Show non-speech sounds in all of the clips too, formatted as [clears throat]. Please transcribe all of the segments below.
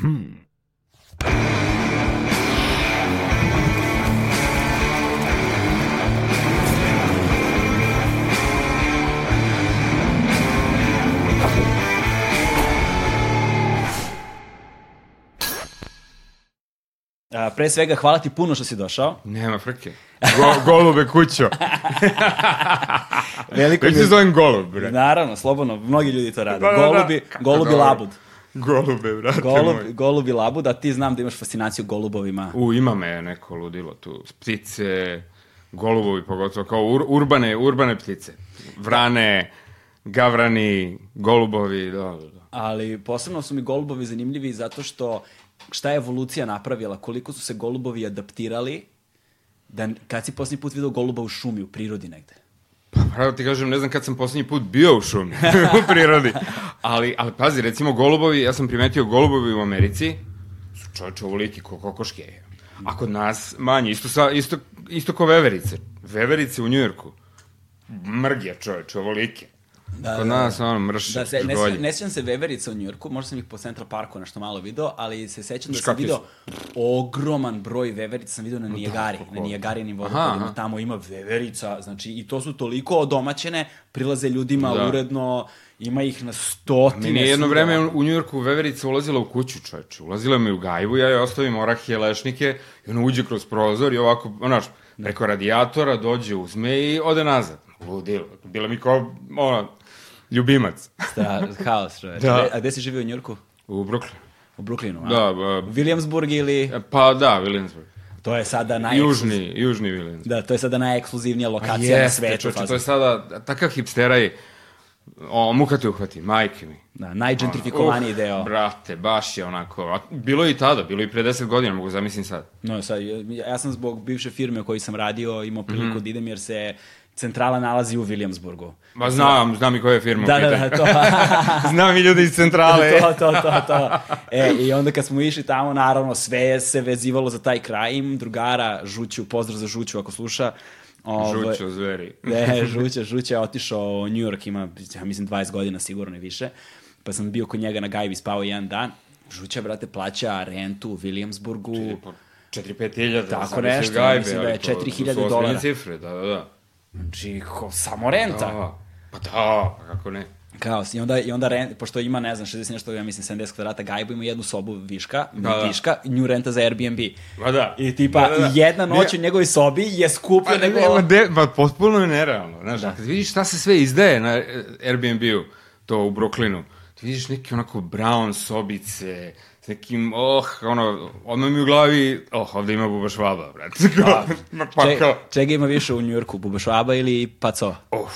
A, pre svega, hvala ti puno što si došao. Nema frke. Go, golube kućo. Veliko Već mi se zovem golub, bre. Naravno, slobodno, mnogi ljudi to rade. Da, da, da. Golubi, golubi labud. [laughs] Golube, brate Golub, moj. golubi labud, a ti znam da imaš fascinaciju golubovima. U, ima me neko ludilo tu. Ptice, golubovi pogotovo, kao ur, urbane, urbane ptice. Vrane, gavrani, golubovi, da, da, da. Ali posebno su mi golubovi zanimljivi zato što šta je evolucija napravila, koliko su se golubovi adaptirali da kad si posljednji put video goluba u šumi, u prirodi negde? Pa pravo ti kažem, ne znam kad sam poslednji put bio u šumi, [laughs] u prirodi. Ali, ali pazi, recimo golubovi, ja sam primetio golubovi u Americi, su čovječe ovoliki ko kokoške. A kod nas manje, isto, sa, isto, isto ko veverice. Veverice u Njujorku. Mrgje čovječe, ovolike. Da, kod da, nas, ono, mrš, Da, se, ne, sjećam- ne sjećam se veverica u Njurku, možda sam ih po Central Parku nešto malo video, ali se sećam da sam video ogroman broj veverica, sam video na Nijagari, kako? na Nijagarinim vodopadima, tamo ima veverica, znači i to su toliko odomaćene, prilaze ljudima Da. uredno, ima ih na stotine. Meni je jedno svuda. vreme u Njujorku veverica ulazila u kuću, čoveče. Ulazila mi u gajbu, ja joj ostavim orahe, lešnike, i ona uđe kroz prozor i ovako, onaš, preko radijatora dođe, uzme i ode nazad. Ludilo. Bila mi kao, ono, ljubimac. Da, haos, čoveče. Da. A gde si živio u Njurku? U Brooklynu. U Brooklynu, a? Da, ba, Williamsburg ili... pa da, Williamsburg. To je sada naj... Južni, južni Williamsburg. Da, to je sada najekskluzivnija lokacija na svetu. fazon. to je sada, takav hipsteraj, o, muka te uhvati, majke mi. Da, najgentrifikovaniji Uh, deo. Brate, baš je onako, a bilo je i tada, bilo je i pre 10 godina, mogu zamislim sad. No, sad, ja ja sam zbog bivše firme u kojoj sam radio imao priliku Mhm. da idem jer se centrala nalazi u Williamsburgu. Ma znam, znam i koja je firma. Da, da, da, to. [laughs] Znam i ljudi iz centrale. [laughs] to, to, to, to. E, i onda kad smo išli tamo, naravno, sve se vezivalo za taj kraj. Imam drugara, Žuću, pozdrav za Žuću ako sluša. Ovaj, Žućo, zveri. [laughs] Ne, Žuća, Žuća je otišao u New York, ima, ja mislim, 20 godina sigurno i više. Pa sam bio kod njega na gajbi, spao jedan dan. Žuća, brate, plaća rentu u Williamsburgu. 4-5 hiljada. Tako nešto, mislim da je ali to- 4.000 to su ozbiljne dolara. cifre, da, da, da. Znači, ko, samo renta. Da, pa da, pa kako ne. Kaos. I onda, i onda rent, pošto ima, ne znam, 60 nešto, ja mislim, 70 kvadrata gajbu, ima jednu sobu viška, Da, da. viška, nju renta za Airbnb. Ma da. I tipa, Da, da, da. jedna noć Ne- u njegovoj sobi je skuplja Pa, nego... nema de, pa potpuno je nerealno. Znaš, Da. kad vidiš šta se sve izdaje na Airbnb-u, to u Brooklynu, ti vidiš neke onako brown sobice, s nekim, oh, ono, odmah mi u glavi, oh, ovde ima buba švaba, brate. [laughs] Ma, pa Če, kao, čega ima više u Njurku, Bubašvaba ili Pacova? oh,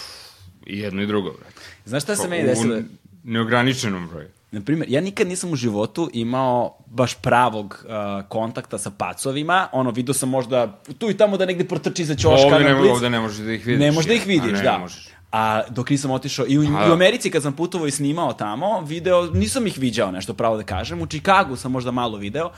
i jedno i drugo, brate. Znaš šta se Pa, meni u desilo? neograničenom broju. Na primjer, ja nikad nisam u životu imao baš pravog uh, kontakta sa pacovima. Ono, vidio sam možda tu i tamo da negde protrči za ćoška. Ovde na ne, ovde ne možeš da ih vidiš. Ne možeš da ih vidiš, ne, da. možeš. A dok nisam otišao, i u, i u da. Americi kad sam putovao i snimao tamo, video, nisam ih viđao nešto pravo da kažem, u Čikagu sam možda malo video,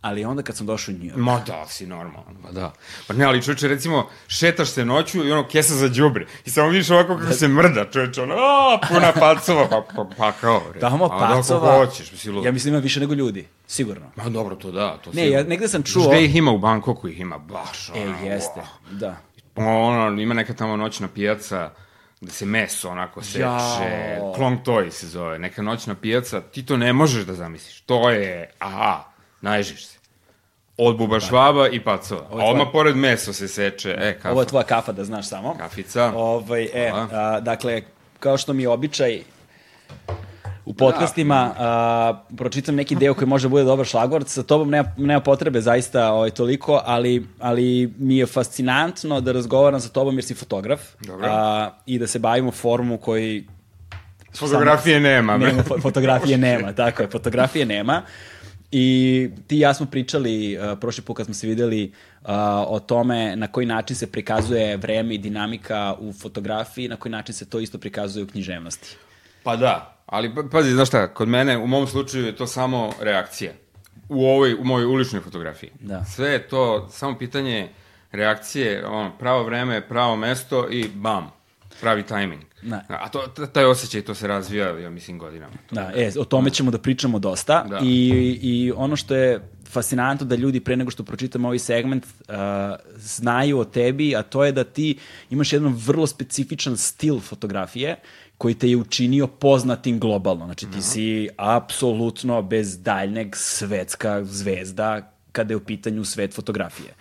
ali onda kad sam došao u New York, Ma da, si normalno, ma da. Pa ne, ali čoveče, recimo, šetaš se noću i ono kesa za đubre. I samo vidiš ovako kako se mrda, čoveče, ono, a, puna [laughs] pacova, pa, pa, pa kao, bre. tamo A da, pacova, hoćeš, misli, ja mislim ima više nego ljudi, sigurno. Ma dobro, to da, to Ne, ja negde sam čuo, Gde ih ima u Bankoku, ih ima baš, e, ono, jeste, wow. da. Ono, ima neka tamo noćna pijaca, gde se meso onako seče, Jao. Klong Toy se zove, neka noćna pijaca, ti to ne možeš da zamisliš. To je, aha, najžiš se. Od buba švaba i pacova. Ovo je A odmah pored meso se seče, e, kafa. Ovo je tvoja kafa, da znaš samo. Kafica. Ovaj, e, Hvala. a, dakle, kao što mi je običaj u podcastima, a, pročitam neki deo koji može da bude dobar šlagvort, sa tobom nema, nema potrebe zaista ovaj, toliko, ali, ali mi je fascinantno da razgovaram sa tobom jer si fotograf Dobro. a, i da se bavimo formu koji Fotografije nema, bre. [laughs] nema, fo- fotografije [laughs] nema, tako je, fotografije nema. I ti i ja smo pričali uh, prošli put kad smo se videli uh, o tome na koji način se prikazuje vreme i dinamika u fotografiji, na koji način se to isto prikazuje u književnosti. Pa da, ali pa- pazi, znaš šta, kod mene, u mom slučaju je to samo reakcija. U ovoj, u mojoj uličnoj fotografiji. Da. Sve je to samo pitanje reakcije, ono, pravo vreme, pravo mesto i bam. pravi tajming. Da. A to, taj osjećaj, to se razvija, ja mislim, godinama. Da, e, o tome ćemo da pričamo dosta Da. I, i ono što je fascinantno da ljudi pre nego što pročitamo ovaj segment uh, znaju o tebi, a to je da ti imaš jedan vrlo specifičan stil fotografije koji te je učinio poznatim globalno. Znači ti si apsolutno bez daljneg svetska zvezda kada je u pitanju svet fotografije.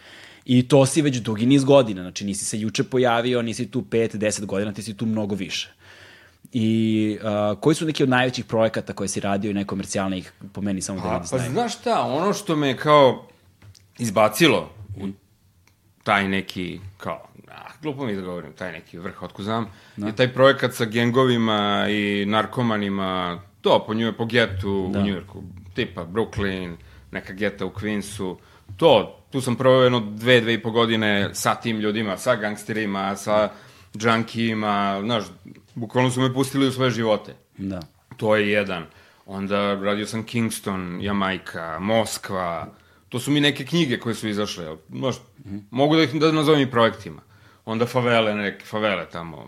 I to si već dugi niz godina, znači nisi se juče pojavio, nisi tu 5, 10 godina, ti si tu mnogo više. I uh, koji su neki od najvećih projekata koje si radio i nekomercijalnih, po meni samo da A, ljudi pa znaju? znaš šta, ono što me kao izbacilo u taj neki, kao, glupo mi da govorim, taj neki vrh, otko znam, je taj projekat sa gengovima i narkomanima, to po, nju, po getu Da. u Njujorku, tipa Brooklyn, neka geta u Queensu, to, tu sam proveo jedno dve, dve i po godine sa tim ljudima, sa gangsterima, sa džankijima, znaš, bukvalno su me pustili u svoje živote. Da. To je jedan. Onda radio sam Kingston, Jamajka, Moskva. To su mi neke knjige koje su izašle. Znaš, mogu da ih da nazovem i projektima. Onda favele, neke favele tamo,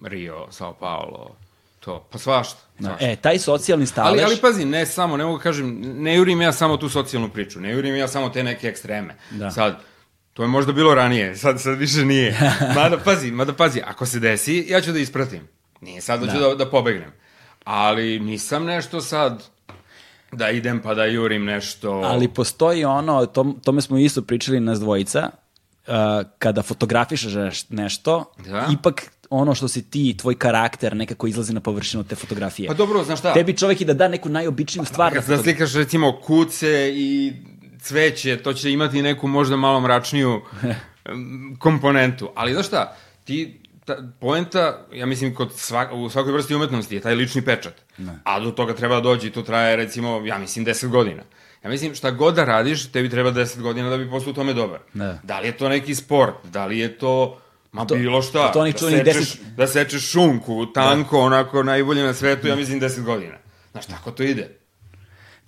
Rio, Sao Paulo, to. Pa svašta. Da. svašta. E, taj socijalni stalež... Ali, ali pazi, ne samo, ne mogu da kažem, ne jurim ja samo tu socijalnu priču, ne jurim ja samo te neke ekstreme. Da. Sad, to je možda bilo ranije, sad, sad više nije. [laughs] Mada pazi, mada pazi, ako se desi, ja ću da ispratim. Nije sad da ću da, da pobegnem. Ali nisam nešto sad da idem pa da jurim nešto... Ali postoji ono, to, tome smo isto pričali nas dvojica, uh, kada fotografišeš neš- nešto, Da. ipak ono što si ti, tvoj karakter nekako izlazi na površinu te fotografije. Pa dobro, znaš šta? Tebi čovek i da da neku najobičniju stvar. Kad na da slikaš recimo kuce i cveće, to će imati neku možda malo mračniju [laughs] komponentu. Ali znaš šta, ti, ta, poenta, ja mislim, kod svak, u svakoj vrsti umetnosti je taj lični pečat. A do toga treba da dođe i to traje recimo, ja mislim, 10 godina. Ja mislim, šta god da radiš, tebi treba 10 godina da bi postao u tome dobar. Da. Da li je to neki sport, da li je to Ma To- bilo šta. to da, sečeš, 10 da sečeš šunku, tanko, onako najbolje na svetu, ja mislim 10 godina. Znaš, tako to ide.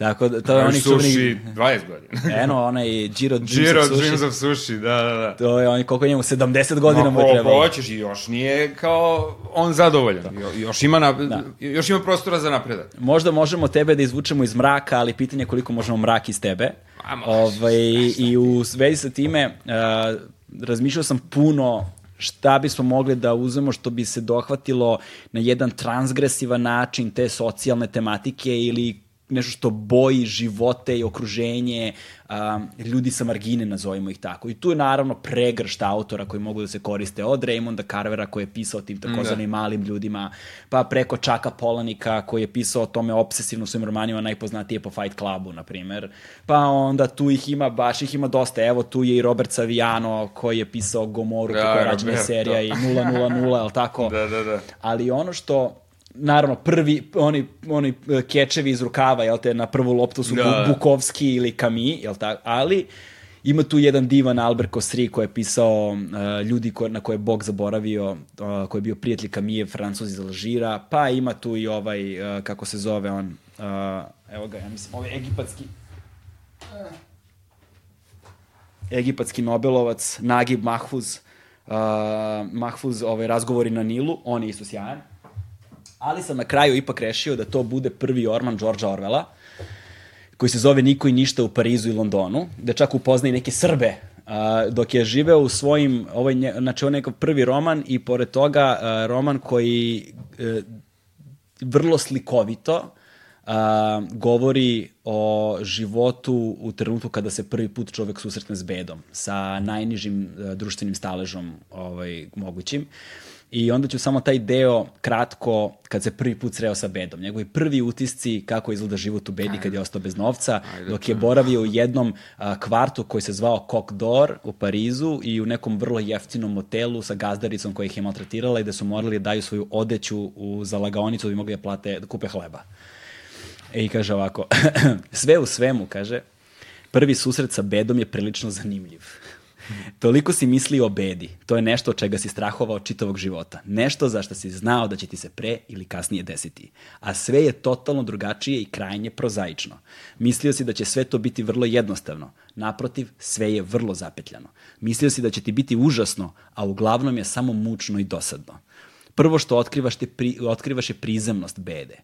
Tako da, to je oni suši čuveni... 20 godina. [laughs] Eno, onaj Giro Dreams Giro of Sushi. Dreams of Sushi, da, da, da. To je oni, koliko njemu, 70 godina mu je Ako trebalo. hoćeš i još nije kao on zadovoljan. Jo, još, ima na, još ima prostora za napredak. Možda možemo tebe da izvučemo iz mraka, ali pitanje je koliko možemo mrak iz tebe. A, može, ovaj, I u vezi sa time, uh, razmišljao sam puno šta bismo mogli da uzmemo što bi se dohvatilo na jedan transgresivan način te socijalne tematike ili nešto što boji živote i okruženje um, ljudi sa margine, nazovimo ih tako. I tu je naravno pregršt autora koji mogu da se koriste od Raymonda Carvera koji je pisao o tim takozvanim malim ljudima, pa preko Čaka Polanika koji je pisao o tome obsesivno u svojim romanima, najpoznatije po Fight Clubu, na primer. Pa onda tu ih ima, baš ih ima dosta. Evo tu je i Robert Saviano koji je pisao Gomoru, Da, kako je rađena serija i 000, ali tako? Da, da, da. Ali ono što naravno prvi oni oni e, kečevi iz rukava jel te na prvu loptu su Da. Bu- Bukovski ili Kami jel tako ali ima tu jedan divan Albert Kosri koji je pisao uh, ljudi ko, na koje je Bog zaboravio, uh, koji je bio prijatelj Kamije, Francuz iz Alžira, pa ima tu i ovaj, uh, kako se zove on, uh, evo ga, ja mislim, ovaj egipatski, egipatski Nobelovac, Nagib Mahfuz, uh, Mahfuz, ovaj, razgovori na Nilu, on je isto sjajan. Ali sam na kraju ipak rešio da to bude prvi orman Đorđa Orvela, koji se zove Niko i ništa u Parizu i Londonu, da čak upozna i neke Srbe a, dok je živeo u svojim, ovaj, nje, znači on je nekako prvi roman i pored toga a, roman koji e, vrlo slikovito a, govori o životu u trenutku kada se prvi put čovek susretne s bedom, sa najnižim e, društvenim staležom ovaj, mogućim. I onda ću samo taj deo kratko, kad se prvi put sreo sa bedom. Njegovi prvi utisci kako izgleda život u bedi kad je ostao bez novca, dok je boravio u jednom a, kvartu koji se zvao Coq d'Or u Parizu i u nekom vrlo jeftinom motelu sa gazdaricom koja ih je maltretirala i da su morali da daju svoju odeću u zalagaonicu da bi mogli da plate, da kupe hleba. E, I kaže ovako, [clears throat] sve u svemu, kaže, prvi susret sa bedom je prilično zanimljiv. Toliko si mislio o bedi. To je nešto od čega si strahovao čitavog života. Nešto za što si znao da će ti se pre ili kasnije desiti. A sve je totalno drugačije i krajnje prozaično. Mislio si da će sve to biti vrlo jednostavno. Naprotiv, sve je vrlo zapetljano. Mislio si da će ti biti užasno, a uglavnom je samo mučno i dosadno. Prvo što otkrivaš, te pri, otkrivaš je prizemnost bede.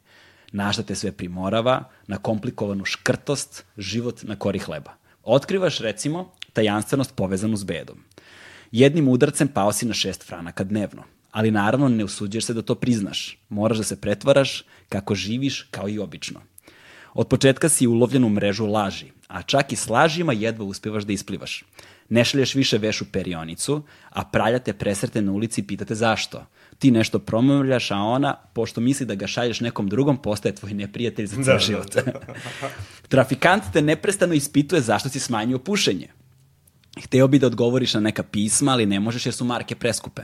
Na šta te sve primorava, na komplikovanu škrtost, život na kori hleba. Otkrivaš, recimo, tajanstvenost povezanu s bedom. Jednim udarcem pao si na šest franaka dnevno, ali naravno ne usuđuješ se da to priznaš. Moraš da se pretvaraš kako živiš kao i obično. Od početka si ulovljen u mrežu laži, a čak i s lažima jedva uspevaš da isplivaš. Ne šalješ više veš u perionicu, a praljate presrete na ulici i pitate zašto. Ti nešto promavljaš, a ona, pošto misli da ga šalješ nekom drugom, postaje tvoj neprijatelj za ceo Da, život. [laughs] Trafikant te neprestano ispituje zašto si smanjio pušenje. Hteo bi da odgovoriš na neka pisma, ali ne možeš jer su marke preskupe.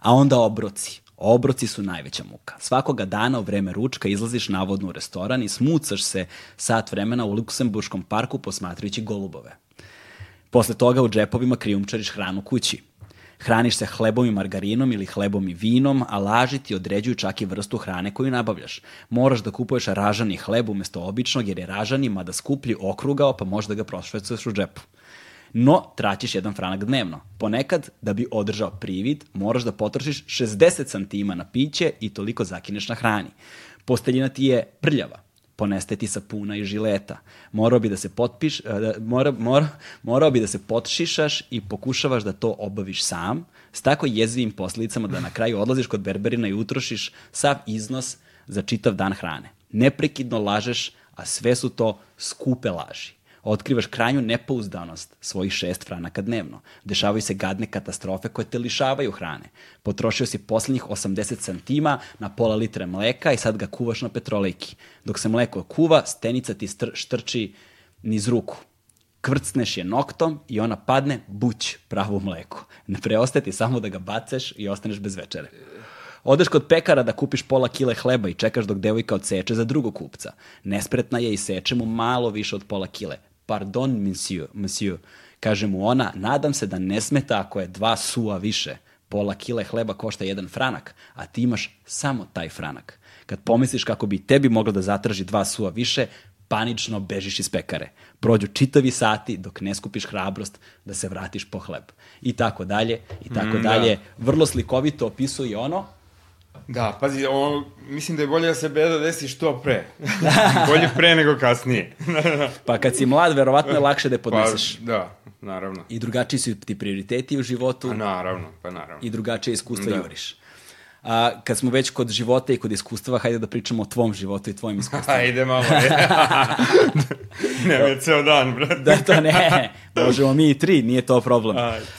A onda obroci. Obroci su najveća muka. Svakoga dana u vreme ručka izlaziš navodno u restoran i smucaš se sat vremena u Luksemburškom parku posmatrajući golubove. Posle toga u džepovima krijumčariš hranu kući. Hraniš se hlebom i margarinom ili hlebom i vinom, a laži ti određuju čak i vrstu hrane koju nabavljaš. Moraš da kupuješ ražani hleb umesto običnog jer je ražani mada skuplji okrugao pa možda ga prošvecuješ u džepu. No, traćiš jedan franak dnevno. Ponekad, da bi održao privid, moraš da potrošiš 60 santima na piće i toliko zakineš na hrani. Posteljina ti je prljava, poneste ti sapuna i žileta. Morao bi da se potpiš, e, da, mora, mora, morao bi da se potšišaš i pokušavaš da to obaviš sam, s tako jezivim posledicama da na kraju odlaziš kod berberina i utrošiš sav iznos za čitav dan hrane. Neprekidno lažeš, a sve su to skupe laži otkrivaš krajnju nepouzdanost svojih šest franaka dnevno. Dešavaju se gadne katastrofe koje te lišavaju hrane. Potrošio si poslednjih 80 centima na pola litre mleka i sad ga kuvaš na petrolejki. Dok se mleko kuva, stenica ti str štrči niz ruku. Kvrcneš je noktom i ona padne, buć, pravo u mleku. Ne preostaje ti samo da ga baceš i ostaneš bez večere. Odeš kod pekara da kupiš pola kile hleba i čekaš dok devojka odseče za drugog kupca. Nespretna je i seče mu malo više od pola kile. Pardon, monsieur, monsieur, kaže mu ona, nadam se da ne smeta ako je dva sua više. Pola kile hleba košta jedan franak, a ti imaš samo taj franak. Kad pomisliš kako bi tebi moglo da zatraži dva sua više, panično bežiš iz pekare. Prođu čitavi sati dok ne skupiš hrabrost da se vratiš po hleb. I tako dalje, i tako Mm, dalje. Vrlo slikovito opisuje ono Da, pazi, ovo, mislim da je bolje da se beda desi što pre. [laughs] bolje pre nego kasnije. Pa kad si mlad, verovatno je lakše da je podneseš. Pa, da, naravno. I drugačiji su ti prioriteti u životu Pa naravno, pa naravno. i drugačije iskustva Da. juriš. A, kad smo već kod života i kod iskustava, hajde da pričamo o tvom životu i tvojim iskustvama. [laughs] Ajde malo, [laughs] ne, već ceo dan, brate. da, to ne, možemo mi i tri, nije to problem.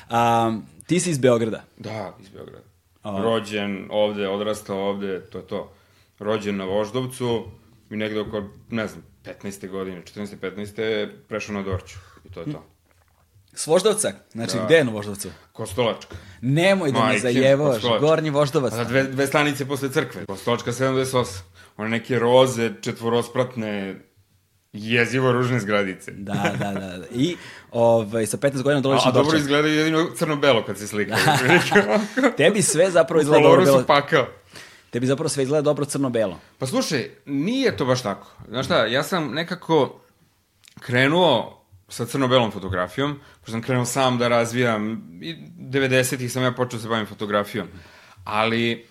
A, ti si iz Beograda. Da, iz Beograda. A. Rođen ovde, odrastao ovde, to je to. Rođen na Voždovcu i negde oko, ne znam, 15. godine, 14. 15. prešao na Dorću. I to je to. S Voždovca? Znači, Da. gde je na Voždovcu? Kostolačka. Nemoj da me Majke, zajevaš, Kostolac. Gornji Voždovac. A dve, dve stanice posle crkve. Kostolačka 78. One neke roze, četvorospratne, jezivo ružne zgradice. Da, da, da. da. I ovaj, sa 15 godina A, dolaziš a na dobro Dorčak. izgledaju jedino crno-belo kad se slikaju. [laughs] Tebi sve zapravo izgleda dobro koloru su pakao. Tebi zapravo sve izgleda dobro crno-belo. Pa slušaj, nije to baš tako. Znaš šta, ja sam nekako krenuo sa crno-belom fotografijom, pošto sam krenuo sam da razvijam, i 90-ih sam ja počeo da se bavim fotografijom, ali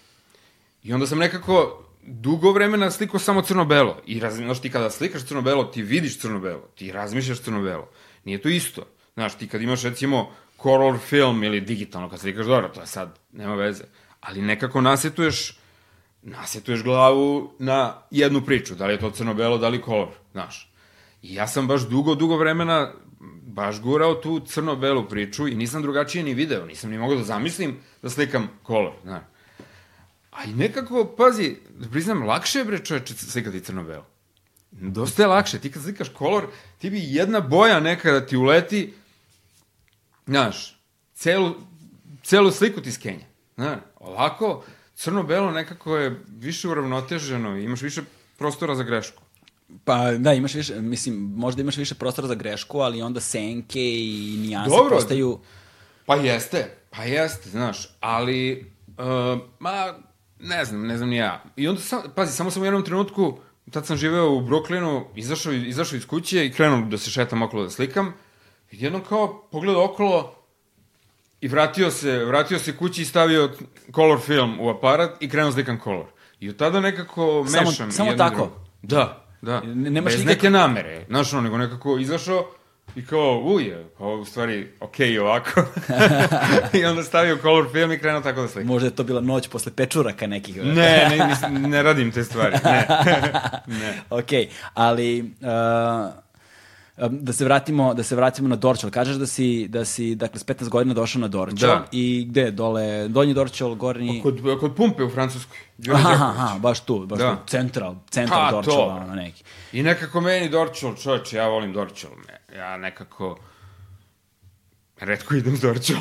i onda sam nekako dugo vremena slikao samo crno-belo. I raz, znaš, ti kada slikaš crno-belo, ti vidiš crno-belo, ti razmišljaš crno-belo. Nije to isto. Znaš, ti kad imaš recimo color film ili digitalno, kad slikaš dobro, to je sad, nema veze. Ali nekako nasetuješ nasetuješ glavu na jednu priču, da li je to crno-belo, da li kolor, znaš. I ja sam baš dugo, dugo vremena baš gurao tu crno-belu priču i nisam drugačije ni video, nisam ni mogao da zamislim da slikam kolor, znaš. A i nekako, pazi, priznam, lakše je bre čoveče slikati crno-belo. Dosta je lakše, ti kad slikaš kolor, ti bi jedna boja nekada ti uleti, znaš, celu, celu sliku ti skenja. Znaš, ovako, crno-belo nekako je više uravnoteženo imaš više prostora za grešku. Pa da, imaš više, mislim, možda imaš više prostora za grešku, ali onda senke i nijanse Dobro. postaju... Pa jeste, pa jeste, znaš, ali, uh, ma, ne znam, ne znam ni ja. I onda, sam, pazi, samo sam u jednom trenutku, tad sam živeo u Brooklynu, izašao, izašao iz kuće i krenuo da se šetam okolo da slikam, i jednom kao pogledao okolo I vratio se, vratio se kući i stavio color film u aparat i krenuo slikam color. I od tada nekako Samo- mešam. samo i tako? drugo. Da, da. Ne- nemaš Bez nikak- neke namere. Znaš, ono, nego nekako izašao i kao, uje, pa u stvari, okej okay, ovako. [laughs] I onda stavio color film i krenuo tako da slikam. Možda je to bila noć posle pečuraka nekih. Ne, ne, mislim, ne radim te stvari, ne. [laughs] ne. ok, ali uh, da se vratimo da se vratimo na Dorčol. Kažeš da si da si dakle s 15 godina došao na Dorčol Da. i gde dole Donji Dorčol, Gornji Kod, kod pumpe u Francuskoj. Aha, aha, baš tu, baš Da. tu, central, central Pa, Dorčola, to. ono neki. I nekako meni Dorčol, čoveče, ja volim Dorčol. Me- Ja nekako... Redko idem s [laughs] mnogi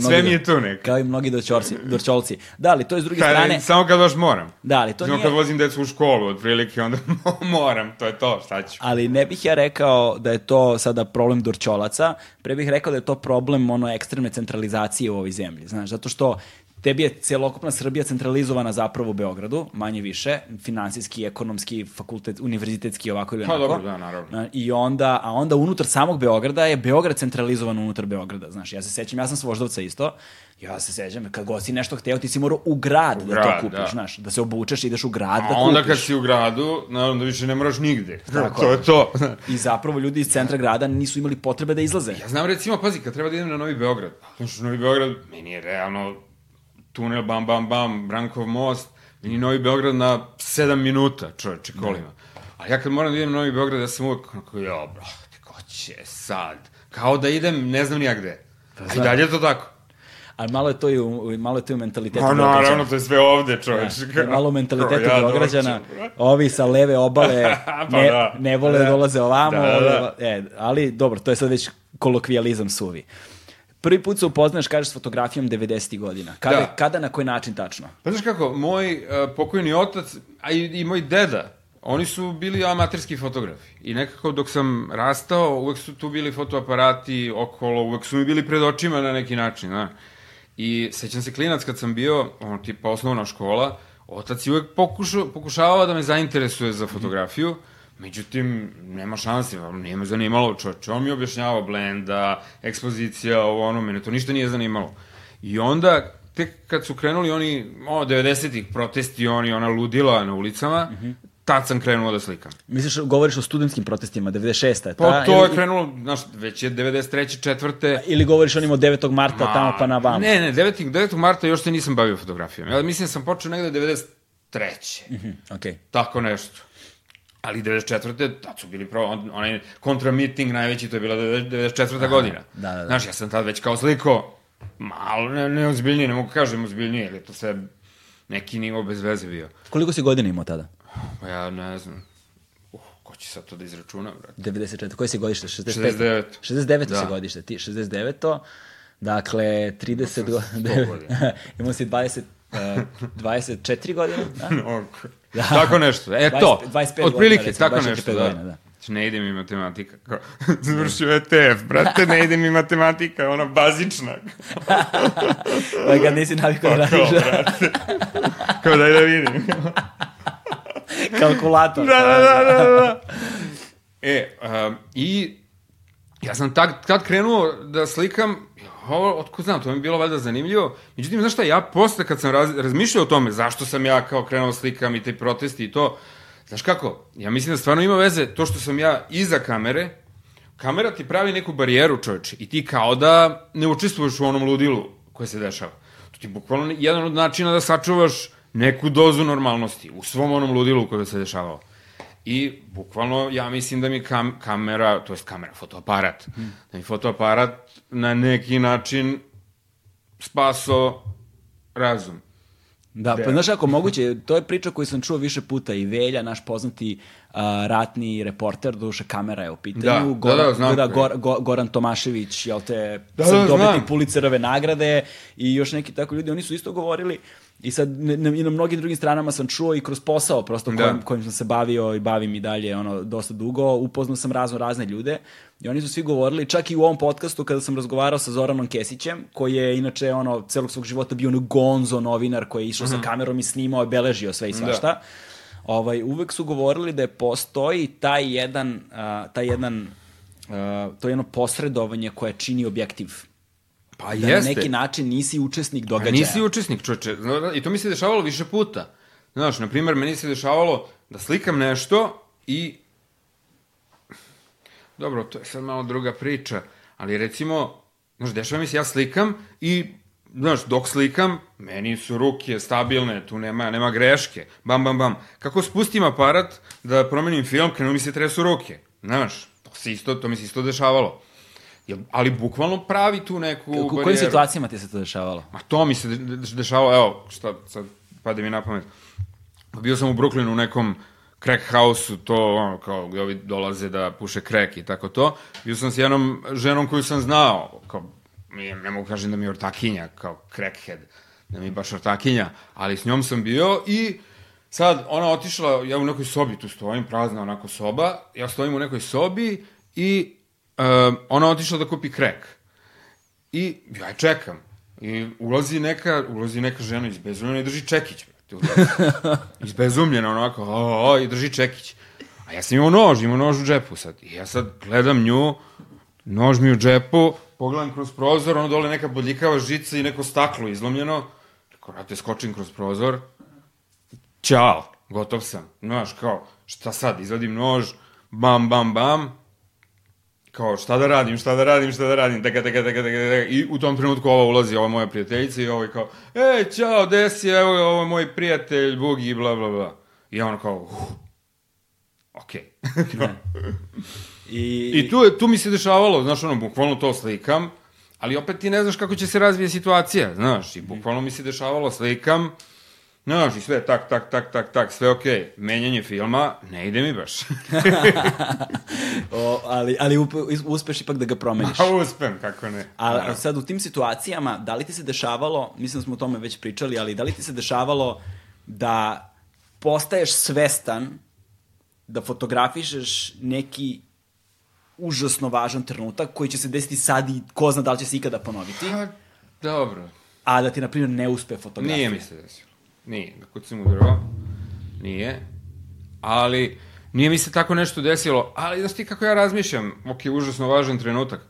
Sve mi je tu nekako. Kao i mnogi dorčolci, dorčolci. Da, ali to je s druge Kad, strane, Samo kad baš moram. da, ali to Samo nije, kad vozim decu u školu, otprilike, onda [laughs] moram, to je to, šta ću. ali ne bih ja rekao da je to sada problem dorčolaca, pre bih rekao da je to problem ono ekstremne centralizacije u ovoj zemlji, znaš, zato što tebi je celokupna Srbija centralizovana zapravo u Beogradu, manje više, finansijski, ekonomski, fakultet, univerzitetski, ovako ili Pa onako. dobro, da, naravno. Na- I onda, a onda unutar samog Beograda je Beograd centralizovan unutar Beograda, znaš, ja se sećam, ja sam s Voždovca isto, ja se sećam, kad god si nešto hteo, ti si morao u grad da grad, to kupiš, da. znaš, da se obučeš, ideš u grad A da onda kupiš. kad si u gradu, naravno da više ne moraš nigde. [laughs] Tako to je to. I zapravo ljudi iz centra grada nisu imali potrebe da izlaze. Ja znam recimo, pazi, kad treba da idem na Novi Beograd, znaš, Novi Beograd, meni je realno tunel, bam, bam, bam, Brankov most, meni je Novi Beograd na 7 minuta, čoveče, kolima. A ja kad moram da idem na Novi Beograd, ja sam uvek onako, ja, brate, ko će sad? Kao da idem, ne znam ni ja gde. A i dalje je to tako. Ali malo je to i u, malo je to i u mentalitetu Pa Beograđana. naravno, to je sve ovde. Da, malo u mentalitetu ja Beograđana. Ovi sa leve obale [laughs] Pa ne, da. ne vole da Da. dolaze ovamo. Da, da, ovi- da. E, ali dobro, to je sad već kolokvijalizam suvi. Prvi put se upoznaš, kažeš, s fotografijom 90. godina. Kada, Da. kada, na koji način tačno? Pa znaš kako, moj uh, pokojni otac, a i, i moj deda, oni su bili amaterski fotografi. I nekako dok sam rastao, uvek su tu bili fotoaparati okolo, uvek su mi bili pred očima na neki način, znaš. I sećam se klinac kad sam bio, ono, tipa osnovna škola, otac je uvek pokušao, pokušavao da me zainteresuje za fotografiju, Međutim, nema šanse, nije me zanimalo čoče. On mi je objašnjavao blenda, ekspozicija, ovo ono, mene to ništa nije zanimalo. I onda, tek kad su krenuli oni, o, 90-ih protesti, oni, ona ludila na ulicama, tad sam krenuo da slikam. Misliš, govoriš o studentskim protestima, 96. Pa to ili, je krenulo, znaš, već je 93. četvrte. Ili govoriš onim od 9. marta tamo pa na vam? Ne, ne, 9. 9. marta još se nisam bavio fotografijom. Ja mislim da sam počeo negde 93. Mhm, okej. Tako nešto. Ali 94. tad su bili pravo, on, onaj kontra meeting najveći, to je bila 94. godina. da, da, da. Znaš, ja sam tad već kao sliko, malo ne, ne ozbiljnije, ne mogu kažem ozbiljnije, jer je to sve neki nivo bez veze bio. Koliko si godina imao tada? Pa ja ne znam, uh, ko će sad to da izračuna, brate? 94. Koje si godište? 65? 69. 69. Da. si godište. Ti 69. Dakle, 30 100 godina. godina. [laughs] Imao si 20, uh, 24 godine? Da? [laughs] Ok. [laughs] Tako nešto. E, 25 to. 25 Otprilike, godina, recimo, tako 25 nešto, da. godina, da. Znači, ne ide mi matematika. Kao, [laughs] završio ETF, brate, ne ide mi matematika, ona bazična. Da [laughs] kad nisi navikao da Kao, radiš brate. Kao daj da vidim. kalkulator. da, da, da, da, da. E, um, i ja sam tad, tad krenuo da slikam, ovo, otko znam, to mi je bilo valjda zanimljivo. Međutim, znaš šta, ja posle kad sam raz, razmišljao o tome, zašto sam ja kao krenuo slikam i te protesti i to, znaš kako, ja mislim da stvarno ima veze to što sam ja iza kamere, kamera ti pravi neku barijeru, čoveče, i ti kao da ne učestvuješ u onom ludilu koje se dešava. To ti je bukvalno jedan od načina da sačuvaš neku dozu normalnosti u svom onom ludilu koje se dešavalo. I bukvalno ja mislim da mi kam, kamera, to jest kamera, fotoaparat, da mi fotoaparat na neki način spaso razum. Da, pa znaš ako moguće, to je priča koju sam čuo više puta i Velja, naš poznati uh, ratni reporter, duše kamera je u pitanju, Da, da, da, znam da, je. Gor, Go- Goran Tomašević, jel te, Da, sad da, dobitnik znam. Pulicerove nagrade i još neki tako ljudi, oni su isto govorili i sad ne, ne, i na mnogim drugim stranama sam čuo i kroz posao prosto Da. kojim, kojim sam se bavio i bavim i dalje ono, dosta dugo, upoznao sam razno razne ljude i oni su svi govorili, čak i u ovom podcastu kada sam razgovarao sa Zoranom Kesićem, koji je inače ono, celog svog života bio ono gonzo novinar koji je išao sa kamerom i snimao i beležio sve i svašta. Ovaj, uvek su govorili da je postoji taj jedan, a, taj jedan a, to je jedno posredovanje koje čini objektiv. Pa da jeste. na neki način nisi učesnik Pa događaja. nisi učesnik, čoče. I to mi se dešavalo više puta. Znaš, na primjer, meni se dešavalo da slikam nešto i... Dobro, to je sad malo druga priča, ali recimo, znaš, dešava mi se, ja slikam i, znaš, dok slikam, meni su ruke stabilne, tu nema, nema greške, bam, bam, bam. Kako spustim aparat da promenim film, krenu mi se tresu ruke, znaš, to, se isto, to mi se isto dešavalo. Jel, ali bukvalno pravi tu neku U kojim barijeru. situacijama ti se to dešavalo? Ma to mi se de- de- dešavalo, evo, šta sad pade mi na pamet. Bio sam u Brooklynu u nekom crack house-u, to ono, kao gde ovi dolaze da puše crack i tako to. Bio sam s jednom ženom koju sam znao, kao, ne mogu kažem da mi je ortakinja, kao crackhead, da mi je baš ortakinja, ali s njom sam bio i sad ona otišla, ja u nekoj sobi tu stojim, prazna onako soba, ja stojim u nekoj sobi i um, ona otišla da kupi crack. I ja čekam. I ulazi neka, ulazi neka žena izbezumljena i drži čekić. [laughs] Izbezumljena onako, o, o, i drži čekić. A ja sam imao nož, imao nož u džepu sad. I ja sad gledam nju, nož mi u džepu, pogledam kroz prozor, ono dole neka bodljikava žica i neko staklo izlomljeno. Rekao, rate, skočim kroz prozor. Ćao, gotov sam. Znaš, kao, šta sad, izvadim nož, bam, bam, bam, kao šta da radim, šta da radim, šta da radim, teka, teka, teka, teka, teka. i u tom trenutku ova ulazi, ova moja prijateljica i ovo je kao, e, čao, desi, evo je ovo je moj prijatelj, Bugi, bla, bla, bla. I ja ono kao, uh, okej. [laughs] I, I tu, je, tu mi se dešavalo, znaš, ono, bukvalno to slikam, ali opet ti ne znaš kako će se razvije situacija, znaš, i bukvalno mi se dešavalo, slikam, znaš, i sve tak, tak, tak, tak, tak, sve okej. Menjanje filma, ne ide mi baš. [laughs] o, ali, ali up, uspeš ipak da ga promeniš. [laughs] A uspem, kako ne. A sad u tim situacijama, da li ti se dešavalo, mislim da smo o tome već pričali, ali da li ti se dešavalo da postaješ svestan da fotografišeš neki užasno važan trenutak koji će se desiti sad i ko zna da li će se ikada ponoviti, Pa, dobro. a da ti, na primjer, ne uspe fotografija. Nije mi se desilo. Nije, da kucim u drvo. Nije. Ali, nije mi se tako nešto desilo. Ali, znaš ti kako ja razmišljam? Ok, užasno važan trenutak.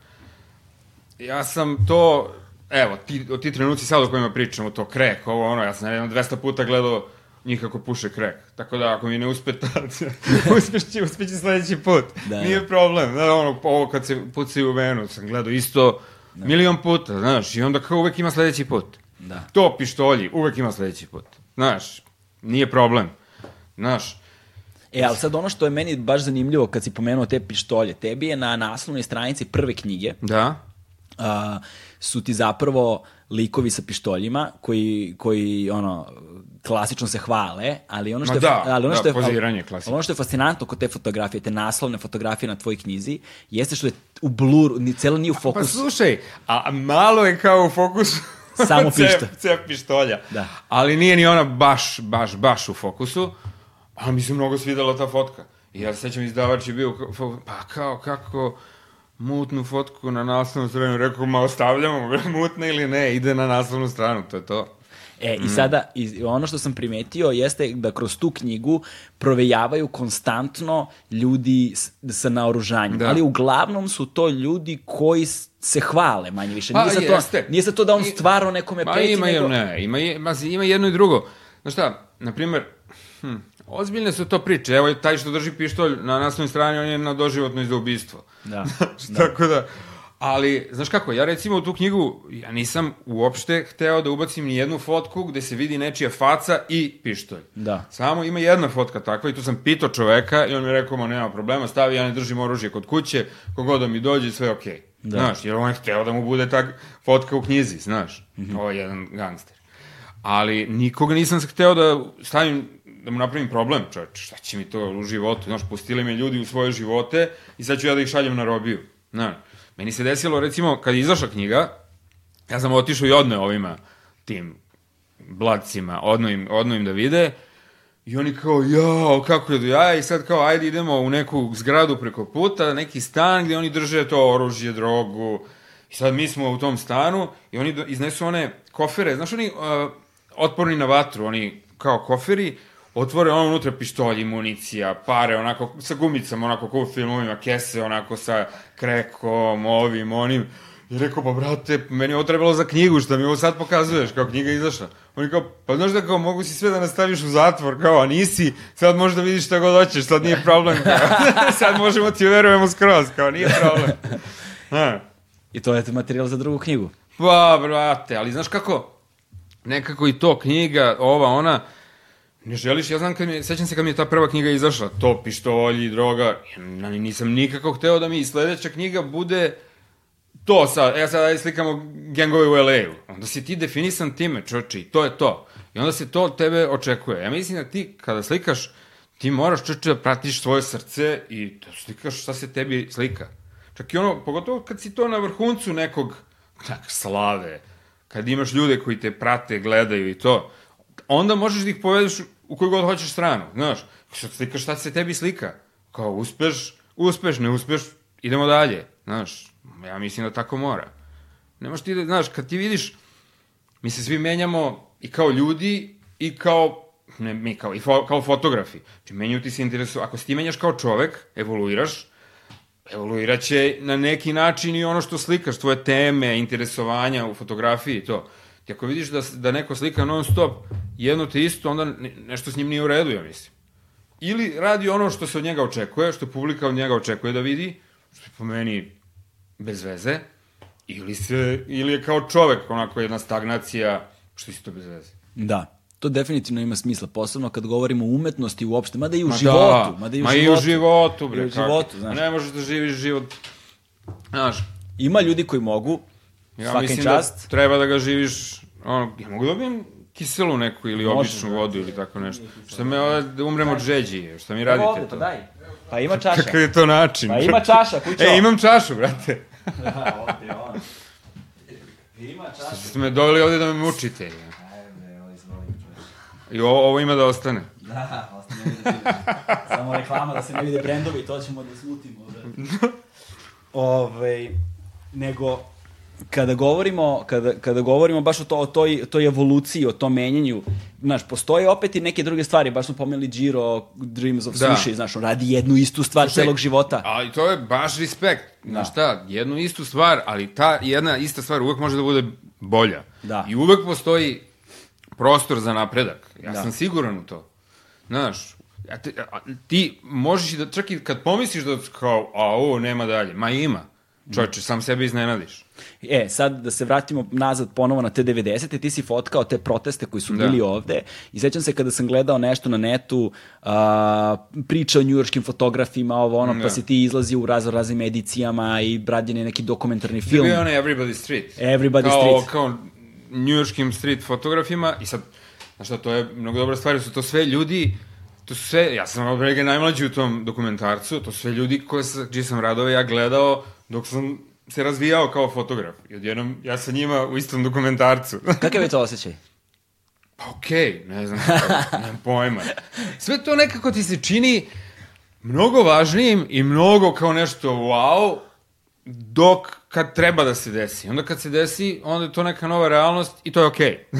Ja sam to, evo, ti, o ti trenuci sad o kojima pričamo, to krek, ovo ono, ja sam jedno 200 puta gledao njih kako puše krek. Tako da, ako mi ne uspe tad, [laughs] uspeš će, uspeće sledeći put. Da, Nije da. problem. Da, ono, ovo kad se pucaju u venu, sam gledao isto Da. milion puta, znaš, i onda kao uvek ima sledeći put. Da. To pištolji, uvek ima sledeći put. Znaš, nije problem. Znaš, E, ali sad ono što je meni baš zanimljivo kad si pomenuo te pištolje, tebi je na naslovnoj stranici prve knjige, da, a, su ti zapravo likovi sa pištoljima koji, koji ono, klasično se hvale, ali ono što Ma je, da, ali ono da, što je, poziranje klasično. Ono što je fascinantno kod te fotografije, te naslovne fotografije na tvojoj knjizi, jeste što je u bluru, ni, celo nije u Pa fokusu. slušaj, a malo je kao u fokusu [laughs] Samo cep, pištolj. cep pištolja. Da. Ali nije ni ona baš, baš, baš u fokusu. Ali mi se mnogo svidela ta fotka. I ja se sećam, izdavač je bio, pa kao, kako mutnu fotku na naslovnu stranu. Rekao, ma ostavljamo, [laughs] mutna ili ne, ide na naslovnu stranu, to je to. E, Mm. i sada, i ono što sam primetio jeste da kroz tu knjigu provejavaju konstantno ljudi s, sa naoružanjem. Da. Ali uglavnom su to ljudi koji se hvale, manje više. Pa, nije, sad jeste. to, nije sad to da on stvarno nekome Ma preti, ima, nego... ne, ima, je- ma, ima jedno i drugo. Znaš šta, na primer, hm, ozbiljne su to priče. Evo, taj što drži pištolj na naslovnoj strani, on je na doživotno ubistvo. Da, [laughs] Znaš, Tako da, ali, znaš kako, ja recimo u tu knjigu, ja nisam uopšte hteo da ubacim ni jednu fotku gde se vidi nečija faca i pištolj. Da. Samo ima jedna fotka takva i tu sam pitao čoveka i on mi je rekao, ma nema problema, stavi, ja ne držim oružje kod kuće, kogod da mi dođe, sve okej. Okay. Da. Znaš, jer on je hteo da mu bude tak fotka u knjizi, znaš. Mhm. Ovo je jedan gangster. Ali nikoga nisam hteo da stavim, da mu napravim problem, čoveč, šta će mi to u životu, znaš, pustili me ljudi u svoje živote i sad ću ja da ih šaljem na robiju, znaš. Meni se desilo, recimo, kad je izašla knjiga, ja sam otišao i odneo ovima, tim bladcima, odno im, odno im da vide, I oni kao, jao, kako je do jaja, i sad kao, ajde idemo u neku zgradu preko puta, neki stan gde oni drže to oružje, drogu. I sad mi smo u tom stanu i oni iznesu one kofere, znaš oni uh, otporni na vatru, oni kao koferi, otvore ono unutra pištolji, municija, pare, onako, sa gumicama, onako kao u filmovima, kese, onako sa krekom, ovim, onim. I rekao, pa brate, meni je ovo trebalo za knjigu, šta mi ovo sad pokazuješ, kao knjiga izašla. On je kao, pa znaš da kao mogu si sve da nastaviš u zatvor, kao, a nisi, sad možeš da vidiš šta god hoćeš, sad nije problem, kao, [laughs] [laughs] sad možemo ti verujemo skroz, kao, nije problem. [laughs] Ha. I to je materijal za drugu knjigu. Pa, brate, ali znaš kako, nekako i to knjiga, ova, ona, ne želiš, ja znam kad mi, sećam se kad mi je ta prva knjiga izašla, to pištolji, droga, ja nisam nikako hteo da mi sledeća knjiga bude to sad, ja sad slikamo gangove u LA-u. Onda si ti definisan time, čoči, to je to. I onda se to od tebe očekuje. Ja mislim da ti, kada slikaš, ti moraš čoče da pratiš svoje srce i da slikaš šta se tebi slika. Čak i ono, pogotovo kad si to na vrhuncu nekog tak, slave, kad imaš ljude koji te prate, gledaju i to, onda možeš da ih povedeš u koju god hoćeš stranu, znaš. Sad slikaš šta se tebi slika. Kao uspeš, uspeš, ne uspeš, idemo dalje, znaš. Ja mislim da tako mora. Nemaš ti da, znaš, kad ti vidiš, mi se svi menjamo i kao ljudi i kao ne mi kao, i fo, kao fotografi. Znači, menjaju ti se interesu. Ako se ti menjaš kao čovek, evoluiraš, evoluiraće na neki način i ono što slikaš, tvoje teme, interesovanja u fotografiji i to. Ti ako vidiš da, da neko slika non stop jedno te isto, onda nešto s njim nije u redu, ja mislim. Ili radi ono što se od njega očekuje, što publika od njega očekuje da vidi, što je po meni bez veze, ili, se, ili je kao čovek onako jedna stagnacija, što je isto bez veze. Da. To definitivno ima smisla, posebno kad govorimo o umetnosti uopšte, mada i u ma životu. Da, mada i u ma životu. i u životu, bre. I u životu, znaš. Ne možeš da živiš život, znaš. Ima ljudi koji mogu, ja svakim mislim čast. da treba da ga živiš, ono, ja mogu da dobijem kiselu neku ili Može, običnu da. vodu ili tako nešto. Šta me ove, da umrem od žeđi, šta mi radite ovde, to? Pa daj. Pa ima [laughs] čaša. Kakav je to način? Pa ima čaša, kućo. E, imam čašu, brate. da, [laughs] ovde. Ima čaša. Ste me doveli ovde da me mučite. Ja. I ovo, ovo ima da ostane. Da, ostane da. Samo reklama da se ne vide brendovi, to ćemo da smutimo. Da. [laughs] Ove, nego, kada govorimo, kada, kada govorimo baš o, to, o toj, toj evoluciji, o tom menjanju, znaš, postoje opet i neke druge stvari, baš smo pomenuli Giro, Dreams of da. Sushi, znaš, on radi jednu istu stvar Slušaj, celog života. Ali to je baš respekt, da. znaš šta, jednu istu stvar, ali ta jedna ista stvar uvek može da bude bolja. Da. I uvek postoji prostor za napredak. Ja da. sam siguran u to. Znaš, a a, ti možeš i da, čak i kad pomisliš da kao, a ovo nema dalje, ma ima. Čovječe, sam sebe iznenadiš. E, sad da se vratimo nazad ponovo na te 90. Ti si fotkao te proteste koji su da. bili ovde i sećam se kada sam gledao nešto na netu, uh, priča o njujorškim fotografima, ovo ono, da. pa si ti izlazi u razno raznim edicijama i brađen je neki dokumentarni film. Bio je onaj Everybody Street. Everybody kao, Street. Kao njujorškim street fotografima i sad, znaš šta, to je mnogo dobra stvar, su to sve ljudi, to su sve, ja sam od najmlađi u tom dokumentarcu, to su sve ljudi koje čiji sam radove ja gledao dok sam se razvijao kao fotograf. I odjednom, ja sa njima u istom dokumentarcu. [laughs] Kakav je to osjećaj? Pa okej, okay, ne znam, kako, [laughs] nemam pojma. Sve to nekako ti se čini mnogo važnijim i mnogo kao nešto wow, dok kad treba da se desi. Onda kad se desi, onda je to neka nova realnost i to je okej. [laughs]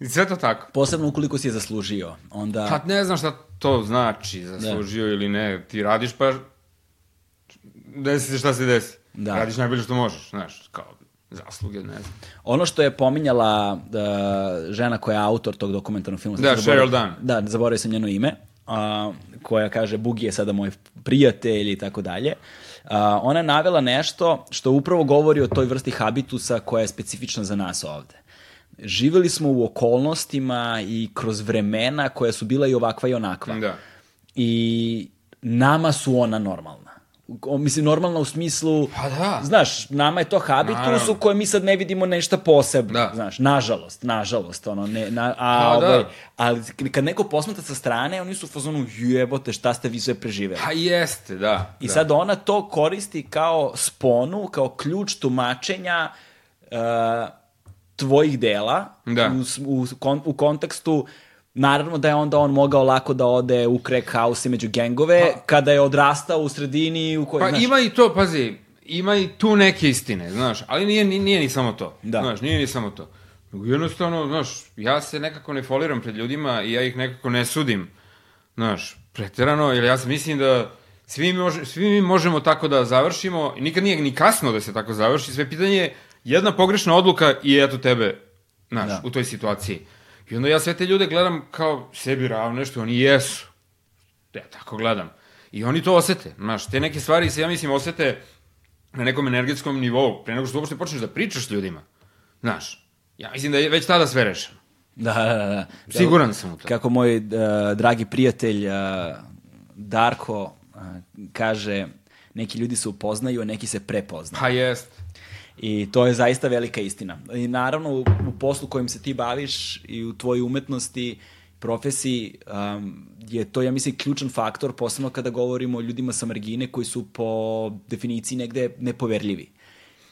Okay. I sve to tako. Posebno ukoliko si je zaslužio. Onda... Pa ne znam šta to znači, zaslužio da. ili ne. Ti radiš pa desi se šta se desi. Da. Radiš najbolje što možeš, znaš, kao zasluge, ne znam. Ono što je pominjala da, žena koja je autor tog dokumentarnog filma. Da, Sheryl Dunn. Da, zaboravio sam njeno ime. A, koja kaže, Bugi je sada moj prijatelj i tako dalje. Ona je navela nešto što upravo govori o toj vrsti habitusa koja je specifična za nas ovde. Živeli smo u okolnostima i kroz vremena koja su bila i ovakva i onakva. Da. I nama su ona normalna mislim, normalna u smislu, pa da. znaš, nama je to habitus u kojem mi sad ne vidimo nešto posebno, da. znaš, nažalost, nažalost, ono, ne, na, a, pa, da. ovaj, ali kad neko posmata sa strane, oni su u fazonu, jebote, šta ste vi sve preživeli. Pa jeste, da. I da. sad ona to koristi kao sponu, kao ključ tumačenja uh, tvojih dela da. u, u, u kontekstu Naravno da je onda on mogao lako da ode u crack house među gengove, pa, kada je odrastao u sredini u kojoj... Pa znaš, ima i to, pazi, ima i tu neke istine, znaš, ali nije, nije, nije ni samo to. Da. Znaš, nije ni samo to. Jednostavno, znaš, ja se nekako ne foliram pred ljudima i ja ih nekako ne sudim, znaš, preterano, jer ja sam mislim da Svi mi, može, svi mi možemo tako da završimo, i nikad nije ni kasno da se tako završi, sve pitanje je jedna pogrešna odluka i eto tebe, znaš, Da. u toj situaciji. I onda ja sve te ljude gledam kao sebi ravne, što oni jesu. Ja tako gledam. I oni to osete, znaš, te neke stvari se, ja mislim, osete na nekom energetskom nivou, pre nego što uopšte počneš da pričaš s ljudima. Znaš, ja mislim da je već tada sve rešeno. Da, da, da. Siguran sam u to. Kako moj uh, dragi prijatelj uh, Darko uh, kaže, neki ljudi se upoznaju, a neki se prepoznaju. Pa jest. I to je zaista velika istina. I naravno u, u poslu kojim se ti baviš i u tvojoj umetnosti, profesiji, um, je to, ja mislim, ključan faktor, posebno kada govorimo o ljudima sa margine koji su po definiciji negde nepoverljivi.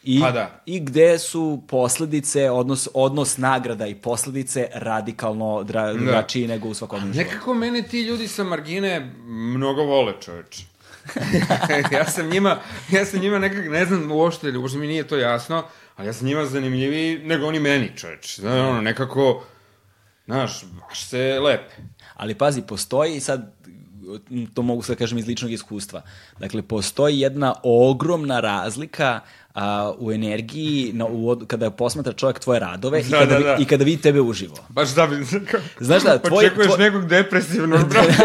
I, Pa da. I gde su posledice, odnos, odnos nagrada i posledice radikalno dra, drugačiji nego u svakodnevnom životu. Nekako mene ti ljudi sa margine mnogo vole, čoveče. [laughs] ja sam njima, ja sam njima nekak, ne znam uopšte, uopšte mi nije to jasno, ali ja sam njima zanimljiviji nego oni meni, čoveče. Znaš, ono, nekako, znaš, baš se lepe. Ali pazi, postoji sad, to mogu sad kažem iz ličnog iskustva, dakle, postoji jedna ogromna razlika a, u energiji na, u, kada posmatra čovjek tvoje radove i, Da, kada, da, da. i kada vidi tebe uživo. Baš da bi... Znaš šta, tvoj- Očekuješ tvoj- nekog depresivnog, brate. [laughs]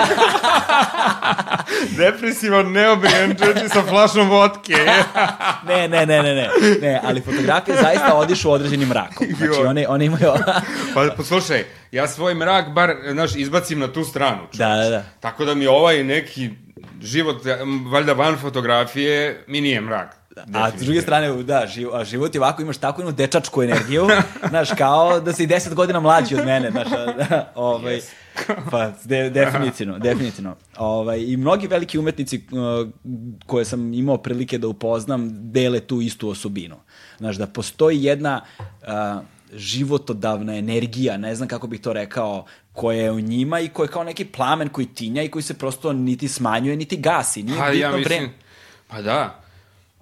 Depresivan, neobrijan, čoveče, sa flašom vodke. [laughs] Ne, ne, ne, ne, ne, ne, ali fotografije zaista odišu u određenim mrakom. Znači, one, one imaju... [laughs] Pa poslušaj, ja svoj mrak bar, znaš, izbacim na tu stranu. čoveče. da, da, da. Tako da mi ovaj neki život, valjda van fotografije, mi nije mrak. A s druge strane, da, živ, a život je ovako, imaš takvu jednu dečačku energiju, [laughs] znaš, kao da si 10 godina mlađi od mene, znaš, da, ovaj, pa, de, definitivno, definitivno. Ovaj, I mnogi veliki umetnici uh, koje sam imao prilike da upoznam, dele tu istu osobinu. Znaš, da postoji jedna uh, životodavna energija, ne znam kako bih to rekao, koja je u njima i koja je kao neki plamen koji tinja i koji se prosto niti smanjuje, niti gasi. Nije Pa ja mislim, vreme. pa da.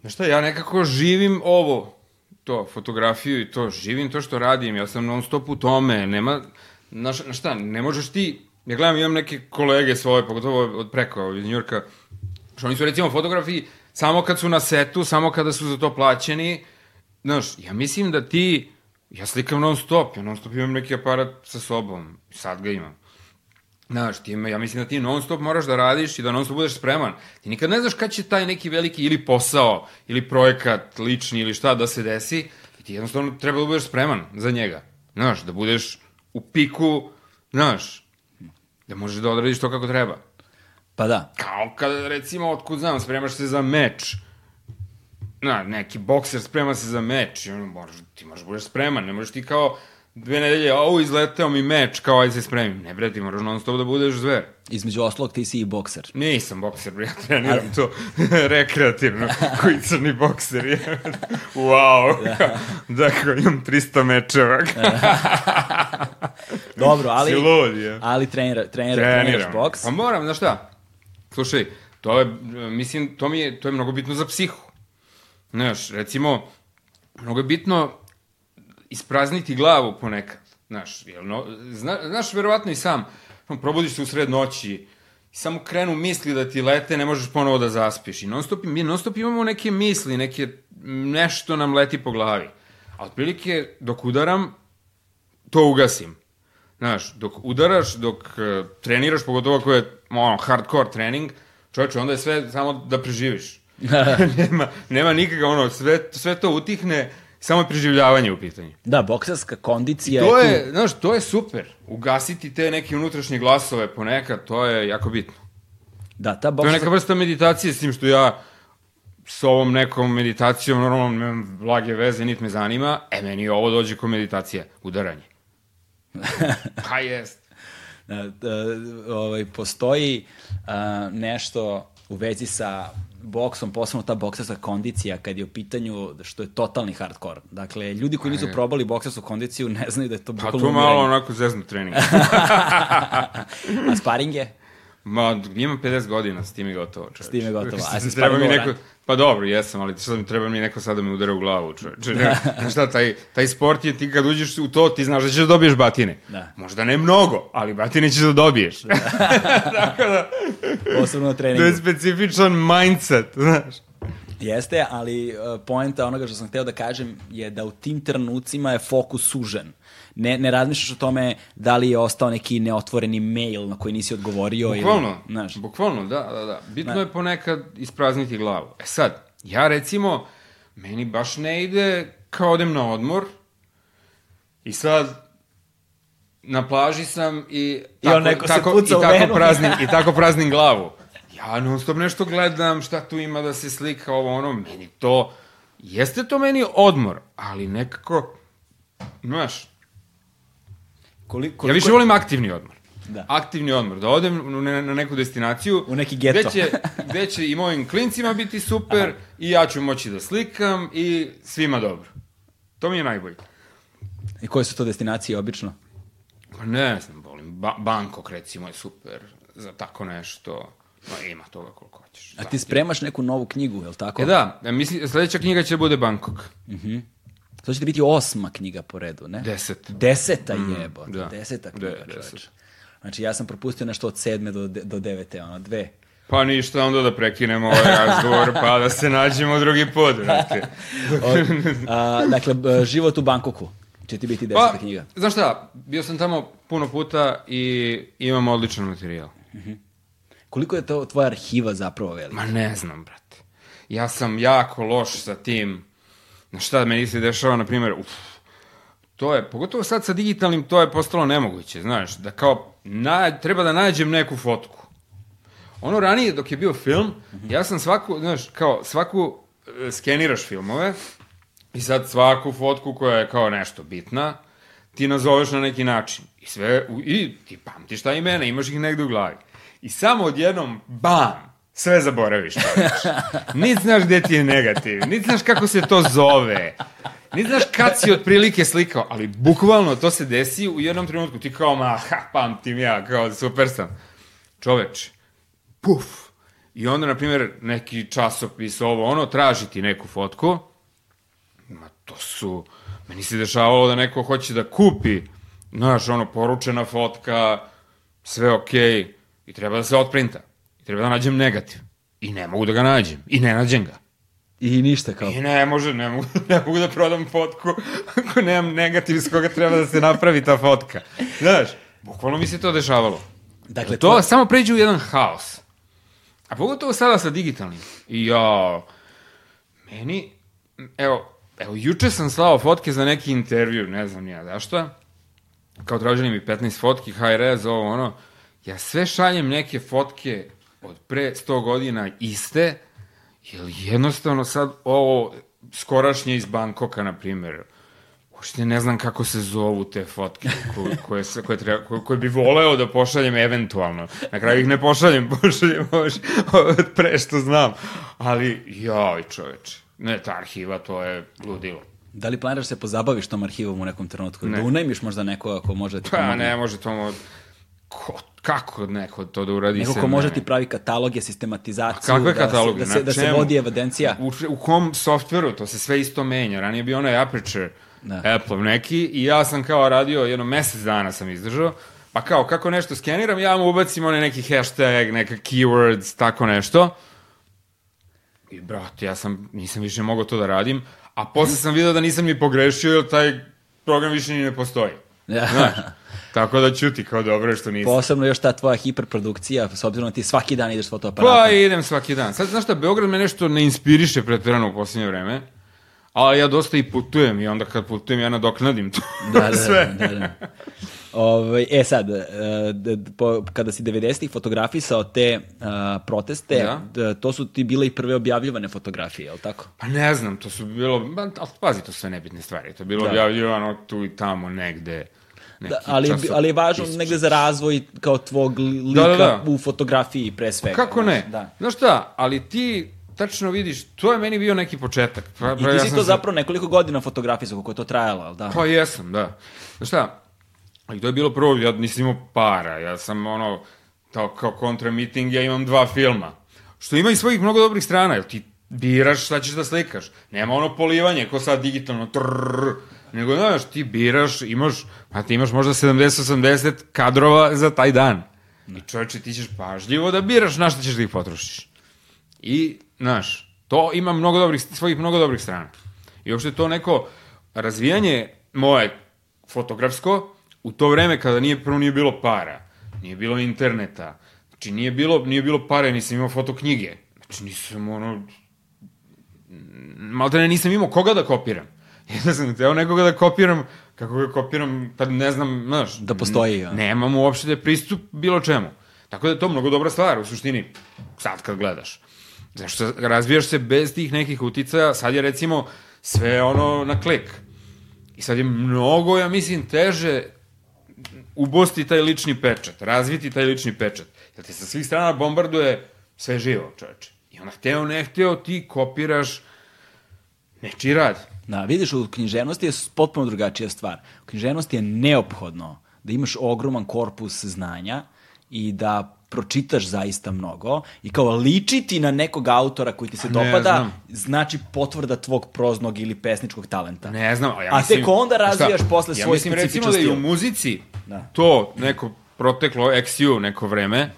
Znaš šta, ja nekako živim ovo, to, fotografiju i to, živim to što radim, ja sam non stop u tome, nema, znaš, šta, ne možeš ti, ja gledam, imam neke kolege svoje, pogotovo od preko, iz Njurka, što oni su recimo fotografi samo kad su na setu, samo kada su za to plaćeni, znaš, ja mislim da ti, ja slikam non stop, ja non stop imam neki aparat sa sobom, sad ga imam. Znaš, ti, ja mislim da ti non stop moraš da radiš i da non stop budeš spreman. Ti nikad ne znaš kad će taj neki veliki ili posao, ili projekat lični ili šta da se desi i ti jednostavno treba da budeš spreman za njega. Znaš, da budeš u piku, znaš, da možeš da odradiš to kako treba. Pa da. Kao kada, recimo, otkud znam, spremaš se za meč. Na, neki bokser sprema se za meč i ono, moraš, ti moraš da budeš spreman, ne možeš ti kao dve nedelje, au, izleteo mi meč, kao ajde se spremim. Ne bre, ti moraš non stop da budeš zver. Između ostalog ti si i bokser. Nisam bokser, bre, ja treniram to [laughs] rekreativno, koji crni bokser je. wow, [laughs] dakle, imam 300 mečeva. [laughs] Dobro, ali... Lud, je. Ali trenira, trenira, treniraš boks. Pa moram, znaš šta? Slušaj, to je, mislim, to mi je, to je mnogo bitno za psihu. Znaš, recimo, mnogo je bitno isprazniti glavu ponekad. Znaš, jel, no, zna, znaš, verovatno i sam, probudiš se u sred noći, samo krenu misli da ti lete, ne možeš ponovo da zaspiš. I non stop, mi non stop imamo neke misli, neke, nešto nam leti po glavi. A otprilike, dok udaram, to ugasim. Znaš, dok udaraš, dok uh, treniraš, pogotovo ako je ono, hardcore trening, čovječe, onda je sve samo da preživiš. [laughs] nema, nema nikakva, ono, sve, sve to utihne, samo je preživljavanje u pitanju. Da, bokserska kondicija To je, tu. znaš, to je super. Ugasiti te neke unutrašnje glasove ponekad, to je jako bitno. Da, ta To je neka vrsta meditacije, s tim što ja s ovom nekom meditacijom, normalno, nemam blage veze, niti me zanima, e, meni ovo dođe kao meditacija, udaranje. [laughs] pa jest. Da, da, ovaj, postoji a, nešto u vezi sa boksom, posebno ta bokserska kondicija kad je u pitanju što je totalni hardcore. Dakle, ljudi koji nisu probali boksersku kondiciju ne znaju da je to Pa bukvalno to malo umiranje. onako zeznu trening. [laughs] A sparing je? Ma, imam 50 godina, s tim je gotovo. Čoveč. S tim je gotovo. A se treba mi neko, Pa dobro, jesam, ali sad mi treba mi neko sad da me udara u glavu, čoveče. [laughs] Ne, šta, taj, taj sport je ti kad uđeš u to, ti znaš da ćeš da dobiješ batine. Da. Možda ne mnogo, ali batine ćeš da dobiješ. [laughs] Tako da, Posebno na to treningu. je specifičan mindset, znaš. Jeste, ali uh, poenta onoga što sam hteo da kažem je da u tim trenucima je fokus sužen. Ne, ne razmišljaš o tome da li je ostao neki neotvoreni mail na koji nisi odgovorio. Bukvalno, ili, znaš, bukvalno, da, da, da. Bitno je ponekad isprazniti glavu. E sad, ja recimo, meni baš ne ide kao odem na odmor i sad na plaži sam i on neko se tako, puca i tako praznim, [laughs] i tako praznim glavu. Ja non stop nešto gledam, šta tu ima da se slika, ovo ono, meni to, jeste to meni odmor, ali nekako, znaš, koliko, Ja više volim aktivni odmor. Da. Aktivni odmor, da odem na, neku destinaciju. U neki geto. Gde će, gde će i mojim klincima biti super, i ja ću moći da slikam, i svima dobro. To mi je najbolje. I koje su to destinacije obično? Pa ne znam, volim. Ba Bangkok recimo je super za tako nešto. Ma ima toga koliko hoćeš. A ti spremaš neku novu knjigu, je li tako? E da, ja mislim, sledeća knjiga će da bude Bangkok. To će ti biti osma knjiga po redu, ne? Deset. Deseta jebo, da. deseta knjiga, De- deset. Znači, ja sam propustio nešto od sedme do, do devete, ono, dve. Pa ništa, onda da prekinemo ovaj [laughs] razgovor, pa da se nađemo drugi put, brate. [laughs] A, dakle, život u Bankoku će ti biti deseta Pa, knjiga. znaš šta, bio sam tamo puno puta i imam odličan materijal. Koliko je to tvoja arhiva zapravo velika? Ma ne znam, brate. Ja sam jako loš sa tim. Na šta meni se dešava, na primjer, uf, to je, pogotovo sad sa digitalnim, to je postalo nemoguće, znaš, da kao, na, treba da nađem neku fotku. Ono ranije, dok je bio film, ja sam svaku, znaš, kao, svaku, e, skeniraš filmove, i sad svaku fotku koja je kao nešto bitna, ti nazoveš na neki način. I sve, u- i ti pamtiš ta imena, imaš ih negde u glavi. I samo odjednom, bam, sve zaboraviš. Niti znaš gde ti je negativ, niti znaš kako se to zove, niti znaš kad si otprilike slikao, ali bukvalno to se desi u jednom trenutku. Ti kao, ma, ha, pamtim ja, kao super sam. Čoveč, puf. I onda, na primjer, neki časopis, ovo, ono, traži ti neku fotku, Ma to su... Meni se dešavalo da neko hoće da kupi, znaš, ono, poručena fotka, sve okej, i treba da se otprinta. Treba da nađem negativ. I ne mogu da ga nađem. I ne nađem ga. I ništa kao. I ne može, ne mogu, [laughs] ne mogu da prodam fotku ako nemam negativ iz koga treba da se napravi ta fotka. Znaš, bukvalno mi se to dešavalo. Dakle, to to... samo pređe u jedan haos. A pogotovo sada sa digitalnim. I ja, meni, evo, evo, juče sam slao fotke za neki intervju, ne znam ja zašto, kao tražili mi 15 fotki, high res, ovo ono, ja sve šaljem neke fotke od pre 100 godina iste, jer jednostavno sad ovo skorašnje iz Bankoka, na primjer, uopšte ne znam kako se zovu te fotke koje, koje, se, koje, treba, koje, koje bi voleo da pošaljem eventualno. Na kraju ih ne pošaljem, [laughs] pošaljem ovo š- od pre što znam. Ali, joj čoveče, ne, ta arhiva, to je ludilo. Da li planiraš se pozabaviš tom arhivom u nekom trenutku? Ne. Da unajmiš možda nekoga ko može da Pa ne može to... mo- Ko, kako neko to da uradi Neko ko može ti pravi kataloge, sistematizaciju, A kakve da, kataloge? se, da, se, da se vodi evidencija. U, u kom softveru, to se sve isto menja. Ranije je bio onaj Aperture, Da. da. Apple neki, i ja sam kao radio, jedno mesec dana sam izdržao, pa kao, kako nešto skeniram, ja mu ubacim onaj neki hashtag, neka keywords, tako nešto. I, brate, ja sam, nisam više mogao to da radim, a posle sam video da nisam ni pogrešio, jer taj program više ni ne postoji. [laughs] Znaš, tako da ćuti, kao dobro što nisam. Posebno još ta tvoja hiperprodukcija, s obzirom da ti svaki dan ideš s fotoaparatom. Pa idem svaki dan. Sad, znaš šta, Beograd me nešto ne inspiriše pretjerano u posljednje vreme, ali ja dosta i putujem i onda kad putujem ja nadoknadim to Da, da, [laughs] sve. da, da. Ovaj, e sad, e, po, kada si 90-ih fotografisao te a, proteste, Da. to su ti bile i prve objavljivane fotografije, je li tako? Pa ne znam, to su bilo, ali pazi, to su sve nebitne stvari. To je bilo Da. objavljivano tu i tamo negde. Neki Da, ali, ali je važno negde za razvoj kao tvog li- lika Da, da, da. u fotografiji pre svega. Kako ne? Da. Znaš šta, ali ti tačno vidiš, to je meni bio neki početak. Pa, I pa ti ja si to zapravo nekoliko godina fotografisao, koliko je to trajalo, ali da? Pa jesam, da. Znaš šta, ali to je bilo prvo, ja nisam imao para, ja sam ono, kao, kao kontra meeting, ja imam dva filma. Što ima i svojih mnogo dobrih strana, jer ti biraš šta ćeš da slikaš. Nema ono polivanje, ko sad digitalno, trrrr, nego, znaš, ti biraš, imaš, pa ti imaš možda 70-80 kadrova za taj dan. I čovječe, ti ćeš pažljivo da biraš na šta ćeš da ih potrošiš. I, znaš, to ima mnogo dobrih, svojih mnogo dobrih strana. I uopšte to neko razvijanje moje fotografsko, u to vreme kada nije, prvo nije bilo para, nije bilo interneta, znači nije bilo, nije bilo pare, nisam imao fotoknjige, znači nisam ono, malo ne nisam imao koga da kopiram. [laughs] Jedna sam teo nekoga da kopiram, kako ga kopiram, pa ne znam, znaš. Da postoji, ja. Nemam uopšte da je pristup bilo čemu. Tako da je to mnogo dobra stvar, u suštini, sad kad gledaš. Zašto razvijaš se bez tih nekih uticaja, sad je recimo sve ono na klik. I sad je mnogo, ja mislim, teže ubosti taj lični pečat, razviti taj lični pečat. Jer te sa svih strana bombarduje sve živo, čoveče. I onda hteo, ne hteo, ti kopiraš nečiji rad. Da, vidiš, u književnosti je potpuno drugačija stvar. U književnosti je neophodno da imaš ogroman korpus znanja i da pročitaš zaista mnogo i kao ličiti na nekog autora koji ti se Ne dopada, znam. znači potvrda tvog proznog ili pesničkog talenta. Ne znam, a ja A mislim... tek onda razvijaš šta? posle ja svoj mislim, recimo da i u muzici Da. to neko proteklo XU neko vreme,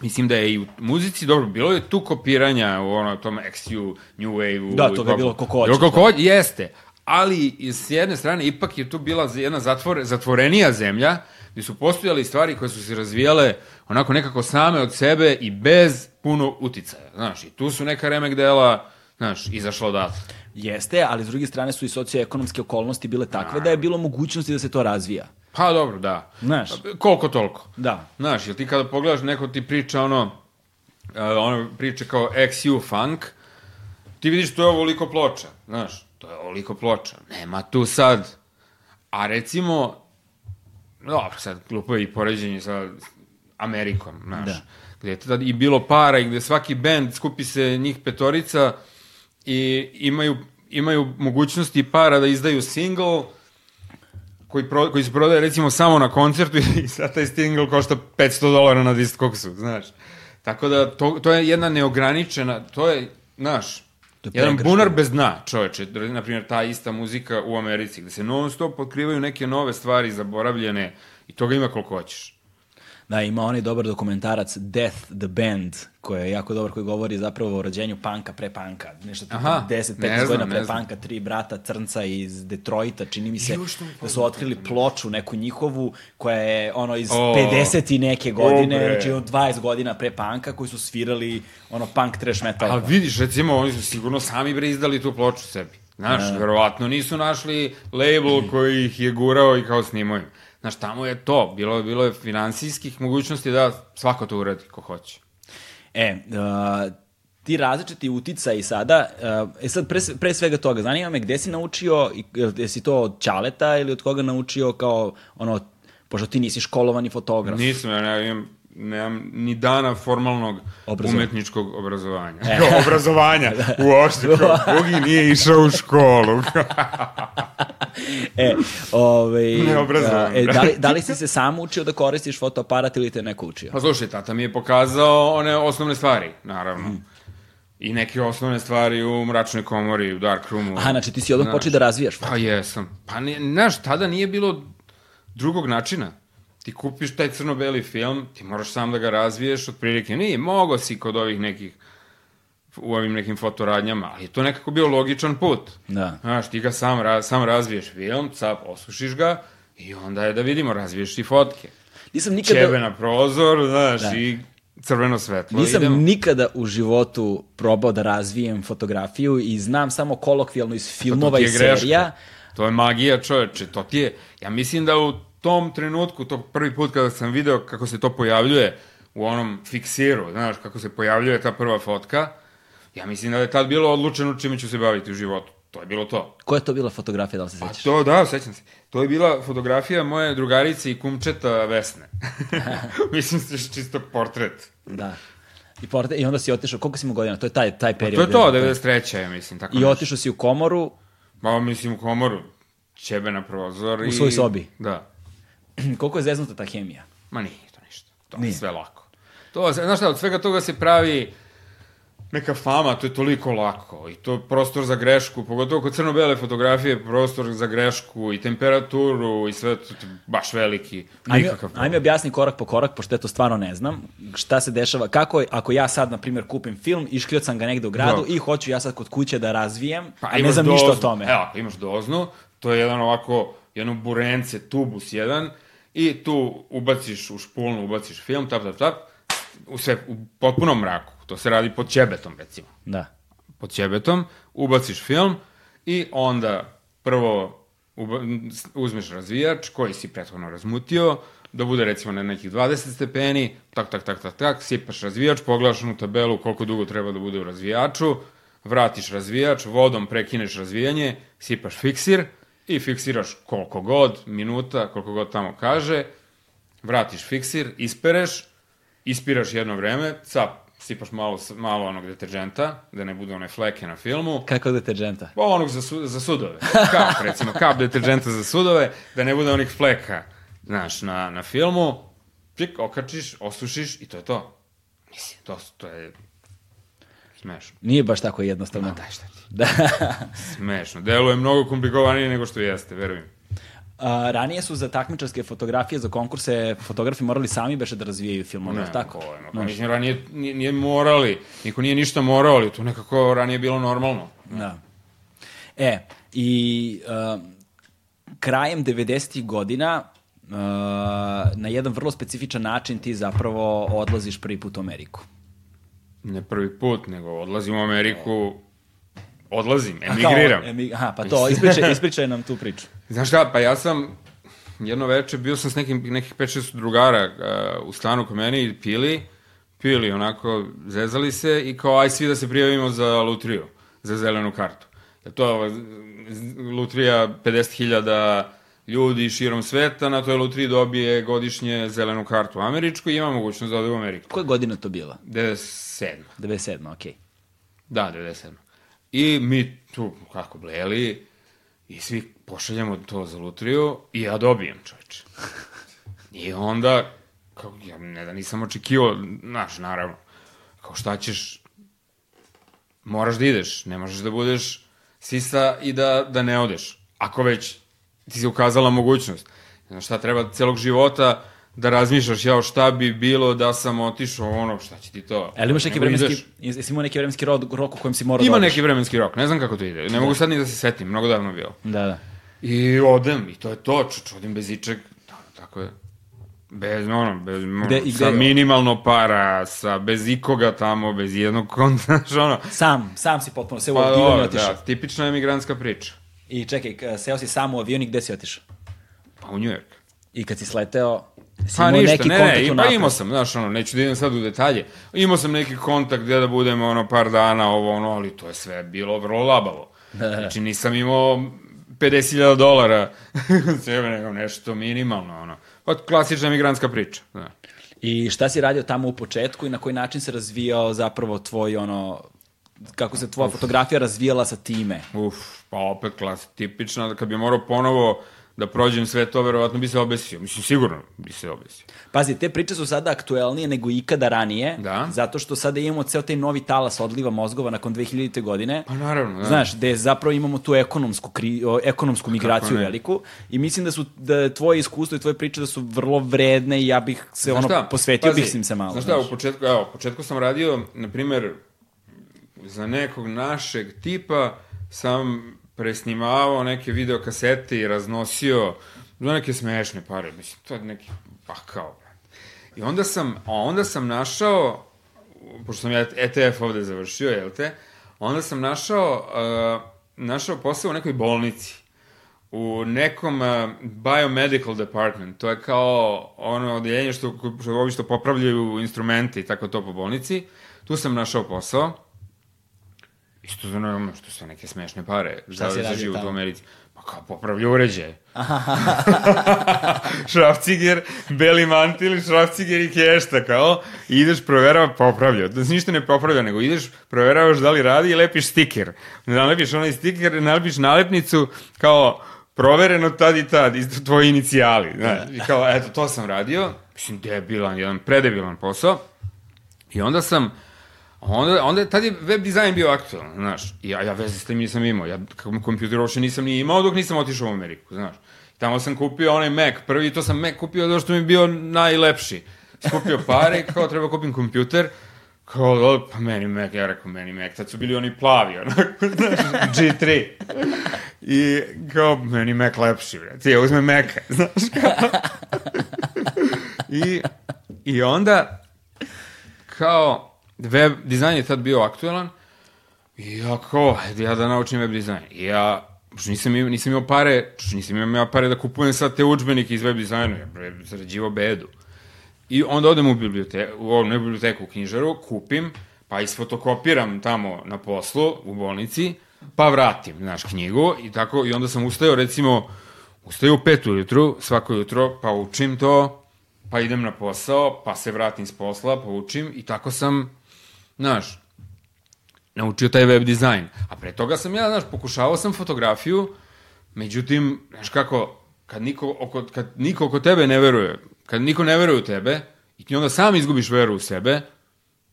mislim da je i u muzici, dobro, bilo je tu kopiranja u ono, tom XU, New Wave-u. Da, i toga je popu. bilo hoćeš, Bilo hoćeš, jeste. Ali, s jedne strane, ipak je tu bila jedna zatvore, zatvorenija zemlja, gde su postojali stvari koje su se razvijale onako nekako same od sebe i bez puno uticaja. Znaš, i tu su neka remek dela, znaš, izašla odatle. Jeste, ali s druge strane su i socioekonomske okolnosti bile takve da je bilo mogućnosti da se to razvija. Pa dobro, da. Znaš. Koliko toliko. Da. Znaš, jel ti kada pogledaš, neko ti priča ono, uh, ono priče kao XU funk, ti vidiš to je ovoliko ploča, znaš, to je ovoliko ploča. Nema tu sad, a recimo, dobro, sad glupo je i poređenje sa Amerikom, znaš, Da. gde je tad i bilo para i gde svaki bend skupi se njih petorica i imaju, imaju mogućnosti para da izdaju single, koji, pro, koji se prodaje recimo samo na koncertu [laughs] i sad taj single košta 500 dolara na Discogsu, znaš. Tako da to, to je jedna neograničena, to je, znaš, To je jedan pregršt. bunar bez dna, čoveče. Na primjer, ta ista muzika u Americi, gde se non stop otkrivaju neke nove stvari zaboravljene i toga ima koliko hoćeš. Da, ima onaj dobar dokumentarac Death the Band, koji je jako dobar, koji govori zapravo o rođenju panka pre panka. Nešto Aha, 10-15 ne znam, godina pre panka, tri brata crnca iz Detroita, čini mi se, da su otkrili ploču neku njihovu, koja je ono iz O. 50 i neke godine, O, bre. znači od 20 godina pre panka, koji su svirali ono punk trash metal. A vidiš, recimo, oni su sigurno sami bre izdali tu ploču sebi. Znaš, verovatno nisu našli label koji ih je gurao i kao snimaju. Znaš, tamo je to. Bilo, bilo je finansijskih mogućnosti da svako to uradi ko hoće. E, uh, ti različiti uticaji sada, uh, e sad pre, pre svega toga, zanima me gde si naučio, i, jesi to od Ćaleta ili od koga naučio kao, ono, pošto ti nisi školovani fotograf. Nisam, ja ne, imam, nemam ni dana formalnog Obrazovanja. umetničkog obrazovanja. [laughs] Kao obrazovanja, [laughs] uopšte, kao, [laughs] Bugi nije išao u školu. E, ovaj, Neobrazovan, e, da, li, da li si se sam učio da koristiš fotoaparat ili te neko učio? pa slušaj, tata mi je pokazao one osnovne stvari, naravno. I neke osnovne stvari u mračnoj komori, u dark roomu. Aha, znači ti si odmah počeo da razvijaš. Pa jesam. Pa ne, znaš, tada nije bilo drugog načina. Ti kupiš taj crno-beli film, ti moraš sam da ga razviješ, otprilike nije, mogo si kod ovih nekih u ovim nekim fotoradnjama, ali je to nekako bio logičan put. Da. Znaš, ti ga sam, ra, sam razviješ film, cap, osušiš ga i onda je da vidimo, razviješ i fotke. Nisam nikada... Čebe na prozor, znaš, Da. i crveno svetlo. Nisam idemo. nikada u životu probao da razvijem fotografiju i znam samo kolokvijalno iz filmova i serija. To je magija, čoveče. To ti je... Ja mislim da u tom trenutku, to prvi put kada sam video kako se to pojavljuje u onom fiksiru, znaš, kako se pojavljuje ta prva fotka, ja mislim da je tad bilo odlučeno čime ću se baviti u životu. To je bilo to. Koja je to bila fotografija, da li se A sećaš? to, da, sećam se. To je bila fotografija moje drugarice i kumčeta Vesne. [laughs] mislim se čisto portret. Da. I, porte, I onda si otišao, koliko si imao godina? To je taj, taj To period. je to, Da. 93. ja mislim. Tako I nešto. otišao si u komoru, Pa mislim u komoru. Ćebe na prozor. U i... svojoj sobi. Da. [clears throat] koliko je zeznuta ta hemija? Ma nije to ništa. To Nije. je sve lako. To, znaš šta, od svega toga se pravi neka fama, to je toliko lako i to je prostor za grešku, pogotovo kod crno-bele fotografije, prostor za grešku i temperaturu i sve to, je baš veliki, nikakav problem. ajme objasni korak po korak, pošto ja to stvarno ne znam. Šta se dešava, kako je, ako ja sad, na primjer, kupim film, iškljio sam ga negde u gradu Da. i hoću ja sad kod kuće da razvijem, Pa, a ne znam ništa o doznu. tome. Evo, imaš doznu, to je jedan ovako, jedno burence, tubus jedan, i tu ubaciš u špulnu, ubaciš film, tap, tap, tap, u, sve, u potpunom mraku. To se radi pod ćebetom, recimo. Da. Pod ćebetom, ubaciš film i onda prvo uba, uzmeš razvijač koji si prethodno razmutio, da bude recimo na nekih 20 stepeni, tak, tak, tak, tak, tak, sipaš razvijač, pogledaš onu tabelu koliko dugo treba da bude u razvijaču, vratiš razvijač, vodom prekineš razvijanje, sipaš fiksir i fiksiraš koliko god, minuta, koliko god tamo kaže, vratiš fiksir, ispereš, ispiraš jedno vreme, cap, sipaš malo, malo onog deterđenta, da ne bude one fleke na filmu, Kako deterđenta? Pa onog za, su, za sudove. Kap, [laughs] recimo, kap deterđenta za sudove, da ne bude onih fleka, znaš, na, na filmu. Čik, okačiš, osušiš i to je to. Mislim, to, to je smešno. Nije baš tako jednostavno. Ma daj šta ti. Da. [laughs] Smešno. Deluje mnogo komplikovanije nego što jeste, verujem. A, ranije su za takmičarske fotografije, za konkurse, fotografi morali sami beše da razvijaju filmove, ne, tako? Pojma. Pa, mislim, ranije nije, nije morali, niko nije ništa morao, ali to nekako ranije bilo normalno. Da. E, i uh, krajem 90-ih godina uh, na jedan vrlo specifičan način ti zapravo odlaziš prvi put u Ameriku. Ne prvi put, nego odlazim u Ameriku, odlazim, A kao, emigriram. emi- aha, pa to, ispričaj, [laughs] ispričaj nam tu priču. Znaš šta, pa ja sam jedno veče bio sam s nekim, nekih 5-6 drugara uh, u stanu kod mene i pili, pili onako, zezali se i kao aj svi da se prijavimo za lutriju, za zelenu kartu. To je ova z- lutrija 50.000 ljudi širom sveta, na toj lutriji dobije godišnje zelenu kartu američku i ima mogućnost da ode u Ameriku. Koja godina to bila? 97. 97. okej. Da, 97. I mi tu, kako bleli, i svi pošaljamo to za lutriju i ja dobijem, čoveče. [laughs] I onda, kao, ja ne da nisam očekivao, znaš, naravno, kao šta ćeš, moraš da ideš, ne možeš da budeš sisa i da, da ne odeš. Ako već ti se ukazala mogućnost. Znaš šta, treba celog života da razmišljaš, jao, šta bi bilo da sam otišao ono, šta će ti to? E, ali imaš neki vremenski, jesi imao neki vremenski rok, rok u kojem si morao Ima da odeš? neki vremenski rok, ne znam kako to ide. Ne mogu sad ni da se setim, mnogo davno bilo. Da, da. I odem, i to je to, čuč, odim bez ičeg, da, tako je. Bez, ono, bez, Gde- gde- sa minimalno para, sa, bez ikoga tamo, bez jednog konta, [laughs] znaš, ono. Sam, sam si potpuno, se u Pa, dobro, otišao. da, tipična emigrantska priča. I čekaj, seo si sam u avion i gde si otišao? Pa u New York. I kad si sleteo, si Pa imao ništa, neki ne, kontakt ne, pa imao sam, znaš, ono, neću da idem sad u detalje. Imao sam neki kontakt gde da budem, ono, par dana, ovo, ono, ali to je sve bilo vrlo labavo. Znači, nisam imao 50.000 dolara, [laughs] sebe nego nešto minimalno, ono. Pa klasična migrantska priča, da. I šta si radio tamo u početku i na koji način se razvijao zapravo tvoj ono kako se tvoja fotografija razvijala sa time? Uf, pa opet klas, tipična, kad bi morao ponovo da prođem sve to, verovatno bi se obesio. Mislim, sigurno bi se obesio. Pazi, te priče su sada aktuelnije nego ikada ranije, Da. zato što sada imamo ceo taj novi talas odliva mozgova nakon 2000. godine. Pa naravno, da. Znaš, gde zapravo imamo tu ekonomsku, kri, ekonomsku migraciju ne? veliku i mislim da su da je tvoje iskustvo i tvoje priče da su vrlo vredne i ja bih se Znaš ono šta? posvetio Pazi, bih im se malo. Znaš šta, u početku, evo, u početku sam radio, na primer, za nekog našeg tipa sam presnimavao neke videokasete i raznosio za neke smešne pare, mislim, to je neki pakao. I onda sam, a onda sam našao, pošto sam ja ETF ovde završio, jel te, onda sam našao, uh, našao posao u nekoj bolnici u nekom uh, biomedical department, to je kao ono odeljenje što, što ovi što popravljaju instrumente i tako to po bolnici, tu sam našao posao, isto za ono što su neke smešne pare, Šta si za radio život u tamo? Americi. Pa kao popravlja uređaje. [laughs] šrafciger, beli mantil, šrafciger i kešta, kao, i ideš proverava, popravlja. Da se ništa ne popravlja, nego ideš, proveravaš da li radi i lepiš stiker. Nalepiš onaj stiker, nalepiš nalepnicu, kao, provereno tad i tad, isto tvoji inicijali. Znaš, i kao, eto, to sam radio. Mislim, debilan, jedan predebilan posao. I onda sam onda, onda tad je web dizajn bio aktualan, znaš. I ja, ja veze s tim nisam imao. Ja kompjuter uopšte nisam ni imao dok nisam otišao u Ameriku, znaš. Tamo sam kupio onaj Mac, prvi to sam Mac kupio zato što mi je bio najlepši. Skupio pare, kao treba kupim kompjuter, kao, pa meni Mac, ja rekao meni Mac, tad su bili oni plavi, onako, [laughs] znaš, G3. I kao, meni Mac lepši, bre. Ti ja uzmem Maca, [laughs] znaš kao. I, I onda, kao, web dizajn je tad bio aktualan, i ja kao, ja da naučim web dizajn. I ja, pošto nisam imao, nisam imao pare, pošto nisam imao pare da kupujem sad te učbenike iz web dizajna, ja bre, zarađivo bedu. I onda odem u biblioteku, u ovom, biblioteku, u knjižaru, kupim, pa isfotokopiram tamo na poslu, u bolnici, pa vratim, znaš, knjigu i tako, i onda sam ustajao, recimo, ustaju u pet ujutru, svako jutro, pa učim to, pa idem na posao, pa se vratim s posla, pa učim i tako sam, znaš, naučio taj web dizajn. A pre toga sam ja, znaš, pokušavao sam fotografiju, međutim, znaš kako, kad niko oko, kad niko oko tebe ne veruje, kad niko ne veruje u tebe, i ti onda sam izgubiš veru u sebe,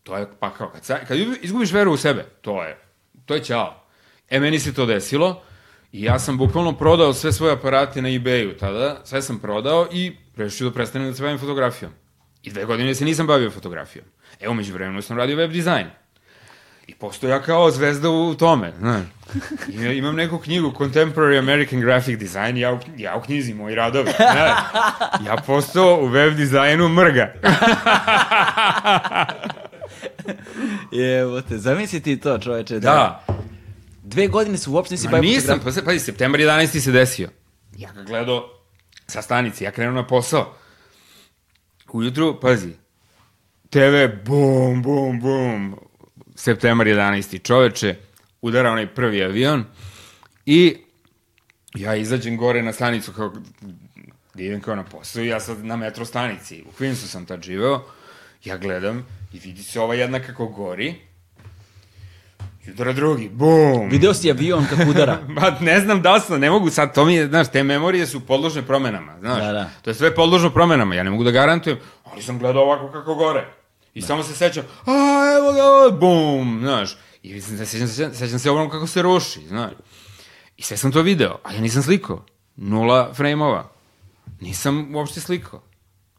to je pa kao, kad, kad izgubiš veru u sebe, to je, to je ćao. E, meni se to desilo, i ja sam bukvalno prodao sve svoje aparate na ebayu tada, sve sam prodao i rešio da prestanem da se bavim fotografijom. I dve godine se nisam bavio fotografijom. Evo, među vremenu sam radio web dizajn. I postoji ja kao zvezda u tome, znaš. I imam neku knjigu Contemporary American Graphic Design, ja u, ja u knjizi, moji radovi, znaš. Ja postao u web dizajnu mrga. [laughs] Evo te, zamisli ti to čoveče. Da. da. Dve godine se uopšte nisi bavio Nisam, pa, pazi, septembar 11. se desio. Ja ga gledao sa stanice, ja krenuo na posao. Ujutru, pazi, TV, bum, bum, bum, septembar 11. čoveče, udara onaj prvi avion i ja izađem gore na stanicu kao da idem kao na posao i ja sad na metro stanici. U Queensu sam tad živeo. Ja gledam i vidi se ova jedna kako gori. I udara drugi, bum. Video si avion kako udara. [laughs] Ma ne znam da sam, ne mogu sad, to mi je, znaš, te memorije su podložne promenama, znaš. Da, da. To je sve podložno promenama, ja ne mogu da garantujem, ali sam gledao ovako kako gore. I da. samo se sećam, a evo ga, bum, znaš. I sećam, sećam, sećam se ovom kako se ruši, znaš. I sve sam to video, a ja nisam slikao. Nula frame-ova. Nisam uopšte slikao.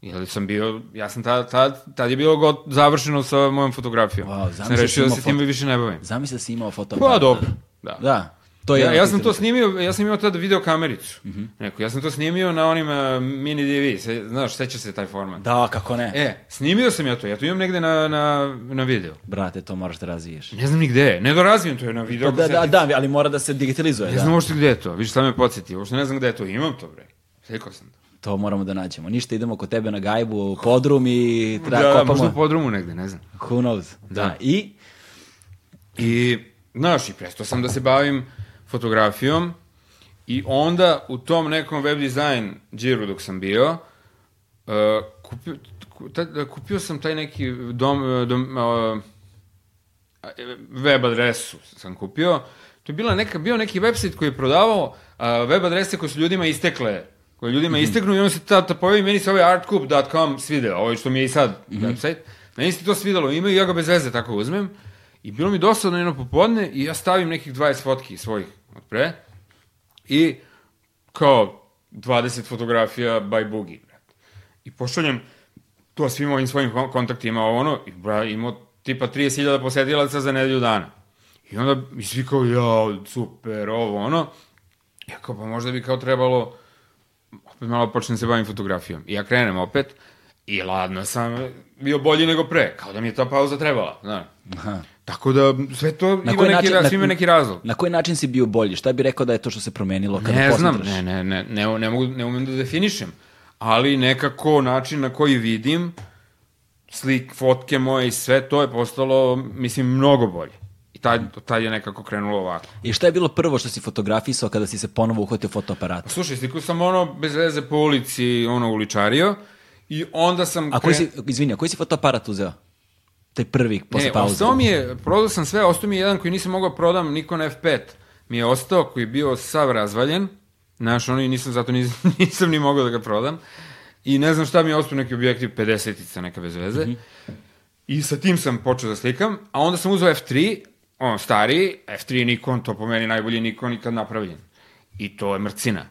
Jer sam bio, ja sam tad, tad, tad je bilo god završeno sa mojom fotografijom. Wow, sam rešio da se tim više ne bavim. Zamisli da si imao fotoaparat. Pa dobro, da. Da. To je ja, ja sam to snimio, ja sam imao tada video kamericu. Mm -hmm. Neko, ja sam to snimio na onim uh, mini DV, se, znaš, seća se taj format. Da, kako ne. E, snimio sam ja to, ja to imam negde na, na, na video. Brate, to moraš da razviješ. Ne znam ni gde, ne da razvijem, to je na video. Da, da, da, ali mora da se digitalizuje. Ne da. znam uopšte gde je to, viš šta me podsjeti, uopšte ne znam gde je to, imam to bre, sekao sam to. To moramo da nađemo. Ništa, idemo kod tebe na gajbu, podrum i treba da, kopamo. Da, možda u podrumu negde, ne znam. Who knows. Da. da. I? I, znaš, i prestao sam da se bavim fotografijom i onda u tom nekom web dizajn džiru dok sam bio, uh, kupio, ta, kupio sam taj neki dom, dom, uh, web adresu sam kupio. To je bila neka, bio neki website koji je prodavao uh, web adrese koje su ljudima istekle koje ljudima mm -hmm. isteknu i onda se ta, ta pojavi, meni se ovaj artcoup.com svideo, ovo što mi je i sad mm -hmm. website, meni se to svidelo, imaju ja ga bez veze tako uzmem i bilo mi dosadno jedno popodne i ja stavim nekih 20 fotki svojih od pre i kao 20 fotografija by Boogie. I pošaljem to svim ovim svojim kontaktima ono i bra, imao tipa 30.000 posetilaca za nedelju dana. I onda i svi kao, ja, super, ovo, ono. Ja kao, pa možda bi kao trebalo opet malo počnem se bavim fotografijom. I ja krenem opet i ladno sam bio bolji nego pre. Kao da mi je ta pauza trebala, znaš. Tako da sve to na ima neki, način, na, ima neki razlog. Na koji način si bio bolji? Šta bi rekao da je to što se promenilo kada ne znam, ne, ne, ne, ne, ne, mogu, ne umem da definišem. Ali nekako način na koji vidim slik, fotke moje i sve to je postalo, mislim, mnogo bolje. I tad, tad je nekako krenulo ovako. I šta je bilo prvo što si fotografisao kada si se ponovo uhvatio fotoaparata? Slušaj, sliku sam ono bez veze po ulici ono uličario i onda sam... A koji si, izvini, a koji si fotoaparat uzeo? Taj prvi posle pauze. Ne, ostao mi je, prodao sam sve, ostao mi je jedan koji nisam mogao prodam, Nikon F5 mi je ostao, koji je bio sav razvaljen, znaš, ono i nisam, zato nisam, [laughs] nisam ni mogao da ga prodam. I ne znam šta mi je ostao neki objektiv 50-ica, neka bez veze. Mm -hmm. I sa tim sam počeo da slikam, a onda sam uzeo F3, on stariji, F3 Nikon, to po meni najbolji Nikon ikad napravljen. I to je mrcina.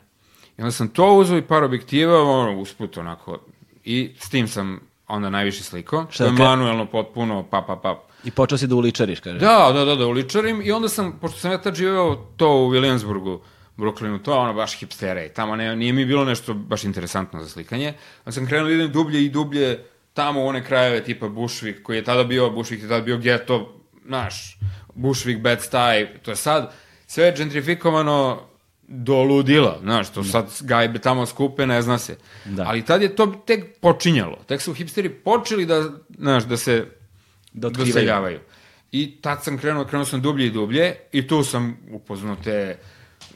I onda sam to uzeo i par objektiva, ono, usput onako, i s tim sam onda najviše slikao. Šta to je ka- manuelno potpuno, pa, pa, pa. I počeo si da uličariš, kaže. Da, da, da, da, uličarim i onda sam, pošto sam ja tad živeo to u Williamsburgu, Brooklynu, to je ono baš hipstere i tamo ne, nije mi bilo nešto baš interesantno za slikanje. Onda sam krenuo da idem dublje i dublje tamo u one krajeve tipa Bushwick, koji je tada bio, Bushwick je tada bio geto, naš, Bushwick, Bed Stuy, to je sad sve je gentrifikovano do ludila, znaš, to sad gajbe tamo skupe, ne zna se. Da. Ali tad je to tek počinjalo. Tek su hipsteri počeli da, znaš, da se Da doseljavaju. I tad sam krenuo, krenuo sam dublje i dublje i tu sam upoznao te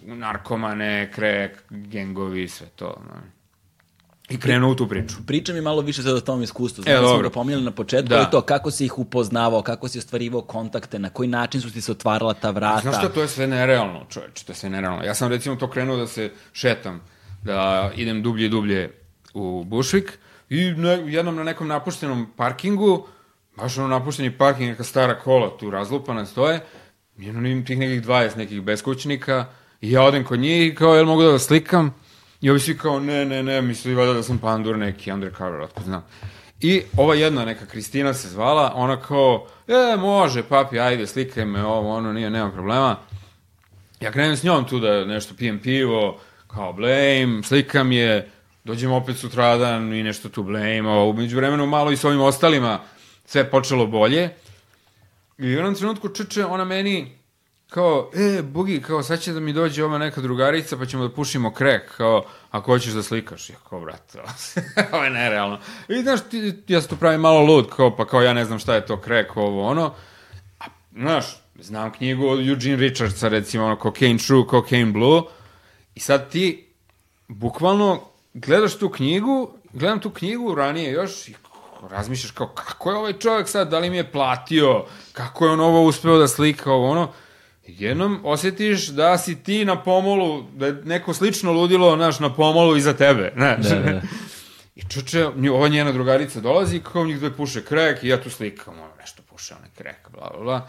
narkomane, krek, gengovi, sve to. No. I krenuo u tu priču. Priča mi malo više sad o tom iskustvu. E, Znači, smo dobro. ga pominjali na početku, Da. ali to, kako si ih upoznavao, kako si ostvarivao kontakte, na koji način su ti se otvarala ta vrata. Znaš šta, to je sve nerealno, čoveče, to je sve nerealno. Ja sam recimo to krenuo da se šetam, da idem dublje i dublje u Bushwick i ne, jednom na nekom napuštenom parkingu, baš ono napušteni parking, neka stara kola tu razlupana stoje, jedno tih nekih 20 nekih beskućnika i ja odem kod njih i kao, jel mogu da vas slikam? I ovi svi kao, ne, ne, ne, misli valjda da sam pandur neki undercover, otko znam. I ova jedna neka Kristina se zvala, ona kao, e, može, papi, ajde, slikaj me, ovo, ono, nije, nema problema. Ja krenem s njom tu da nešto pijem pivo, kao blame, slikam je, dođem opet sutradan i nešto tu blame, a umeđu vremenu malo i s ovim ostalima sve počelo bolje. I u jednom trenutku čeče ona meni kao, e, Bugi, kao, sad će da mi dođe ova neka drugarica, pa ćemo da pušimo krek, kao, ako hoćeš da slikaš. Ja kao, brate, [laughs] ovo je nerealno. I znaš, ti, ja se tu pravim malo lud, kao, pa kao, ja ne znam šta je to krek, ovo, ono. A, znaš, znam knjigu od Eugene Richardsa, recimo, ono, Cocaine True, Cocaine Blue, i sad ti, bukvalno, gledaš tu knjigu, gledam tu knjigu ranije još i razmišljaš kao kako je ovaj čovjek sad, da li mi je platio, kako je on ovo uspeo da slika, ovo ono. Jednom osjetiš da si ti na pomolu, da je neko slično ludilo, znaš, na pomolu iza tebe, znaš. Da, da. [laughs] I čuče, ova njena drugarica dolazi kao njih dve puše krek i ja tu slikam, ono, nešto puše onaj krek, bla, bla, bla.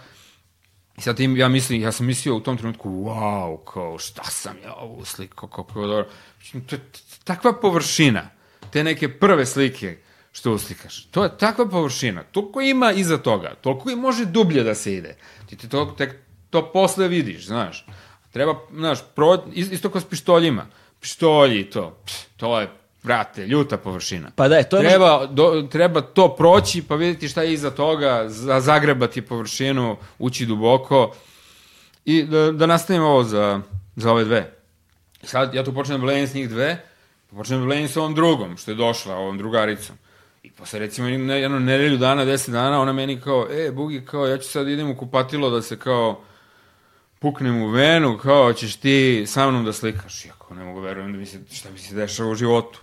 I sad tim, ja mislim, ja sam mislio u tom trenutku, wow, kao, šta sam ja ovo uslikao, kako je dobro. To je takva površina, te neke prve slike što uslikaš. To je takva površina, toliko ima iza toga, toliko i može dublje da se ide. Ti ti to, tek to posle vidiš, znaš. Treba, znaš, pro, is- isto kao s pištoljima. Pištolji i to, to je, brate, ljuta površina. Pa da, je, to je treba, do, treba to proći pa vidjeti šta je iza toga, za, zagrebati površinu, ući duboko i da, da nastavim ovo za, za ove dve. Sad ja tu počnem da blejim s njih dve, pa počnem da blejim s ovom drugom, što je došla, ovom drugaricom. I posle recimo jedno nedelju dana, deset dana, ona meni kao, e, Bugi, kao, ja ću sad idem u kupatilo da se kao puknem u venu, kao, ćeš ti sa mnom da slikaš. Ja kao, ne mogu verujem da mi se, šta mi se dešava u životu.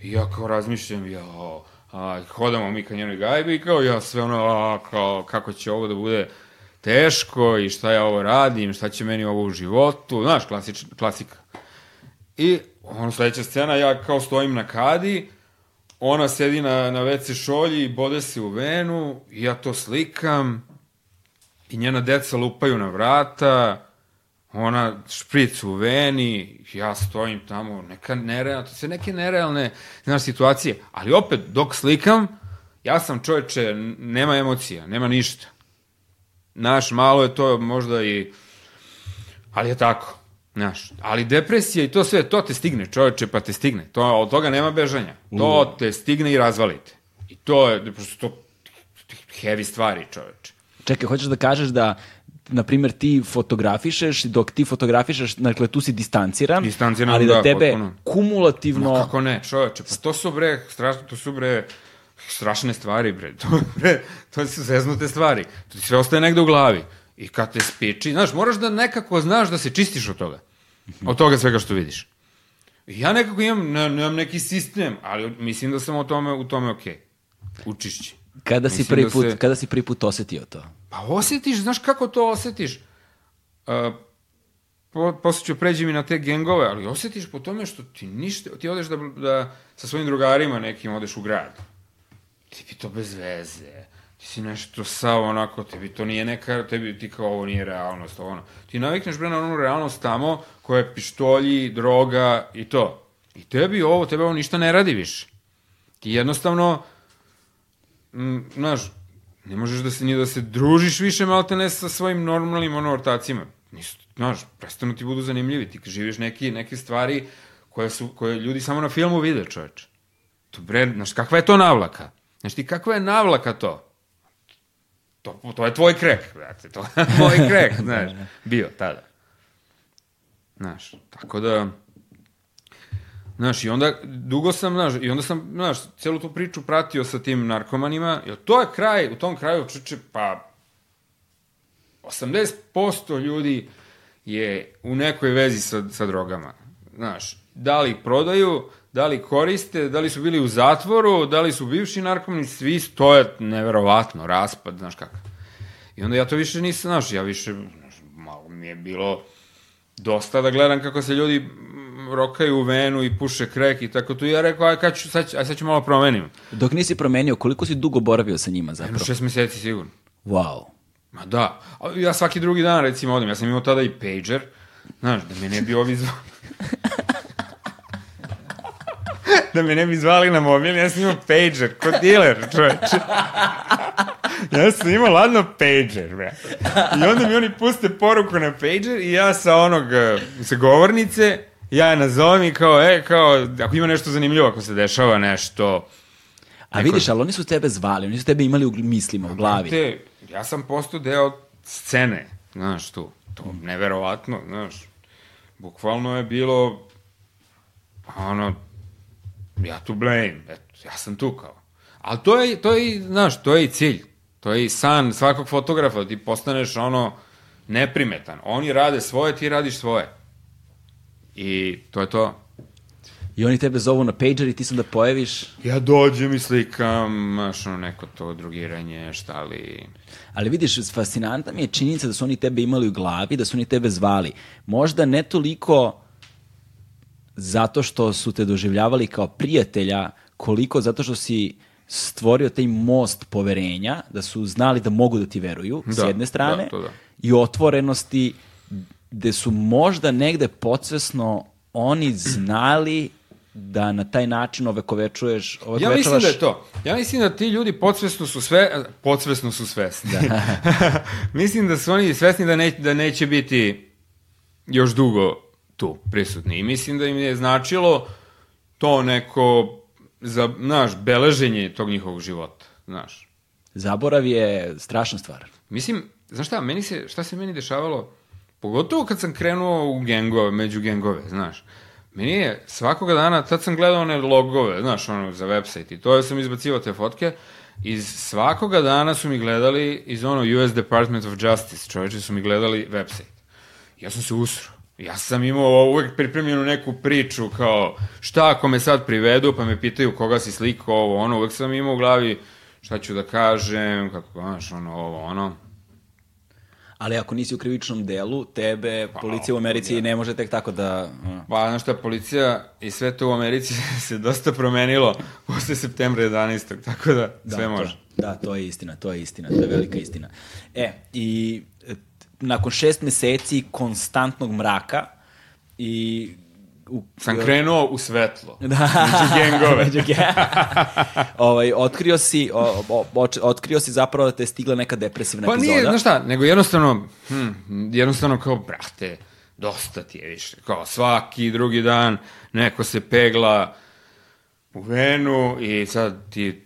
I ja kao razmišljam, ja, a, hodamo mi ka njenoj gajbi i kao ja sve ono, a, kao, kako će ovo da bude teško i šta ja ovo radim, šta će meni ovo u životu, znaš, klasič, klasika. I ono sledeća scena, ja kao stojim na kadi, ona sedi na, na WC šolji bode se u venu, ja to slikam, i njena deca lupaju na vrata, ona špric u veni, ja stojim tamo, neka nerealna, to se neke nerealne, znaš, situacije, ali opet, dok slikam, ja sam čoveče, nema emocija, nema ništa. Znaš, malo je to možda i, ali je tako, znaš, ali depresija i to sve, to te stigne, čoveče, pa te stigne, to, od toga nema bežanja, to te stigne i razvalite. I to je, prosto, to heavy stvari, čoveče. Čekaj, hoćeš da kažeš da na primjer ti fotografišeš i dok ti fotografišeš, dakle tu si distanciran, Distanciran, ali da, da, tebe potpuno. kumulativno Ma kako ne, čoveče, pa to su bre, strašno, to su bre, strašne stvari, bre, [laughs] to, bre, to su zeznute stvari, to ti sve ostaje negde u glavi. I kad te spiči, znaš, moraš da nekako znaš da se čistiš od toga. Od toga svega što vidiš. Ja nekako imam, ne, nemam neki sistem, ali mislim da sam o tome, u tome okej. Učišći. kada si prvi da put, se- kada si prvi put osetio to? Pa osjetiš, znaš kako to osjetiš? Uh, po, posle ću pređi i na te gengove, ali osjetiš po tome što ti ništa, ti odeš da, da sa svojim drugarima nekim odeš u grad. ti bi to bez veze, ti si nešto sav onako, tebi to nije neka, tebi ti kao ovo nije realnost, ovo ono. Ti navikneš bre na onu realnost tamo koja je pištolji, droga i to. I tebi ovo, tebe ovo ništa ne radi više. Ti jednostavno, m, znaš, ne možeš da se ni da se družiš više malte ne sa svojim normalnim ono ortacima. Nisu, znaš, prestanu ti budu zanimljivi, ti živiš neki, neke stvari koje, su, koje ljudi samo na filmu vide, čoveče. To bre, znaš, kakva je to navlaka? Znaš ti, kakva je navlaka to? To, to je tvoj krek, brate, to je [laughs] tvoj krek, [laughs] znaš, bio tada. Znaš, tako da... Znaš, i onda, dugo sam, znaš, i onda sam, znaš, celu tu priču pratio sa tim narkomanima, jer to je kraj, u tom kraju, čeče, pa, 80% ljudi je u nekoj vezi sa, sa drogama. Znaš, da li prodaju, da li koriste, da li su bili u zatvoru, da li su bivši narkomani, svi, to je neverovatno, raspad, znaš kako. I onda ja to više nisam, znaš, ja više, znaš, malo mi je bilo dosta da gledam kako se ljudi rokaju u venu i puše krek i tako tu. Ja rekao, aj, kad ću, sad, aj sad ću malo promenim. Dok nisi promenio, koliko si dugo boravio sa njima Jedno zapravo? šest meseci sigurno. Wow. Ma da, ja svaki drugi dan recimo odem, ja sam imao tada i pager, znaš, da me ne bi ovi zvali. [laughs] da me ne bi zvali na mobil, ja sam imao pager, ko dealer, čoveče. ja sam imao ladno pager, bre. I onda mi oni puste poruku na pager i ja sa onog, eh, sa govornice, ja je nazovem i kao, e, kao, ako ima nešto zanimljivo, ako se dešava nešto, A vidiš, ali oni su tebe zvali, oni su tebe imali u mislima, u glavi. Te, ja sam postao deo scene, znaš tu. To neverovatno, znaš. Bukvalno je bilo ono ja tu blame, eto, ja sam tu kao. Ali to je, to je, znaš, to je i cilj. To je i san svakog fotografa, da ti postaneš ono neprimetan. Oni rade svoje, ti radiš svoje. I to je to. I oni tebe zovu na pager i ti se onda pojaviš. Ja dođem i slikam, znaš, ono, neko to drugiranje, šta li... Ali vidiš, fascinantna mi je činjenica da su oni tebe imali u glavi, da su oni tebe zvali. Možda ne toliko zato što su te doživljavali kao prijatelja, koliko zato što si stvorio taj most poverenja, da su znali da mogu da ti veruju, s Da, jedne strane, da, to da. i otvorenosti, gde su možda negde podsvesno oni znali da na taj način ovekovečuješ, Ja ovekovečavaš... mislim da je to. Ja mislim da ti ljudi podsvesno su sve, podsvesno su svesni. [laughs] mislim da su oni svesni da, ne, da neće biti još dugo tu prisutni. I mislim da im je značilo to neko, za, znaš, beleženje tog njihovog života, znaš. Zaborav je strašna stvar. Mislim, znaš šta, meni se, šta se meni dešavalo, pogotovo kad sam krenuo u gengove, među gengove, znaš, meni je svakoga dana, tad sam gledao one logove, znaš, ono, za website i to ja sam izbacivao te fotke, iz svakoga dana su mi gledali, iz ono US Department of Justice, čoveče su mi gledali website. Ja sam se usro. Ja sam imao uvek pripremljenu neku priču kao šta ako me sad privedu pa me pitaju koga si slikao ovo ono, uvek sam imao u glavi šta ću da kažem, kako, znaš, ono, ovo, ono. Ali ako nisi u krivičnom delu, tebe policija u Americi ne može tek tako da... Pa, znaš šta, policija i sve to u Americi [laughs] se dosta promenilo posle septembra 11. Tako da, sve da, može. To, da, to je istina, to je istina, to je velika istina. E, i e, nakon šest meseci konstantnog mraka i... U, Sam krenuo u svetlo. [laughs] Da. Među gengove. [laughs] Među [laughs] ovaj, otkrio si, o, o, otkrio si zapravo da te je stigla neka depresivna Pa epizoda. nije, znaš šta, nego jednostavno, hm, jednostavno kao, brate, dosta ti je više. Kao svaki drugi dan neko se pegla u venu i sad ti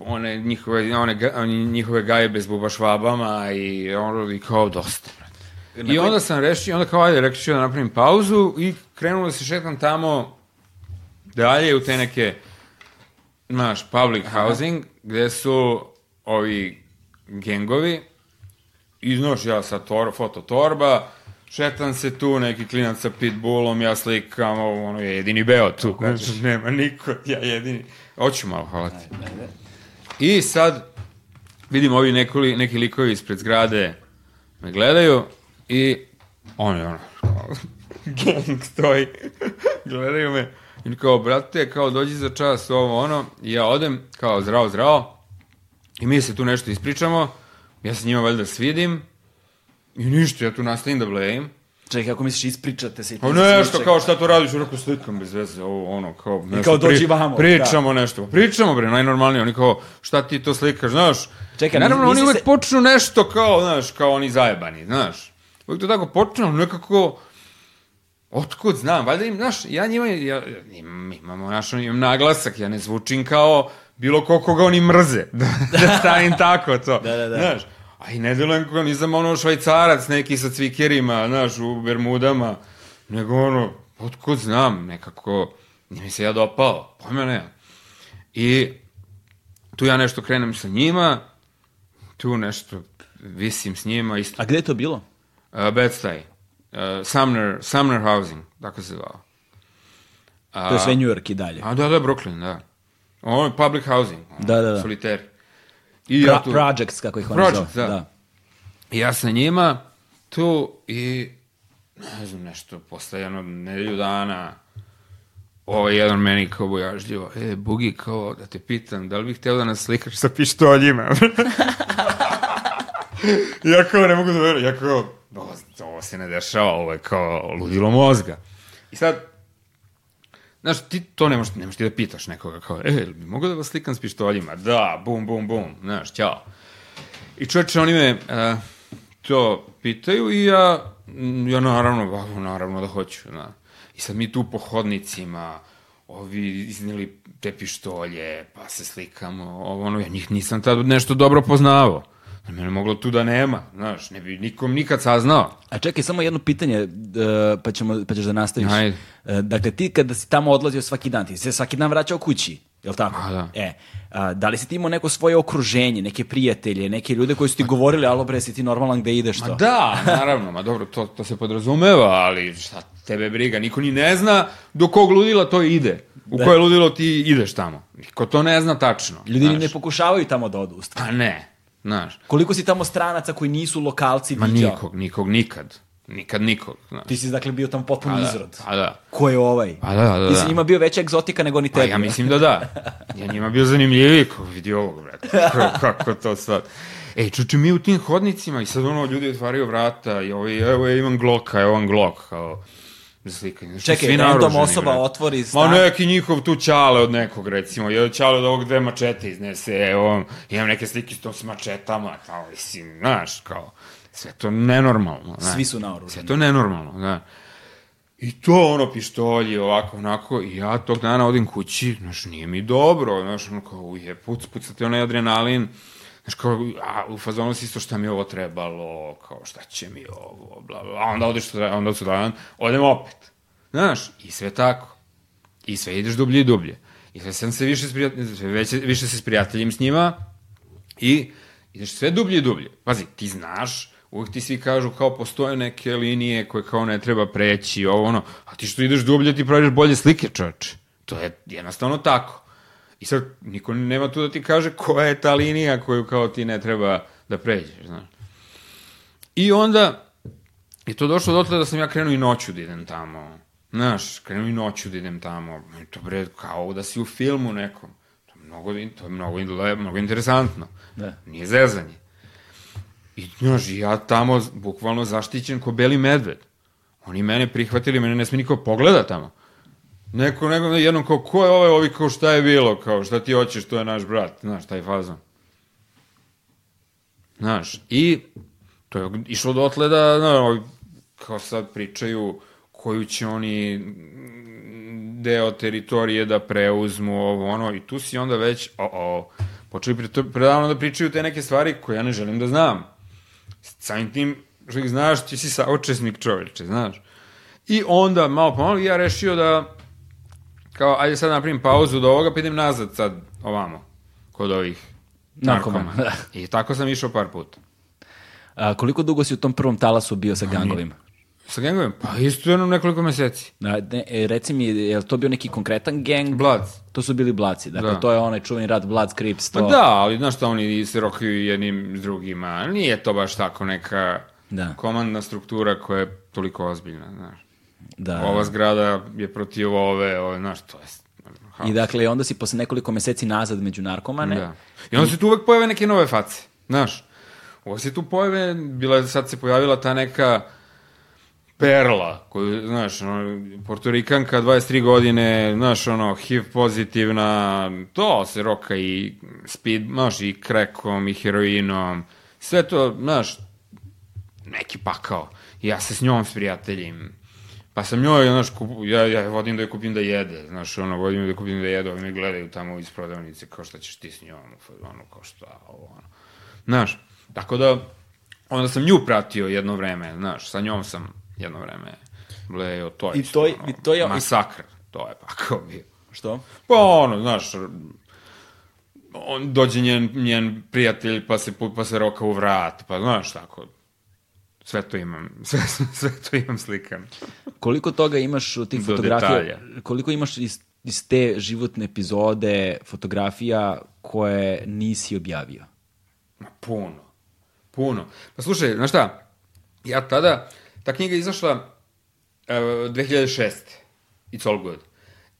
one njihove, one, njihove gajbe s bubašvabama i ono i kao dosta. I onda sam rešio, onda kao ajde, rekao ću da napravim pauzu i krenuo da se šetam tamo dalje u te neke naš public housing gde su ovi gengovi. I znaš ja sa tor, fototorba šetam se tu, neki klinac sa pitbullom, ja slikam, ovo, ono je jedini beo tu, znači. [laughs] nema niko, ja jedini. Hoću malo, hvala ti. I sad vidim ovi nekoli, neki likovi ispred zgrade me gledaju i oni ono, kao, [laughs] gang stoji, [laughs] gledaju me I kao, brate, kao, dođi za čas, ovo, ono, i ja odem, kao, zdravo, zdravo, i mi se tu nešto ispričamo, ja se njima valjda svidim, i ništa, ja tu nastavim da blejim, Čekaj, kako misliš, ispričate se i ti Pa se nešto, kao šta to radiš, rekao slikam bez veze, ovo ono, kao nešto. kao dođi vamo, Pričamo nešto, pričamo bre, najnormalnije, oni kao, šta ti to slikaš, znaš. Čekaj, Naravno, oni uvek se- počnu nešto kao, znaš, kao oni zajebani, znaš. Uvek to tako počnu, ali nekako, otkud znam, valjda im, znaš, ja njima, ja, imam, imamo, znaš, imam naglasak, ja ne zvučim kao bilo ko koga oni mrze, [laughs] da, da stavim tako to, Da, da, da. znaš. A i ne delujem kao, nisam ono švajcarac neki sa cvikerima, znaš, u bermudama, nego ono, otkud znam, nekako, nije mi se ja dopao, pojma ne. I tu ja nešto krenem sa njima, tu nešto visim s njima, isto A gde je to bilo? Uh, Bed-Stuy. Uh, Sumner, Sumner Housing, tako se zvao. A, To je sve New York i dalje. A da, da, Brooklyn, da. Ovo je public housing. ono, Da, da, da. Soliteri. I Pra, ja tu, projects, kako ih oni Projects, zove. da. I ja sa njima tu i ne znam nešto, posle jedno nedelju dana ovaj jedan meni kao bojažljivo, e, Bugi, kao da te pitam, da li bih hteo da nas slikaš sa pištoljima? [laughs] [laughs] ja kao ne mogu da verujem, ja kao, ovo, ovo se ne dešava, ovo je kao ludilo mozga. I sad, Znaš, ti to ne možeš, ne možeš ti da pitaš nekoga kao, e, bi mogu da vas slikam s pištoljima? Da, bum, bum, bum, znaš, ćao. I čovječe, oni me uh, to pitaju i ja, ja naravno, ba, naravno da hoću, da. I sad mi tu po hodnicima, ovi izneli te pištolje, pa se slikamo, ovo, ono, ja njih nisam tad nešto dobro poznavao. Mene moglo tu da nema, znaš, ne bi nikom nikad saznao. A čekaj, samo jedno pitanje, e, pa, ćemo, pa ćeš da nastaviš. Ajde. E, Dakle, ti kada si tamo odlazio svaki dan, ti se svaki dan vraćao kući, je li tako? A, da. E, a, da li si ti imao neko svoje okruženje, neke prijatelje, neke ljude koji su ti govorili, alo bre, si ti normalan gde ideš to? Ma da, naravno, ma dobro, to, to se podrazumeva, ali šta tebe briga, niko ni ne zna do kog ludila to ide. U Da. koje ludilo ti ideš tamo. Niko to ne zna tačno. Ljudi znaš. ne pokušavaju tamo da odu. Pa ne, znaš. Koliko si tamo stranaca koji nisu lokalci Ma viđao? nikog, nikog, nikad. Nikad nikog, znaš. Ti si dakle bio tamo potpuno Pa da, izrod. pa da. Ko je ovaj? Pa da, da, Ti si da. njima bio veća egzotika nego ni Pa tebi. ja mislim da [laughs] da. Ja njima bio zanimljiviji, kao vidi ovog, brate. Kako, kako to sad. Ej, čuči, mi u tim hodnicima i sad ono, ljudi otvaraju vrata i ovaj, evo ja imam gloka, evo vam glok, kao, za slikanje. Znaš, Čekaj, random osoba brate. otvori Ma stan. neki njihov tu čale od nekog, recimo, jedan čale od ovog dve mačete iznese, evo, imam neke slike s to s mačetama, kao, mislim, znaš, kao, sve to nenormalno, znaš. Svi su naoružani. Sve to nenormalno, znaš. I to ono pištolji, ovako, onako, i ja tog dana odim kući, znaš, nije mi dobro, znaš, ono kao, uje, puc, pucate onaj adrenalin, znaš, kao, a, u fazonu si isto šta mi ovo trebalo, kao, šta će mi ovo, bla, bla, a onda odeš, onda sutradan, odem opet, znaš, i sve tako. I sve ideš dublje i dublje. I sve sam se više, sve veće, više se s prijateljem s njima i ideš sve dublje i dublje. Pazi, ti znaš, uvijek ti svi kažu kao postoje neke linije koje kao ne treba preći, ovo ono, a ti što ideš dublje ti praviš bolje slike, čoveče. To je jednostavno tako. I sad, niko nema tu da ti kaže koja je ta linija koju kao ti ne treba da pređeš, znaš. I onda je to došlo dotle da sam ja krenuo i noću da idem tamo. Znaš, krenuo i noću da idem tamo. To bre, kao da si u filmu nekom. To je mnogo, to je mnogo, mnogo interesantno. Da. Nije zezanje. I, znaš, ja tamo bukvalno zaštićen ko beli medved. Oni mene prihvatili, mene ne sme niko pogleda tamo. Neko, neko, jednom kao, ko je ovaj, ovi, kao, šta je bilo, kao, šta ti hoćeš, to je naš brat, znaš, taj fazon. Znaš, i to je išlo dotle da, no, kao sad pričaju koju će oni deo teritorije da preuzmu, ovo, ono, i tu si onda već, o, o, počeli pre, predavno da pričaju te neke stvari koje ja ne želim da znam. Samim tim, što ih znaš, ti si saučesnik čoveče, znaš. I onda, malo po malo, ja rešio da, kao, ajde sad napravim pauzu do ovoga, pa idem nazad sad, ovamo, kod ovih Narkomana, narkomana. I tako sam išao par puta. A, koliko dugo si u tom prvom talasu bio sa gangovima? Sa gengovim? Pa isto jednom nekoliko meseci. A, ne, e, reci mi, je li to bio neki konkretan gang? Bloods. To su bili Blaci, dakle Da. to je onaj čuveni rat Bloods, Crips, Pa to... da, ali znaš šta, oni se rokaju jednim s drugima. Nije to baš tako neka Da. komandna struktura koja je toliko ozbiljna, znaš. Da. ova zgrada je protiv ove, ove, znaš, to je... I dakle, onda si posle nekoliko meseci nazad među narkomane. Da. I onda se tu uvek pojave neke nove face, znaš. Uvek se tu pojave, bila je, sad se pojavila ta neka perla, koju, znaš, ono, portorikanka, 23 godine, znaš, ono, HIV pozitivna, to se roka i speed, znaš, i krekom, i heroinom, sve to, znaš, neki pakao. I ja se s njom sprijateljim. Pa sam njoj, znaš, kup, ja, ja vodim da je kupim da jede, znaš, ono, vodim da je kupim da jede, ovi me gledaju tamo iz prodavnice, kao šta ćeš ti s njom, ono, kao šta, ovo, ono. Znaš, tako da, onda sam nju pratio jedno vreme, znaš, sa njom sam jedno vreme bleo, to je I to je- isto, i to je- masakr, to je pakao bio. Što? Pa ono, znaš, on dođe njen, njen prijatelj, pa se, pa se roka u vrat, pa znaš, tako, sve to imam, [laughs] sve, sve to imam slikano. Koliko toga imaš od tih Do fotografija? detalja. Koliko imaš iz, iz te životne epizode fotografija koje nisi objavio? Ma puno, puno. Pa slušaj, znaš šta, ja tada, ta knjiga je izašla uh, 2006. It's all good.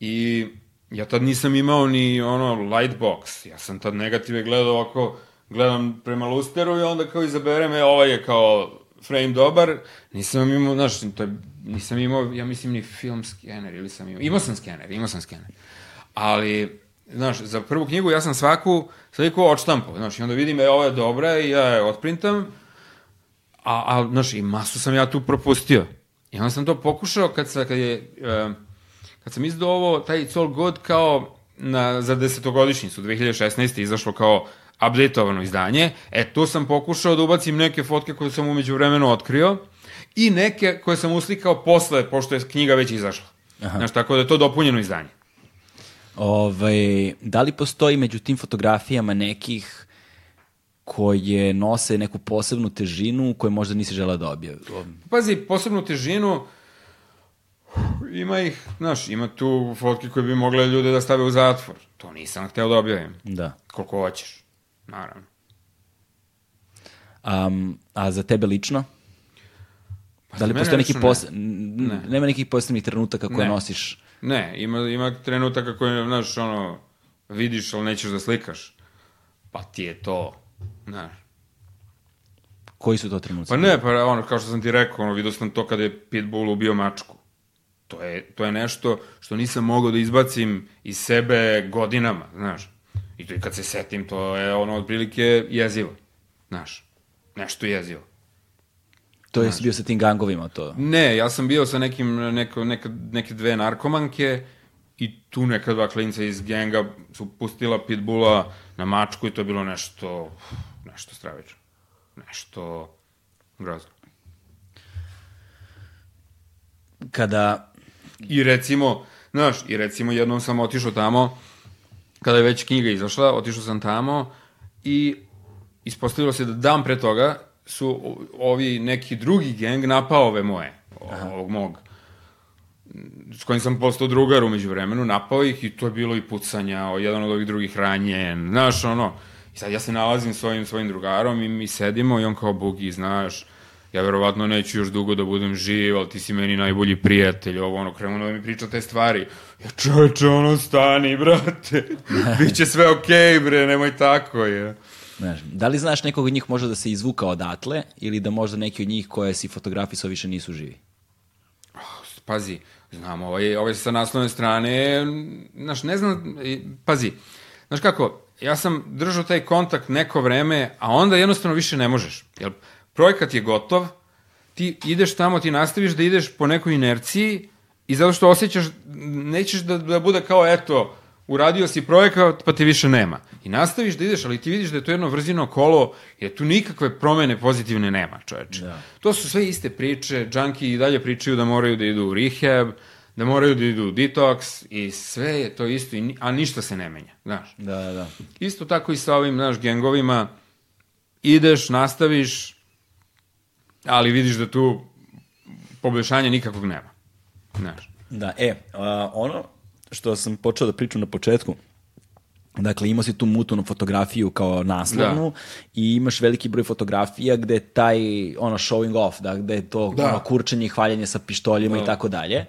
I ja tad nisam imao ni ono lightbox, ja sam tad negative gledao ovako, gledam prema lusteru i onda kao izaberem, e, ovaj je kao frame dobar, nisam imao, znaš, to je, nisam imao, ja mislim, ni film skener, ili sam imao, imao sam skener, imao sam skener. Ali, znaš, za prvu knjigu ja sam svaku sliku odštampao, znaš, i onda vidim, e, ovo je dobra i ja je otprintam, a, a, znaš, i masu sam ja tu propustio. I onda sam to pokušao kad, sa, kad je, e, kad sam izdao ovo, taj It's All Good kao na, za desetogodišnjicu, 2016. izašlo kao updateovano izdanje, e, tu sam pokušao da ubacim neke fotke koje sam umeđu vremenu otkrio i neke koje sam uslikao posle, pošto je knjiga već izašla. Aha. Znaš, tako da je to dopunjeno izdanje. Ovaj, da li postoji među tim fotografijama nekih koje nose neku posebnu težinu koju možda nisi žela da objavi? Pazi, posebnu težinu, ima ih, znaš, ima tu fotke koje bi mogle ljude da stave u zatvor. To nisam hteo da objavim. Da. Koliko hoćeš, naravno. Um, a za tebe lično? da li postoje neki pos... Ne. Nema nekih posebnih trenutaka koje Ne. nosiš? Ne, ima, ima trenutaka koje, znaš, ono, vidiš, ali nećeš da slikaš. Pa ti je to, znaš. Koji su to trenuci? Pa ne, pa ono, kao što sam ti rekao, ono, vidio sam to kada je Pitbull ubio mačku. To je, to je nešto što nisam mogao da izbacim iz sebe godinama, znaš. I to i kad se setim, to je ono, otprilike jezivo, znaš. Nešto jezivo. To je bio sa tim gangovima, to. Ne, ja sam bio sa nekim, neko, neka, neke dve narkomanke i tu neka dva klinca iz genga su pustila pitbula na mačku i to je bilo nešto, nešto stravično. Nešto grozno. Kada... I recimo, znaš, i recimo jednom sam otišao tamo, kada je već knjiga izašla, otišao sam tamo i ispostavilo se da dan pre toga su ovi neki drugi geng napao ove moje, ovog mog, s kojim sam postao drugar umeđu vremenu, napao ih i to je bilo i pucanja, o, jedan od ovih drugih ranjen, znaš, ono, i sad ja se nalazim s ovim svojim drugarom i mi sedimo i on kao bugi, znaš, ja verovatno neću još dugo da budem živ, ali ti si meni najbolji prijatelj, ovo ono, krenuo da mi priča te stvari. Ja čoveče, ono, stani, brate, [laughs] biće sve okej, okay, bre, nemoj tako, je. Znaš, da li znaš nekog od njih možda da se izvuka odatle ili da možda neki od njih koje si fotografisao više nisu živi? Pazi, znam, ovaj, ovaj sa naslovne strane, znaš, ne znam, pazi, znaš kako, ja sam držao taj kontakt neko vreme, a onda jednostavno više ne možeš. Jer projekat je gotov, ti ideš tamo, ti nastaviš da ideš po nekoj inerciji i zato što osjećaš, nećeš da, da bude kao, eto, uradio si projekat, pa te više nema. I nastaviš da ideš, ali ti vidiš da je to jedno vrzino kolo, jer tu nikakve promene pozitivne nema, čoveče. Da. To su sve iste priče, džanki i dalje pričaju da moraju da idu u rehab, da moraju da idu u detoks i sve je to isto, a ništa se ne menja, znaš. Da, da, da. Isto tako i sa ovim, znaš, gengovima, ideš, nastaviš, ali vidiš da tu poboljšanja nikakvog nema. Znaš. Da, e, a, ono što sam počeo da pričam na početku, Dakle, imao si tu mutunu fotografiju kao naslovnu Da. i imaš veliki broj fotografija gde taj, ono, showing off, da, gde je to Da. ono, kurčenje i hvaljenje sa pištoljima i tako dalje.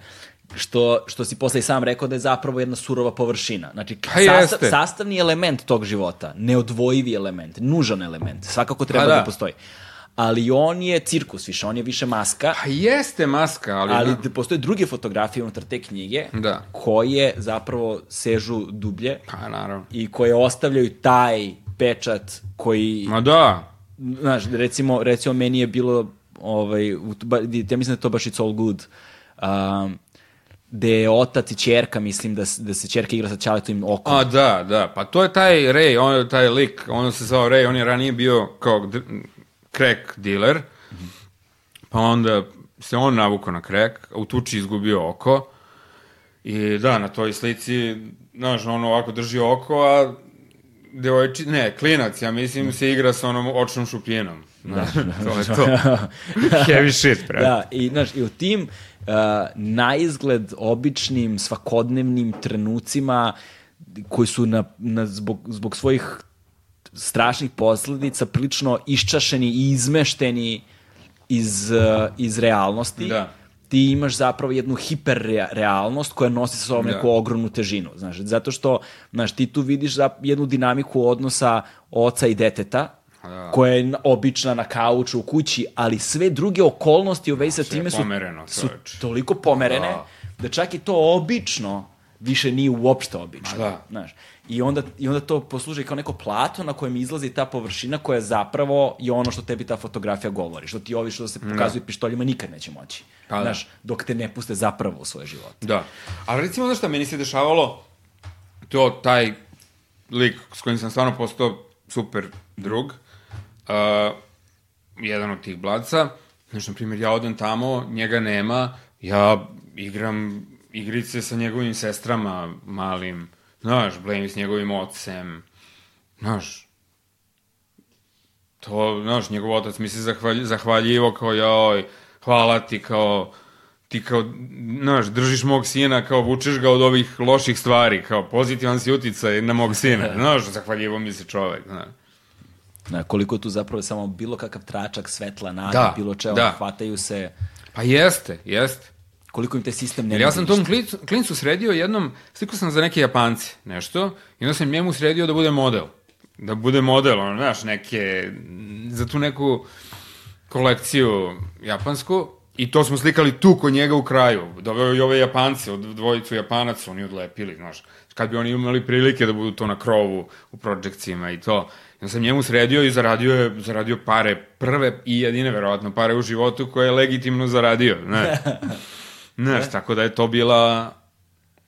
Što, što si posle i sam rekao da je zapravo jedna surova površina. Znači, Pa jeste. sastavni element tog života, neodvojivi element, nužan element, svakako treba Pa da. da. postoji. Ali on je cirkus više, on je više maska. Pa jeste maska, ali... Ali da postoje druge fotografije unutar te knjige Da. koje zapravo sežu dublje Pa, naravno. i koje ostavljaju taj pečat koji, Ma da, znaš, recimo, recimo meni je bilo, ovaj, ja mislim da je to baš It's All Good, um, gde je otac i čerka, mislim da, da se čerka igra sa Čaletovim okom. A, da, da, pa to je taj Ray, on je taj lik, on se zvao Ray, on je ranije bio kao crack dealer, pa onda se on navukao na crack, a u tuči izgubio oko, i da, na toj slici, znaš, on ovako drži oko, a devojči, ne, klinac, ja mislim, se igra sa onom očnom šupljinom. Znaš, to je to. [laughs] Heavy shit, bre. Da, i, znaš, i u tim uh, naizgled običnim, svakodnevnim trenucima koji su na, na, zbog, zbog svojih strašnih posledica prilično iščašeni i izmešteni iz, uh, iz realnosti. Da. Ti imaš zapravo jednu hiperrealnost koja nosi sa sobom Da. neku ogromnu težinu. Znaš, zato što znaš, ti tu vidiš jednu dinamiku odnosa oca i deteta, Da. koja je na- obična na kauču u kući, ali sve druge okolnosti u vezi sa time su, pomereno, su toliko pomerene Da. da. čak i to obično više nije uopšte obično. Da. Znaš. I, onda, I onda to posluži kao neko plato na kojem izlazi ta površina koja zapravo je ono što tebi ta fotografija govori. Što ti ovi što se pokazuju pištoljima nikad neće moći. Pa da. Znaš, dok te ne puste zapravo u svoj život. Da. Ali recimo, znaš šta, meni se dešavalo to, taj lik s kojim sam stvarno postao super drug, uh, jedan od tih blaca, znaš, na primjer, ja odem tamo, njega nema, ja igram igrice sa njegovim sestrama malim, znaš, blejim s njegovim ocem, znaš, to, znaš, njegov otac mi se zahvalj, zahvaljivo kao, joj, hvala ti, kao, ti kao, znaš, držiš mog sina, kao vučeš ga od ovih loših stvari, kao pozitivan si uticaj na mog sina, [laughs] znaš, zahvaljivo mi se čovek, znaš. Na, koliko tu zapravo samo bilo kakav tračak svetla, nada, Da, bilo čega, da. hvataju se, Pa jeste, jeste. Koliko im te sistem ne Jer ja sam tom klincu, klincu sredio jednom, slikao sam za neke Japance, nešto, i onda sam njemu sredio da bude model. Da bude model, ono, znaš, neke, za tu neku kolekciju japansku, i to smo slikali tu kod njega u kraju. Doveo i ove Japance, od dvojicu Japanaca, oni odlepili, znaš. Kad bi oni imali prilike da budu to na krovu u projekcijima i to. Ja sam njemu sredio i zaradio je zaradio pare, prve i jedine, verovatno, pare u životu koje je legitimno zaradio, ne. [laughs] Znaš, tako da je to bila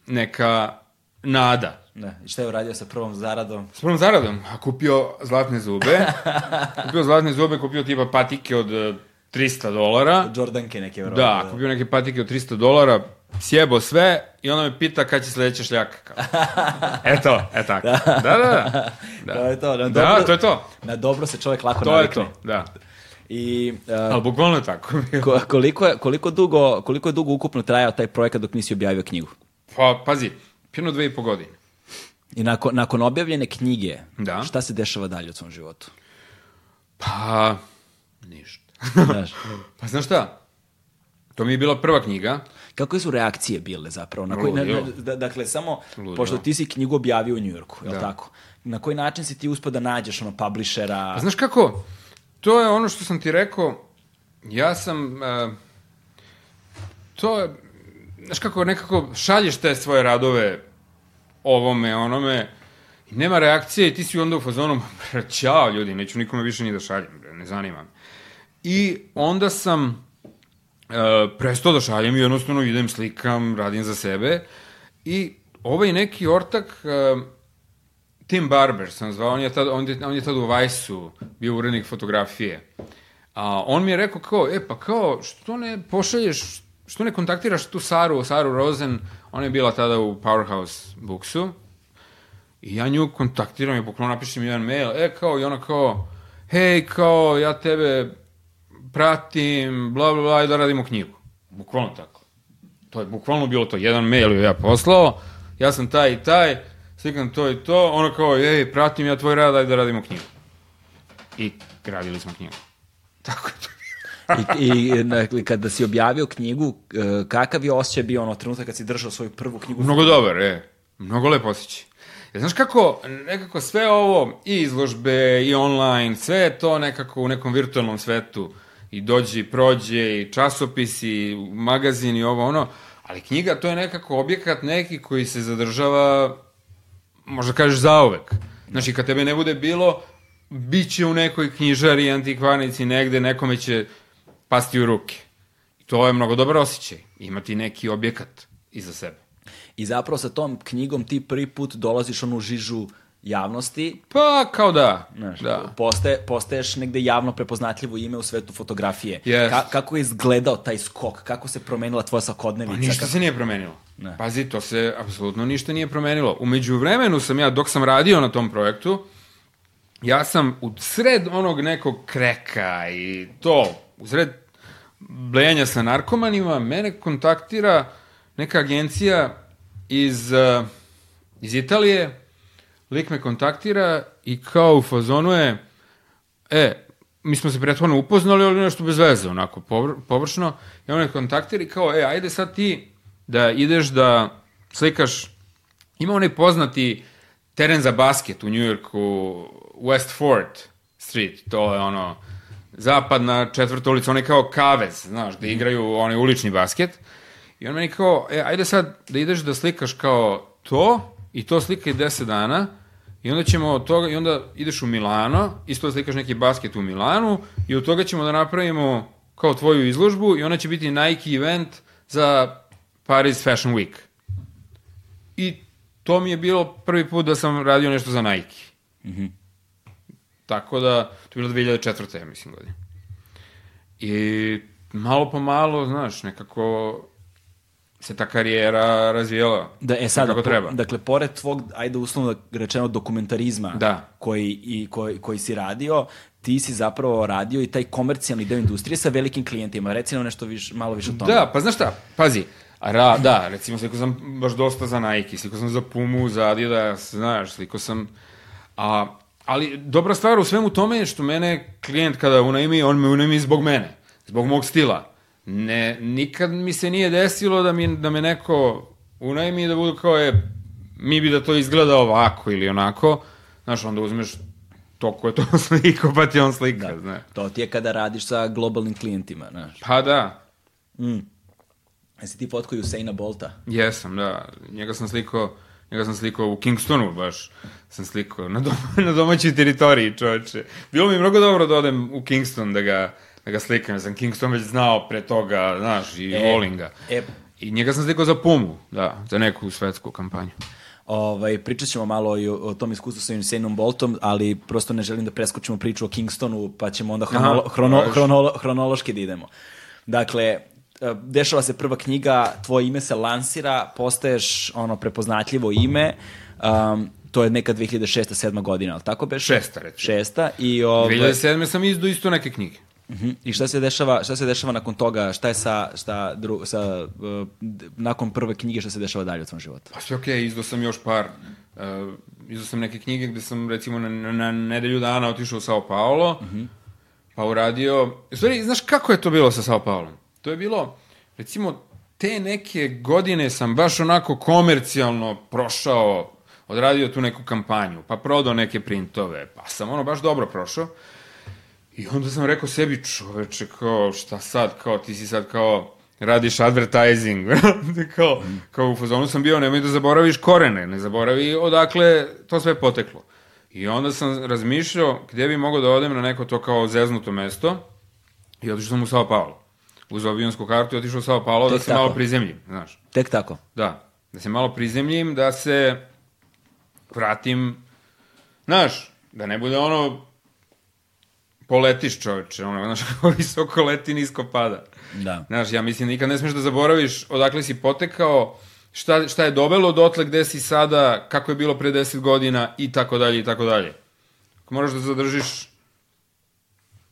neka nada. Da, i šta je uradio sa prvom zaradom? S prvom zaradom, a kupio zlatne zube, [laughs] kupio zlatne zube, kupio tipa patike od e, 300 dolara, Jordanke neke da, verovatno. kupio neke patike od 300 dolara, sjebo sve i onda me pita kad će sledeća šljaka. Kao. [laughs] E to, e tako. Da, da, da. Da, [laughs] To je to, na da dobro- to je to. Na dobro se čovjek lako To je navikne. to, da. I uh, Ali bukvalno je tako. [laughs] ko- koliko, je, koliko, dugo, koliko je dugo ukupno trajao taj projekat dok nisi objavio knjigu? Pa, pazi, pjeno dve i po godine. I nakon, nakon objavljene knjige, Da. šta se dešava dalje u svom životu? Pa, ništa. [laughs] Znaš, Pa znaš šta? To mi je bila prva knjiga. kako su reakcije bile zapravo? Na koji, na, na, da- dakle, samo, Ludilo. pošto ti si knjigu objavio u Njujorku, je li Da. tako? Na koji način si ti uspio da nađeš ono publishera? Pa znaš kako? To je ono što sam ti rekao. Ja sam... Uh, to je... Znaš kako, nekako šalješ te svoje radove ovome, onome, i nema reakcije i ti si onda u fazonu, ćao ljudi, neću nikome više ni da šaljem, ne zanima me. I onda sam uh, prestao da šaljem i jednostavno idem, slikam, radim za sebe. I ovaj neki ortak, uh, Tim Barber sam zvao, on je tad, on je, on je tad u Vajsu bio urednik fotografije. A on mi je rekao kao, e pa kao, što ne pošalješ, što ne kontaktiraš tu Saru, Saru Rosen, ona je bila tada u Powerhouse Booksu, i ja nju kontaktiram i bukvalno napišem jedan mail, e kao, i ona kao, hej, kao, ja tebe pratim, bla, bla, bla, i da radimo knjigu. Bukvalno tako. To je bukvalno bilo to. Jedan mail ju ja poslao, ja sam taj i taj, slikam to i to, ono kao, ej, pratim ja tvoj rad, ajde da radimo knjigu. I radili smo knjigu. [laughs] Tako je to. I, i dakle, kada si objavio knjigu, e, kakav je osjećaj bio ono trenutak kad si držao svoju prvu knjigu? Mnogo dobar, e. Mnogo lepo osjećaj. Ja, znaš kako, nekako sve ovo, i izložbe, i online, sve je to nekako u nekom virtualnom svetu. I dođe, i prođe, i časopisi, i magazin, i ovo, ono. Ali knjiga, to je nekako objekat neki koji se zadržava, možda kažeš, zauvek. Znači, kad tebe ne bude bilo, bit će u nekoj knjižari, antikvarnici, negde, nekome će pasti u ruke. To je mnogo dobar osjećaj. Imati neki objekat iza sebe. I zapravo sa tom knjigom ti prvi put dolaziš onu žižu javnosti, Pa, kao da. znaš, da. postaje, postaješ negde javno prepoznatljivo ime u svetu fotografije. Jest. Ka, kako je izgledao taj skok? Kako se promenila tvoja svakodnevica? Pa ništa Kako- se nije promenilo. Ne. Pazi, to se apsolutno ništa nije promenilo. Umeđu vremenu sam ja, dok sam radio na tom projektu, ja sam u sred onog nekog kreka i to, u sred blejanja sa narkomanima, mene kontaktira neka agencija iz, uh, iz Italije, lik me kontaktira i kao u fazonu je, e, mi smo se prethodno upoznali, ali nešto bez veze, onako, povr površno, i on me kontaktira i kao, e, ajde sad ti da ideš da slikaš, ima onaj poznati teren za basket u Njujorku, West Fort Street, to je ono, zapadna četvrta ulica, onaj kao kavez, znaš, gde igraju onaj ulični basket. I on meni kao, e, ajde sad da ideš da slikaš kao to, i to slikaj 10 dana, i onda ćemo od toga, i onda ideš u Milano, isto da slikaš neki basket u Milanu, i od toga ćemo da napravimo kao tvoju izložbu, i ona će biti Nike event za Paris Fashion Week. I to mi je bilo prvi put da sam radio nešto za Nike. Tako da, to je bilo 2004. ja mislim godine. I malo po malo, znaš, nekako se ta karijera razvijela Da, e sad, kako treba. dakle, pored tvog, ajde uslovno rečeno, dokumentarizma Da. koji, i, koji, koji si radio, ti si zapravo radio i taj komercijalni deo industrije sa velikim klijentima. Reci nam nešto više, malo više o tome. Da, pa znaš šta, pazi, ra, da, recimo sliko sam baš dosta za Nike, sliko sam za Pumu, za Adidas, znaš, sliko sam, a, ali dobra stvar u svemu tome je što mene klijent kada unajmi, on me unajmi zbog mene, zbog mog stila. Ne, nikad mi se nije desilo da, mi, da me neko unajmi da budu kao je, mi bi da to izgleda ovako ili onako, znaš, onda uzmeš to ko je to [laughs] sliko, pa ti on slika, Da. znaš. To ti je kada radiš sa globalnim klijentima, znaš. Pa da, Jesi ti fotkao Usaina Bolta? Jesam, da. Njega sam slikao, njega sam slikao u Kingstonu, baš sam slikao na, dom, [laughs] na domaćoj teritoriji, čoveče. Bilo mi mnogo dobro da odem u Kingston da ga, da ga slikam, ja sam Kingston već znao pre toga, znaš, i E, volim ga. e. I njega sam slikao za Pumu, da, za neku svetsku kampanju. Ovaj, pričat ćemo malo i o, o tom iskustvu sa Usainom Boltom, ali prosto ne želim da preskočimo priču o Kingstonu, pa ćemo onda hronolo, Aha, hrono, hronolo, hronološki da idemo. Dakle, e, dešava se prva knjiga, tvoje ime se lansira, postaješ ono prepoznatljivo ime, um, to je neka 2006. 7. godina, ali tako beše? Šesta, recimo. Šesta i, ovaj, 2007. sam izdao isto neke knjige. Mhm. I šta se dešava, šta se dešava nakon toga, šta je sa, šta dru, sa uh, nakon prve knjige, šta se dešava dalje u tvom životu? Pa sve okej, izdao sam još par, uh, izdao sam neke knjige gde sam recimo na, na, na nedelju dana otišao u Sao Paulo, pa uradio, stvari, znaš kako je to bilo sa Sao Paulom? To je bilo, recimo, te neke godine sam baš onako komercijalno prošao, odradio tu neku kampanju, pa prodao neke printove, pa sam ono baš dobro prošao. I onda sam rekao sebi, čoveče, kao, šta sad, kao, ti si sad kao, radiš advertising, [laughs] kao, kao u fazonu sam bio, nemoj da zaboraviš korene, ne zaboravi odakle to sve poteklo. I onda sam razmišljao gdje bi mogao da odem na neko to kao zeznuto mesto i otišao sam u Sao Paulo. Uzao avionsku kartu i otišao u Sao Paulo da Tek se tako. malo prizemljim, znaš. Tek tako. Da, da se malo prizemljim, da se vratim, znaš, da ne bude ono poletiš čoveče, ono, znaš, [laughs] kako visoko leti, nisko pada. Da. Znaš, ja mislim, nikad ne smeš da zaboraviš odakle si potekao, šta, šta je dovelo dotle gde si sada, kako je bilo pre 10 godina i tako dalje i tako dalje. Ako moraš da zadržiš,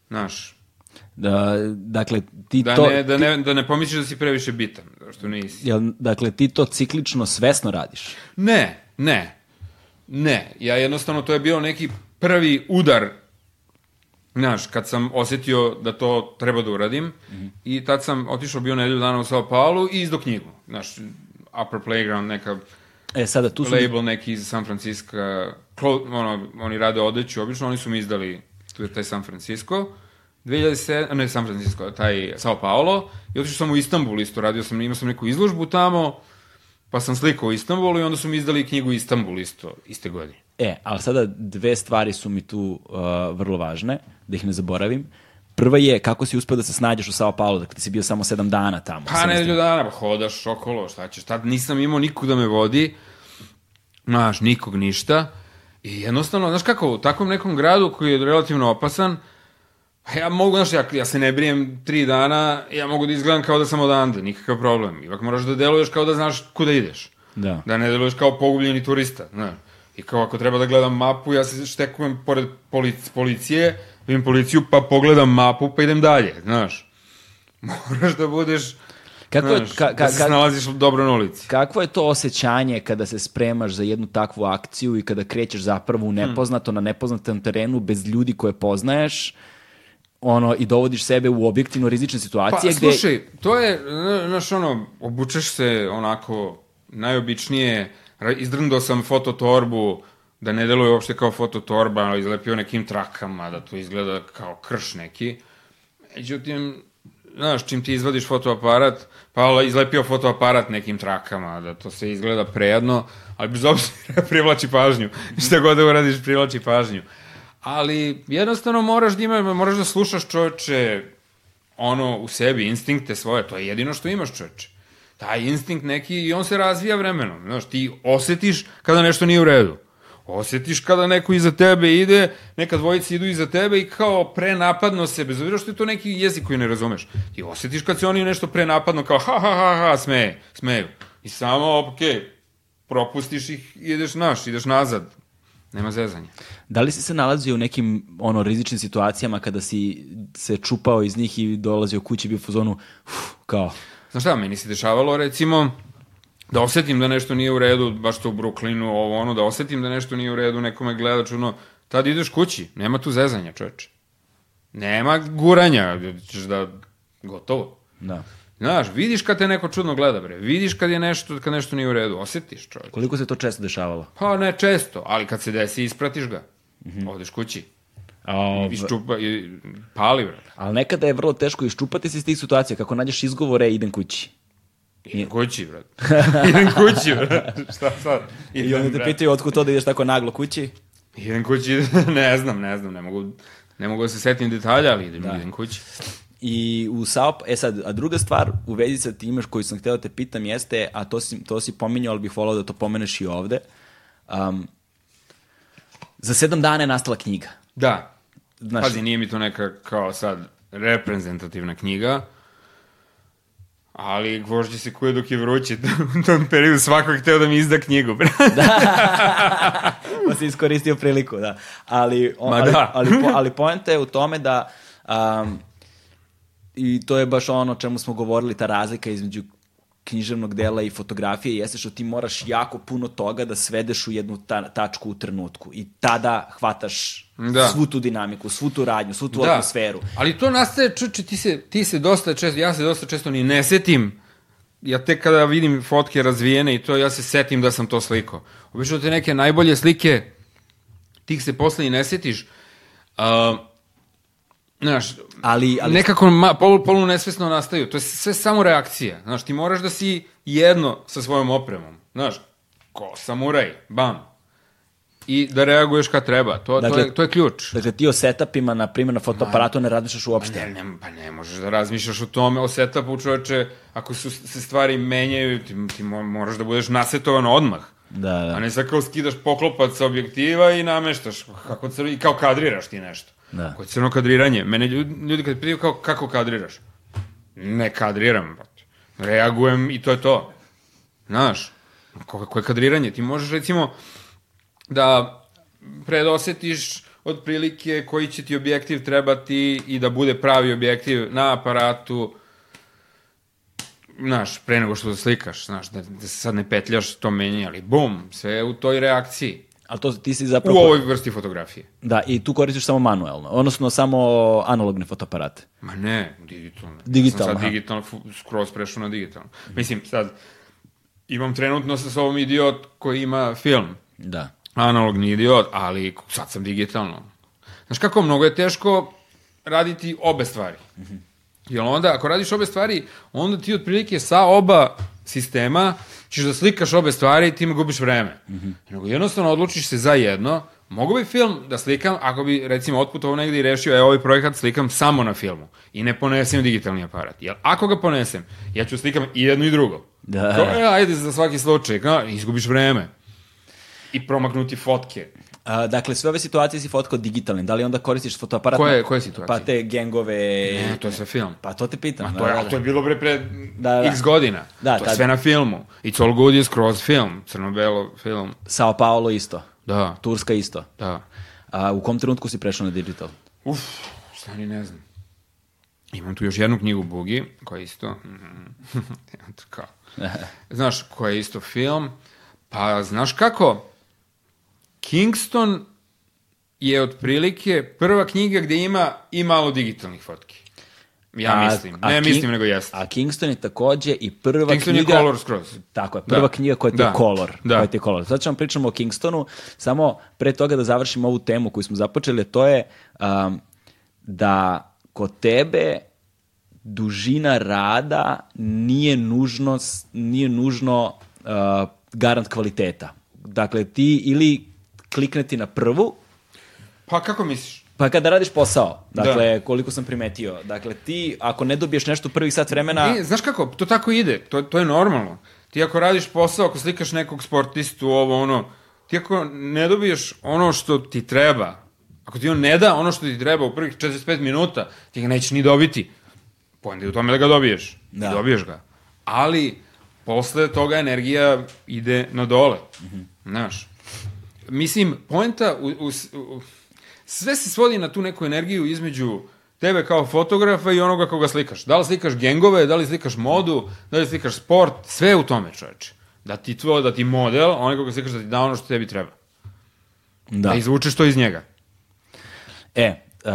znaš, Da, dakle, ti da, to... ne, da, ne, da ne pomisliš da si previše bitan, što nisi. Jel, dakle, ti to ciklično svesno radiš? Ne, ne. Ne, ja jednostavno, to je bio neki prvi udar, znaš, kad sam osetio da to treba da uradim, mm -hmm. i tad sam otišao bio nedelju dana u Sao Paulo i izdo knjigu, znaš, Upper Playground, neka E, sada tu su... label neki iz San Francisco, ono, oni rade odeću, obično oni su mi izdali tu je taj San Francisco, 2007, ne San Francisco, taj Sao Paulo, i otišao sam u Istanbul isto, radio sam, imao sam neku izložbu tamo, pa sam slikao u Istanbulu i onda su mi izdali knjigu Istanbul isto, iste godine. E, ali sada dve stvari su mi tu uh, vrlo važne, da ih ne zaboravim. Prva je kako si uspeo da se snađeš u Sao Paulo, dakle ti si bio samo sedam dana tamo. Pa nedelju dana, pa hodaš okolo, šta ćeš, tad nisam imao nikog da me vodi, znaš, nikog ništa, i jednostavno, znaš kako, u takvom nekom gradu koji je relativno opasan, pa ja mogu, znaš, ja, ja se ne brijem tri dana, ja mogu da izgledam kao da sam odande, nikakav problem. Ipak moraš da deluješ kao da znaš kuda ideš. Da. Da ne deluješ kao pogubljeni turista, znaš. I kao ako treba da gledam mapu, ja se štekujem pored polic, policije, vidim policiju, pa pogledam mapu, pa idem dalje, znaš. [laughs] Moraš da budeš... Kako je, znaš, ka, ka, da se snalaziš dobro na ulici. Kakvo je to osjećanje kada se spremaš za jednu takvu akciju i kada krećeš zapravo u nepoznato, hmm. na nepoznatom terenu, bez ljudi koje poznaješ, ono, i dovodiš sebe u objektivno rizične situacije pa, gde... slušaj, to je, znaš, ono, obučeš se onako najobičnije, izdrndao sam fototorbu, da ne deluje uopšte kao fototorba, izlepio nekim trakama, da to izgleda kao krš neki. Međutim, znaš, čim ti izvadiš fotoaparat, pa izlepio fotoaparat nekim trakama, da to se izgleda prejedno, ali bez obzira [laughs] privlači pažnju. Šta god da uradiš, privlači pažnju. Ali jednostavno moraš da ima, moraš da slušaš čoveče ono u sebi, instinkte svoje, to je jedino što imaš čoveče. Taj instinkt neki i on se razvija vremenom. Znaš, ti osetiš kada nešto nije u redu. Osetiš kada neko iza tebe ide, neka dvojica idu iza tebe i kao prenapadno se, bez obzira što je to neki jezik koji ne razumeš. Ti osetiš kad se oni nešto prenapadno kao ha ha ha ha smeje, smeju. I samo, ok, propustiš ih i ideš naš, ideš nazad. Nema zezanja. Da li si se nalazio u nekim ono rizičnim situacijama kada si se čupao iz njih i dolazio kući bio u fazonu uf, kao Znaš šta, meni se dešavalo recimo da osetim da nešto nije u redu, baš to u Brooklynu, ovo ono, da osetim da nešto nije u redu, nekome gleda čuno, tad ideš kući, nema tu zezanja, čoveče. Nema guranja, ćeš da, gotovo. Da. Znaš, vidiš kad te neko čudno gleda, bre. Vidiš kad je nešto, kad nešto nije u redu, osetiš, čovječ. Koliko se to često dešavalo? Pa ne često, ali kad se desi, ispratiš ga. Mm -hmm. Odeš kući. A, Iščupa, i, pali, brate. Ali nekada je vrlo teško iščupati se iz tih situacija, kako nađeš izgovore, idem kući. Idem kući, brate. [laughs] idem kući, brate. [laughs] Šta sad? Idem, I onda te pitaju otkud to da ideš tako naglo kući? Idem kući, [laughs] ne znam, ne znam, ne mogu, ne mogu da se setim detalja, ali idem, da. idem kući. I u Sao, e sad, a druga stvar u vezi sa time koju sam hteo da te pitam jeste, a to si, to si pominjao, ali bih volao da to pomeneš i ovde, um, za sedam dana je nastala knjiga. Da. Znaš, Pazi, nije mi to neka kao sad reprezentativna knjiga, ali gvožđe se kuje dok je vruće. [laughs] U tom periodu svako je hteo da mi izda knjigu. da, pa si iskoristio priliku, da. Ali, on, ali, da. ali, ali, ali poenta je u tome da um, i to je baš ono čemu smo govorili, ta razlika između književnog dela i fotografije jeste što ti moraš jako puno toga da svedeš u jednu ta, tačku u trenutku i tada hvataš da. svu tu dinamiku, svu tu radnju, svu tu da. atmosferu. Ali to nastaje, čuče, ti se, ti se dosta često, ja se dosta često ni ne setim, ja tek kada vidim fotke razvijene i to, ja se setim da sam to slikao. Obično te neke najbolje slike, tih se posle i ne setiš, uh, Znaš, ali, ali... nekako ma, polu, polu nesvesno nastaju. To je sve samo reakcija. Znaš, ti moraš da si jedno sa svojom opremom. Znaš, ko samuraj, bam. I da reaguješ kad treba. To, dakle, to, je, to je ključ. Dakle, ti o setupima, na primjer, na fotoaparatu ne razmišljaš uopšte. Pa ne, ne, pa ne možeš da razmišljaš o tome, o setupu, čoveče, ako su, se stvari menjaju, ti, ti moraš da budeš nasetovan odmah. Da, da. A ne sad kao skidaš poklopac sa objektiva i nameštaš, kako, i kao kadriraš ti nešto. Da. Koje crno kadriranje. Mene ljudi, ljudi kad pitaju kao, kako kadriraš? Ne kadriram. Reagujem i to je to. Znaš, kako je kadriranje? Ti možeš recimo da predosetiš otprilike koji će ti objektiv trebati i da bude pravi objektiv na aparatu znaš, pre nego što da slikaš, znaš, da, da sad ne petljaš to menje, ali bum, sve je u toj reakciji. Ali to ti si u zapravo... ovoj vrsti fotografije. Da, i tu koristiš samo manuelno, odnosno samo analogne fotoaparate. Ma ne, digitalno. Digitalno, Ja sam sad digitalno, skroz prešao na digitalno. Mislim, sad, imam trenutno sa sobom idiot koji ima film. Da. Analogni idiot, ali sad sam digitalno. Znaš kako, mnogo je teško raditi obe stvari. Jer onda, ako radiš obe stvari, onda ti otprilike sa oba sistema ćeš da slikaš obe stvari i time gubiš vreme. Nego jednostavno odlučiš se za jedno, mogu bi film da slikam ako bi recimo otputovao negde i rešio, e, ovaj projekat slikam samo na filmu i ne ponesem digitalni aparat. Jer ako ga ponesem, ja ću slikam i jedno i drugo. Da. Kao, e, ajde za svaki slučaj, kao, izgubiš vreme. I promaknuti fotke. A, dakle, sve ove situacije si fotkao digitalnim. Da li onda koristiš fotoaparat? Koje- koje situacije? Pa te gengove... Ne, to je sve film. Pa to te pitam. Ma to je, da, da, to je bilo bre pre Da, da. x godina. Da, to je sve na filmu. It's all good je skroz film. Crno-belo film. Sao Paulo isto. Da, Turska isto. da. A u kom trenutku si prešao na digital? Uf, šta ni ne znam. Imam tu još jednu knjigu Bugi, koja je isto... [laughs] eto kao. [laughs] Znaš, koja je isto film. Pa, znaš kako? Kingston je otprilike prva knjiga gde ima i malo digitalnih fotki. Ja A- mislim. a Ne King- mislim, nego jeste. A Kingston je takođe i prva Kingston je knjiga... color skroz. Tako je, prva Da. knjiga koja ti Da. je color. Da. Koja ti je color. Sad ćemo pričamo o Kingstonu, samo pre toga da završimo ovu temu koju smo započeli, to je um, da kod tebe dužina rada nije nužno, nije nužno uh, garant kvaliteta. Dakle, ti ili klikneti na prvu, Pa kako misliš? pa kada radiš posao, dakle, koliko sam primetio, dakle, ti ako ne dobiješ nešto prvih sat vremena, Ne, znaš kako, to tako ide, to, to je normalno. Ti ako radiš posao, ako slikaš nekog sportistu, ovo, ono, ti ako ne dobiješ ono što ti treba, ako ti on ne da ono što ti treba u prvih 45 minuta, ti ga nećeš ni dobiti. Pojenta je u tome da ga dobiješ. Da. I dobiješ ga. Ali, posle toga energija ide na dole. Znaš. Mislim, poenta u, u, u, sve se svodi na tu neku energiju između tebe kao fotografa i onoga koga slikaš. Da li slikaš gengove, da li slikaš modu, da li slikaš sport, sve u tome, čoveče. Da ti tvoj, da ti model, onaj koga slikaš da ti da ono što tebi treba. Da, da. izvučeš to iz njega. E, uh,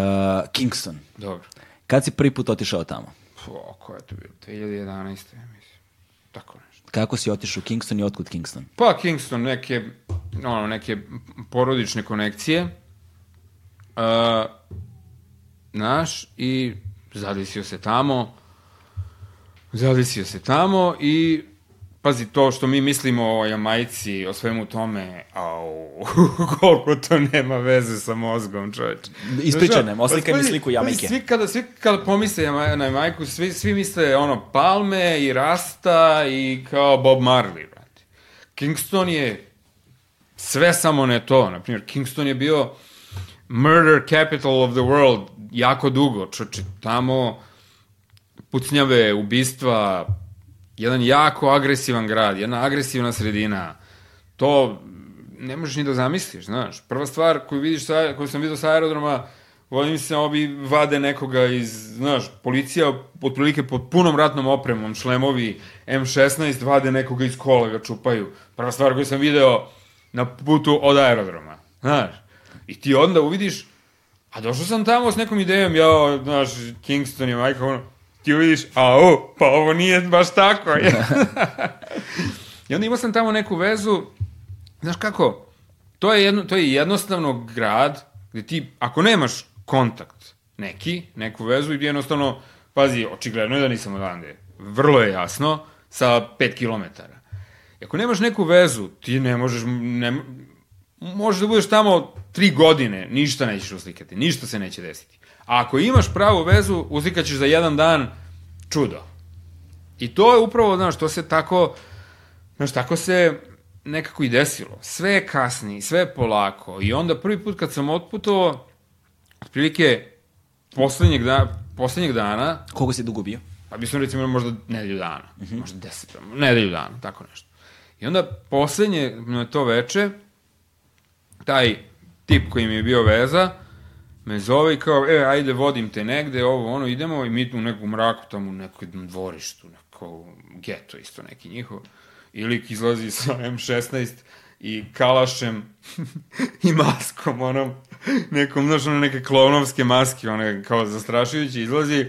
Kingston. Dobro. Kad si prvi put otišao tamo? Fu, ko je to bilo? 2011. ja mislim. Tako nešto. Kako si otišao u Kingston i otkud Kingston? Pa Kingston, neke, ono, neke porodične konekcije. Uh, naš, i zadesio se tamo. Zadesio se tamo i pazi to što mi mislimo o Jamajci, o svemu tome, au, [laughs] koliko to nema veze sa mozgom, nam, Znaš, oslikaj mi pazi, sliku Jamajke. Svi kada, svi kada pomisle na Jamajku, svi, svi misle ono palme i rasta i kao Bob Marley, brate. Kingston je sve samo ne to. Naprimjer, Kingston je bio murder capital of the world jako dugo. Čoče, tamo pucnjave, ubistva, jedan jako agresivan grad, jedna agresivna sredina. To ne možeš ni da zamisliš, znaš. Prva stvar koju vidiš, sa, koju sam vidio sa aerodroma, volim se obi vade nekoga iz, znaš, policija otprilike pod punom ratnom opremom, šlemovi M16 vade nekoga iz kola ga čupaju. Prva stvar koju sam video na putu od aerodroma, znaš. I ti onda uvidiš, a došao sam tamo s nekom idejom, ja, znaš, Kingston je majka, ono, ti uvidiš, a o, pa ovo nije baš tako. [laughs] I onda imao sam tamo neku vezu, znaš kako, to je, jedno, to je jednostavno grad gde ti, ako nemaš kontakt neki, neku vezu, i jednostavno, pazi, očigledno je da nisam odande, vrlo je jasno, sa 5 kilometara. I ako nemaš neku vezu, ti ne možeš, ne, možeš da budeš tamo tri godine, ništa nećeš uslikati, ništa se neće desiti. A ako imaš pravu vezu, uslikaćeš za jedan dan čudo. I to je upravo, znaš, to se tako, znaš, tako se nekako i desilo. Sve je kasni, sve je polako. I onda prvi put kad sam otputovao, otprilike poslednjeg, da, poslednjeg dana, Koliko si dugo bio? pa bi sam recimo možda nedelju dana, možda deset, nedelju dana, tako nešto. I onda poslednje na to veče, taj tip koji mi je bio veza, me zove i kao, e, ajde, vodim te negde, ovo, ono, idemo i mi u nekom mraku, tamo u nekom dvorištu, neko geto isto neki njihov. I lik izlazi sa M16 i kalašem [laughs] i maskom, onom, nekom, znaš, ono neke klovnovske maske, one kao zastrašujući izlazi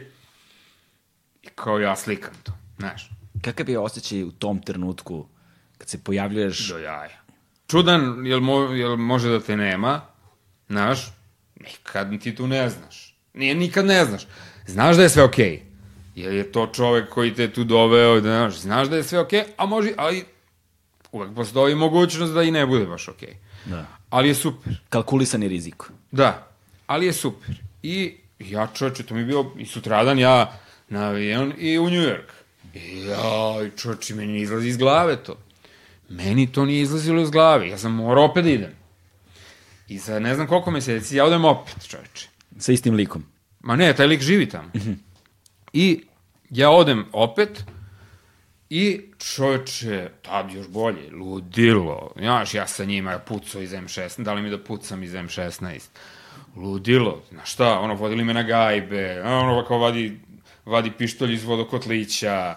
i kao ja slikam to, znaš. Kakav je osjećaj u tom trenutku kad se pojavljuješ? Do jaja. Čudan, jel, mo, jel može da te nema, znaš, nikad ti tu ne znaš. Nije, nikad ne znaš. Znaš da je sve okej. Okay. Jer je to čovek koji te tu doveo, da, znaš, znaš da je sve okej, okay, a može, ali uvek postoji mogućnost da i ne bude baš okej. Okay. Da. Ali je super. Kalkulisani rizik. Da, ali je super. I ja čoče, to mi je bio i sutradan ja na avion i u New York. I ja, čoče, meni izlazi iz glave to. Meni to nije izlazilo iz glave. Ja sam morao opet da idem. I za ne znam koliko meseci ja odem opet, čoveče. Sa istim likom. Ma ne, taj lik živi tamo. Mm -hmm. I ja odem opet i čoveče, tad još bolje, ludilo. Znaš, ja sa njima pucao iz M16, dali mi da pucam iz M16. Ludilo, znaš šta, ono, vodili me na gajbe, ono, kao vadi, vadi pištolj iz vodokotlića.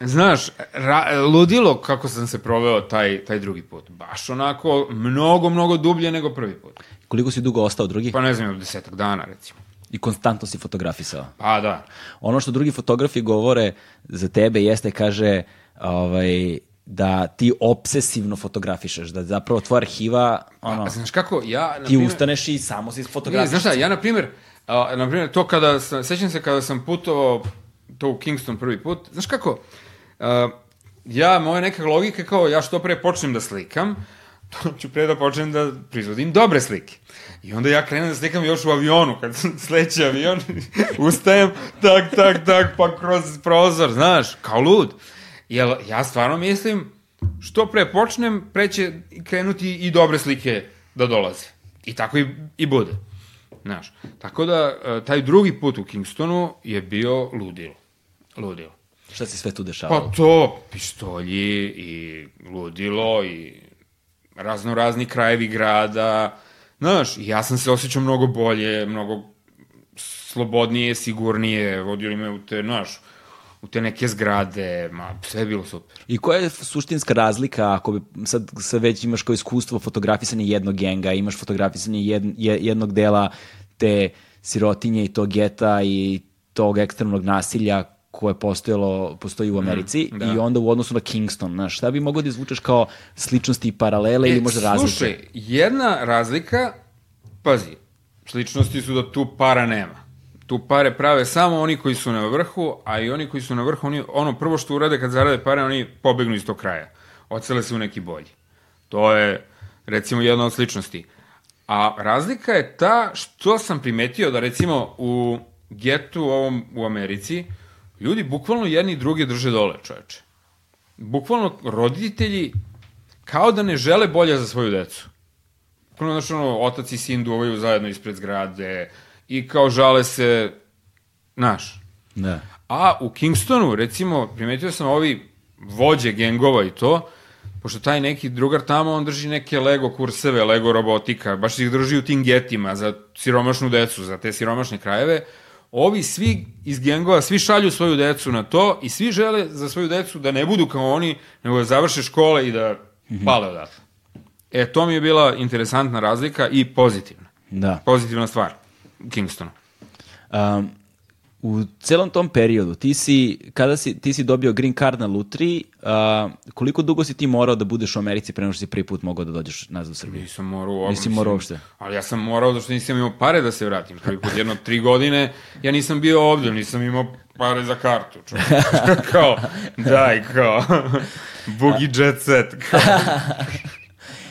Znaš, ra, ludilo kako sam se proveo taj, taj drugi put. Baš onako, mnogo, mnogo dublje nego prvi put. Koliko si dugo ostao drugi? Pa ne znam, desetak dana, recimo. I konstantno si fotografisao. Pa da. Ono što drugi fotografi govore za tebe jeste, kaže, ovaj, da ti obsesivno fotografišeš, da zapravo tvoja arhiva, ono, A, znaš kako, ja... Na ti primjer, ustaneš i samo si fotografiš. Znaš šta, ja, na primjer, a, na primjer, to kada sam, sećam se kada sam putovao to u Kingston prvi put, znaš kako, a, ja, moja neka logika kao, ja što pre počnem da slikam, [laughs] to ću pre da počnem da proizvodim dobre slike. I onda ja krenem da slikam još u avionu, kad [laughs] sleće avion, [laughs] ustajem, tak, tak, tak, pa kroz prozor, znaš, kao lud. Jel, ja stvarno mislim, što pre počnem, pre će krenuti i dobre slike da dolaze. I tako i, i bude. Znaš, tako da, taj drugi put u Kingstonu je bio ludilo. Ludilo. Šta se sve tu dešavalo? Pa to, pištolji i ludilo i razno razni krajevi grada. Znaš, ja sam se osjećao mnogo bolje, mnogo slobodnije, sigurnije, vodili me u te, znaš, u te neke zgrade, ma, sve je bilo super. I koja je suštinska razlika ako bi sad, sad već imaš kao iskustvo fotografisanje jednog genga, imaš fotografisanje jed, jednog dela te sirotinje i tog geta i tog ekstremnog nasilja koje je postojalo, postoji u Americi mm, da. i onda u odnosu na Kingston, znaš, šta bi mogao da izvučeš kao sličnosti i paralele e, ili možda razlike? Slušaj, jedna razlika, pazi, sličnosti su da tu para nema. Tu pare prave samo oni koji su na vrhu, a i oni koji su na vrhu, oni, ono prvo što urade kad zarade pare, oni pobegnu iz tog kraja. Ocele se u neki bolji. To je, recimo, jedna od sličnosti. A razlika je ta što sam primetio da, recimo, u getu ovom u Americi, ljudi bukvalno jedni i drugi drže dole, čoveče. Bukvalno roditelji kao da ne žele bolje za svoju decu. Bukvalno, znači, ono, otac i sin duvaju zajedno ispred zgrade i kao žale se, znaš. Da. A u Kingstonu, recimo, primetio sam ovi vođe gengova i to, pošto taj neki drugar tamo, on drži neke Lego kurseve, Lego robotika, baš ih drži u tim getima za siromašnu decu, za te siromašne krajeve, ovi svi iz gengova, svi šalju svoju decu na to i svi žele za svoju decu da ne budu kao oni, nego da završe škole i da pale odatle. E, to mi je bila interesantna razlika i pozitivna. Da. Pozitivna stvar u Kingstonu. Um, u celom tom periodu, ti si, kada si, ti si dobio green card na Lutri, uh, koliko dugo si ti morao da budeš u Americi pre nego što si prvi put mogao da dođeš nazad u Srbiju? Nisam morao uopšte. Nisi morao uopšte? Ali ja sam morao da što nisam imao pare da se vratim. Prvi put jedno tri godine ja nisam bio ovde, nisam imao pare za kartu. [laughs] kao, daj, kao, boogie jet set. Kao.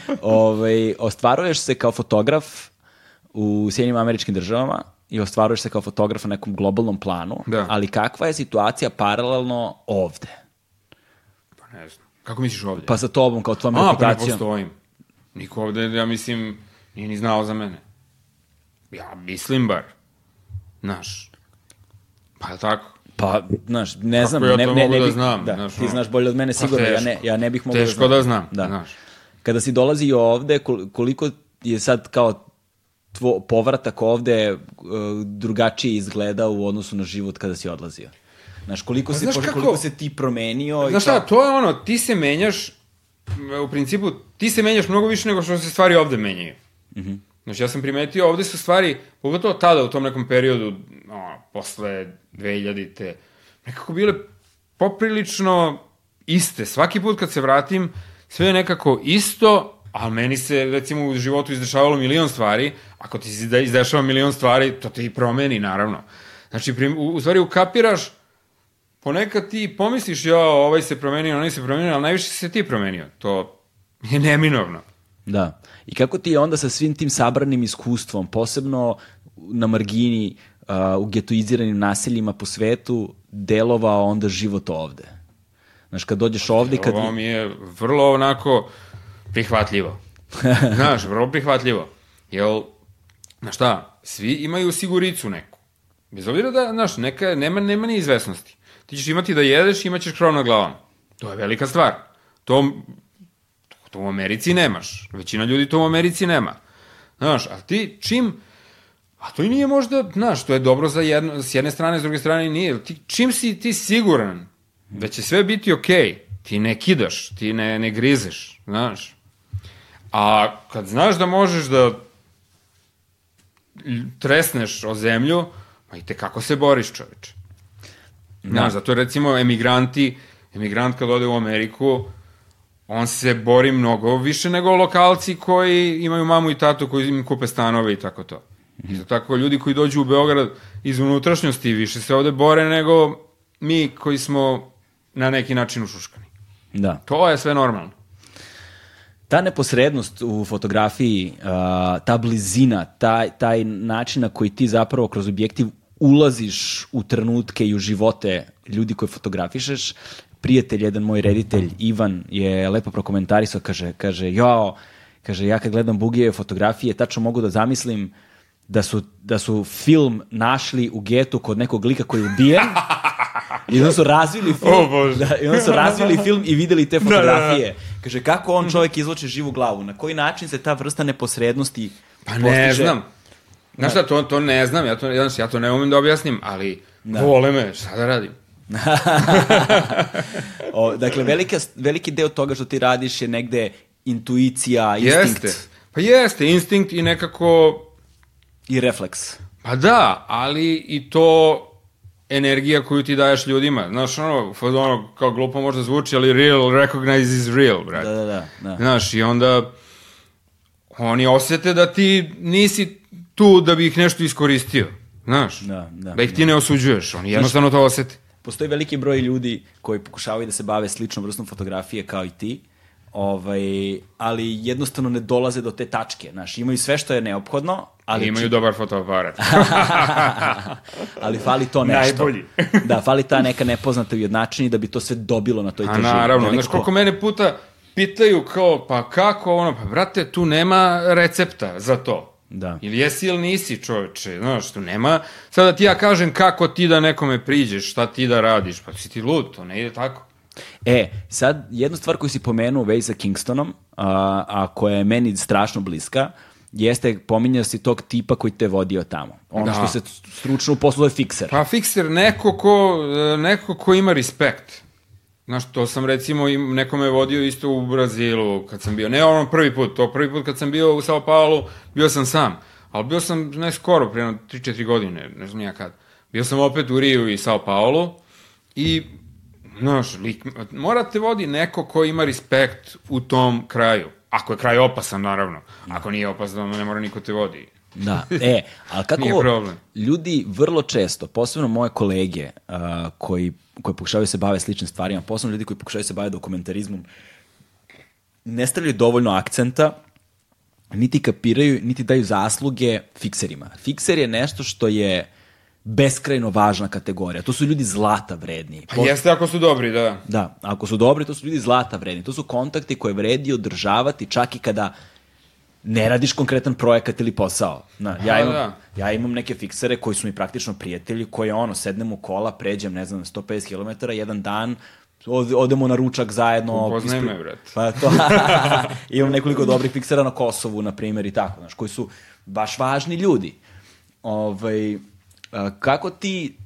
Ove, [laughs] ovaj, ostvaruješ se kao fotograf u Sjedinjima američkim državama, i ostvaruješ se kao fotograf na nekom globalnom planu, da. ali kakva je situacija paralelno ovde? Pa ne znam. Kako misliš ovde? Pa sa tobom, kao tvojom A, reputacijom. pa ne postojim. Niko ovde, ja mislim, nije ni znao za mene. Ja mislim bar. Znaš. Pa je tako? Pa, znaš, ne Kako znam. ja ne, to ne, mogu ne da bih, znam, Da, znaš, ti znaš bolje od mene sigurno, ja ne, ja ne bih mogao da Teško znam. da znam, Da. znaš. Kada si dolazi ovde, kol- koliko je sad kao tvo, povratak ovde uh, drugačije izgleda u odnosu na život kada si odlazio? Znaš, koliko, Pa si, znaš pošto- kako- koliko se ti promenio? i Znaš šta, kao- to je ono, ti se menjaš u principu, ti se menjaš mnogo više nego što se stvari ovde menjaju. Mm -hmm. Znači, ja sam primetio, ovde su stvari, pogotovo tada, u tom nekom periodu, no, posle 2000-te, nekako bile poprilično iste. Svaki put kad se vratim, sve je nekako isto, ali meni se, recimo, u životu izdešavalo milion stvari, ako ti se izdešava milion stvari, to te i promeni, naravno. Znači, u, u stvari ukapiraš, ponekad ti pomisliš, ja, ovaj se promenio, onaj se promenio, ali najviše se ti promenio. To je neminovno. Da. I kako ti je onda sa svim tim sabranim iskustvom, posebno na margini, uh, u getoiziranim naseljima po svetu, delovao onda život ovde? Znaš, kad dođeš ovde... Kad... Ovo mi je vrlo onako prihvatljivo. [laughs] Znaš, vrlo prihvatljivo. Jel, znaš šta, svi imaju siguricu neku. Bez obzira da, znaš, neka, nema, nema ni izvesnosti. Ti ćeš imati da jedeš imaćeš krov na glavom. To je velika stvar. To, to u Americi nemaš. Većina ljudi to u Americi nema. Znaš, a ti čim... A to i nije možda, znaš, to je dobro za jedno, s jedne strane, s druge strane nije. Ti, čim si ti siguran da će sve biti okej, okay, ti ne kidaš, ti ne, ne grizeš, znaš. A kad znaš da možeš da tresneš o zemlju, pa i te kako se boriš, čoveče. Da. Znaš, zato recimo emigranti, emigrant kad ode u Ameriku, on se bori mnogo više nego lokalci koji imaju mamu i tatu koji im kupe stanove i tako to. Mm -hmm. I tako ljudi koji dođu u Beograd iz unutrašnjosti više se ovde bore nego mi koji smo na neki način ušuškani. Da. To je sve normalno. Ta neposrednost u fotografiji, uh, ta blizina, taj, taj način na koji ti zapravo kroz objektiv ulaziš u trenutke i u živote ljudi koje fotografišeš, prijatelj, jedan moj reditelj, Ivan, je lepo prokomentarisao, kaže, kaže, jao, kaže, ja kad gledam Bugije fotografije, tačno mogu da zamislim da su, da su film našli u getu kod nekog lika koji je ubijen I onda su razvili film. Oh, Bože. Da, I onda su razvili film i videli te fotografije. [laughs] Da, da, da. Kaže, kako on čovjek izloče živu glavu? Na koji način se ta vrsta neposrednosti Pa ne postiže? znam. Znaš šta, to, to ne znam, ja to, ja to ne umem da objasnim, ali da. vole me, šta da radim? [laughs] o, dakle, velika, veliki deo toga što ti radiš je negde intuicija, instinkt. Jeste, pa jeste, instinkt i nekako... I refleks. Pa da, ali i to energija koju ti daješ ljudima. Znaš, ono, ono kao glupo možda zvuči, ali real recognizes real, brate. Da, da, da, da. Znaš, i onda oni osete da ti nisi tu da bi ih nešto iskoristio. Znaš, da, da, da ih ti da. ne osuđuješ, oni jednostavno to osete. Postoji veliki broj ljudi koji pokušavaju da se bave sličnom vrstom fotografije kao i ti, ovaj, ali jednostavno ne dolaze do te tačke. Znaš, imaju sve što je neophodno, ali... I imaju či... dobar fotoaparat. [laughs] ali fali to nešto. Najbolji. [laughs] da, fali ta neka nepoznata ujednačenja da bi to sve dobilo na toj težini. A naravno, da znaš koliko mene puta pitaju kao, pa kako ono, pa brate, tu nema recepta za to. Da. Ili jesi ili nisi čoveče, znaš, tu nema, sada ti ja kažem kako ti da nekome priđeš, šta ti da radiš, pa si ti lud, to ne ide tako. E, sad, jednu stvar koju si pomenuo u vezi sa Kingstonom, a, a koja je meni strašno bliska, jeste, pominjao si tog tipa koji te vodio tamo. Ono da. što se stručno u poslu je fikser. Pa fikser, neko ko, neko ko ima respekt. Znaš, to sam recimo, nekome vodio isto u Brazilu kad sam bio, ne ono prvi put, to prvi put kad sam bio u Sao Paulo, bio sam sam. Ali bio sam ne skoro, prema 3-4 godine, ne znam ja kad. Bio sam opet u Riju i Sao Paulo i Znaš, lik, morate vodi neko ko ima respekt u tom kraju. Ako je kraj opasan, naravno. Ako nije opasan, ne mora niko te vodi. Da, e, ali [laughs] kako ljudi vrlo često, posebno moje kolege uh, koji, koji pokušavaju se bave sličnim stvarima, posebno ljudi koji pokušavaju se bave dokumentarizmom, ne stavljaju dovoljno akcenta, niti kapiraju, niti daju zasluge fikserima. Fikser je nešto što je beskrajno važna kategorija. To su ljudi zlata vredni. Pa jeste ako su dobri, da. Da, ako su dobri, to su ljudi zlata vredni. To su kontakti koje vredi održavati čak i kada ne radiš konkretan projekat ili posao. Na, ja, imam, da. ja imam neke fiksere koji su mi praktično prijatelji, koji ono, sednem u kola, pređem, ne znam, 150 km, jedan dan, odemo na ručak zajedno. Upoznaj me, brat. Pa to, [laughs] imam nekoliko dobrih fiksera na Kosovu, na primjer, i tako, znaš, koji su baš važni ljudi. Ovaj, kako ti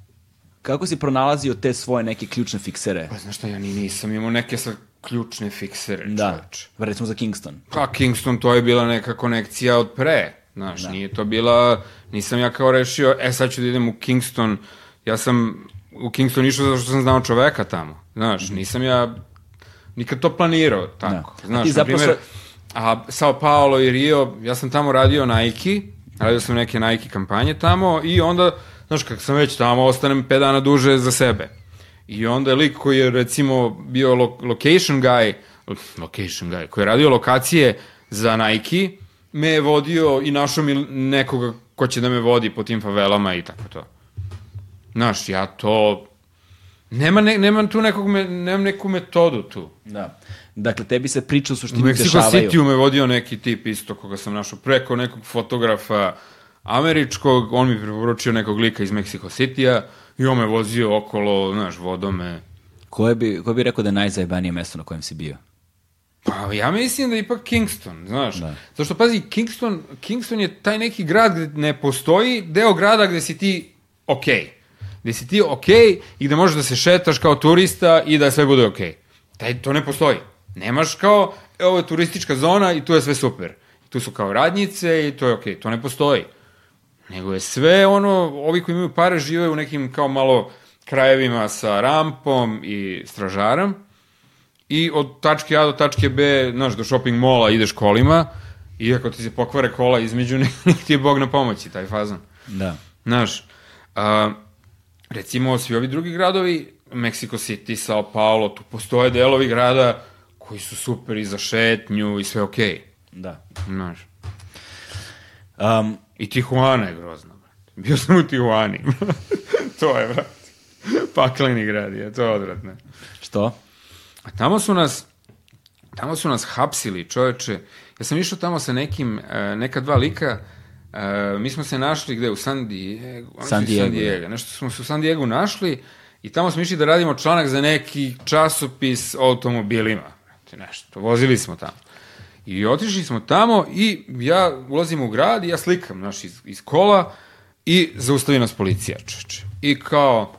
kako si pronalazio te svoje neke ključne fiksere? Pa znaš šta, ja ni nisam imao neke sa ključne fiksere, Da, čoveče. recimo za Kingston. Pa Kingston, to je bila neka konekcija od pre. Znaš, Da. nije to bila, nisam ja kao rešio, e sad ću da idem u Kingston, ja sam u Kingston išao zato što sam znao čoveka tamo. Znaš, nisam ja nikad to planirao tako. Da. Znaš, na primjer, a Sao Paulo i Rio, ja sam tamo radio Nike, radio sam neke Nike kampanje tamo i onda, znaš, kako sam već tamo, ostanem 5 dana duže za sebe. I onda je lik koji je recimo bio lo location guy, location guy, koji je radio lokacije za Nike, me je vodio i našao mi nekoga ko će da me vodi po tim favelama i tako to. Znaš, ja to... Nema, ne, nema tu nekog, me, nemam neku metodu tu. Da. Dakle, tebi se priče u U suštini Mexico dešavaju. City-u me vodio neki tip isto koga sam našao preko nekog fotografa američkog, on mi preporučio nekog lika iz Mexico City-a i on me vozio okolo, znaš, vodome. Koje bi, koje bi rekao da je najzajebanije mesto na kojem si bio? Pa ja mislim da je ipak Kingston, znaš. Da. Zašto, pazi, Kingston, Kingston je taj neki grad gde ne postoji deo grada gde si ti okej. Okay. Gde si ti okej okay i gde možeš da se šetaš kao turista i da sve bude okej. Okay. Taj, to ne postoji. Nemaš kao, e, ovo je turistička zona i tu je sve super. Tu su kao radnjice i to je okej. Okay. To ne postoji. Nego je sve ono, ovi koji imaju pare žive u nekim kao malo krajevima sa rampom i stražarom i od tačke A do tačke B, znaš, do shopping mola ideš kolima i ako ti se pokvare kola između, [laughs] nek ti je Bog na pomoći, taj fazon. Da. Znaš, a, recimo svi ovi drugi gradovi, Mexico City, Sao Paulo, tu postoje delovi grada koji su super i za šetnju i sve okej. Da. Znaš. Um, I Tijuana je grozna, brate. Bio sam u Tijuani. [laughs] to je, brate. Pakleni grad je, to je odvratno. što? A tamo su nas, tamo su nas hapsili, čoveče. Ja sam išao tamo sa nekim, e, neka dva lika, e, mi smo se našli gde, u San Diego? Su San Diego, San Diego. Nešto smo se u San Diego našli i tamo smo išli da radimo članak za neki časopis o automobilima. Nešto, vozili smo tamo. I otišli smo tamo i ja ulazim u grad i ja slikam, znaš, iz, iz kola i zaustavi nas policija, čoveče. I kao,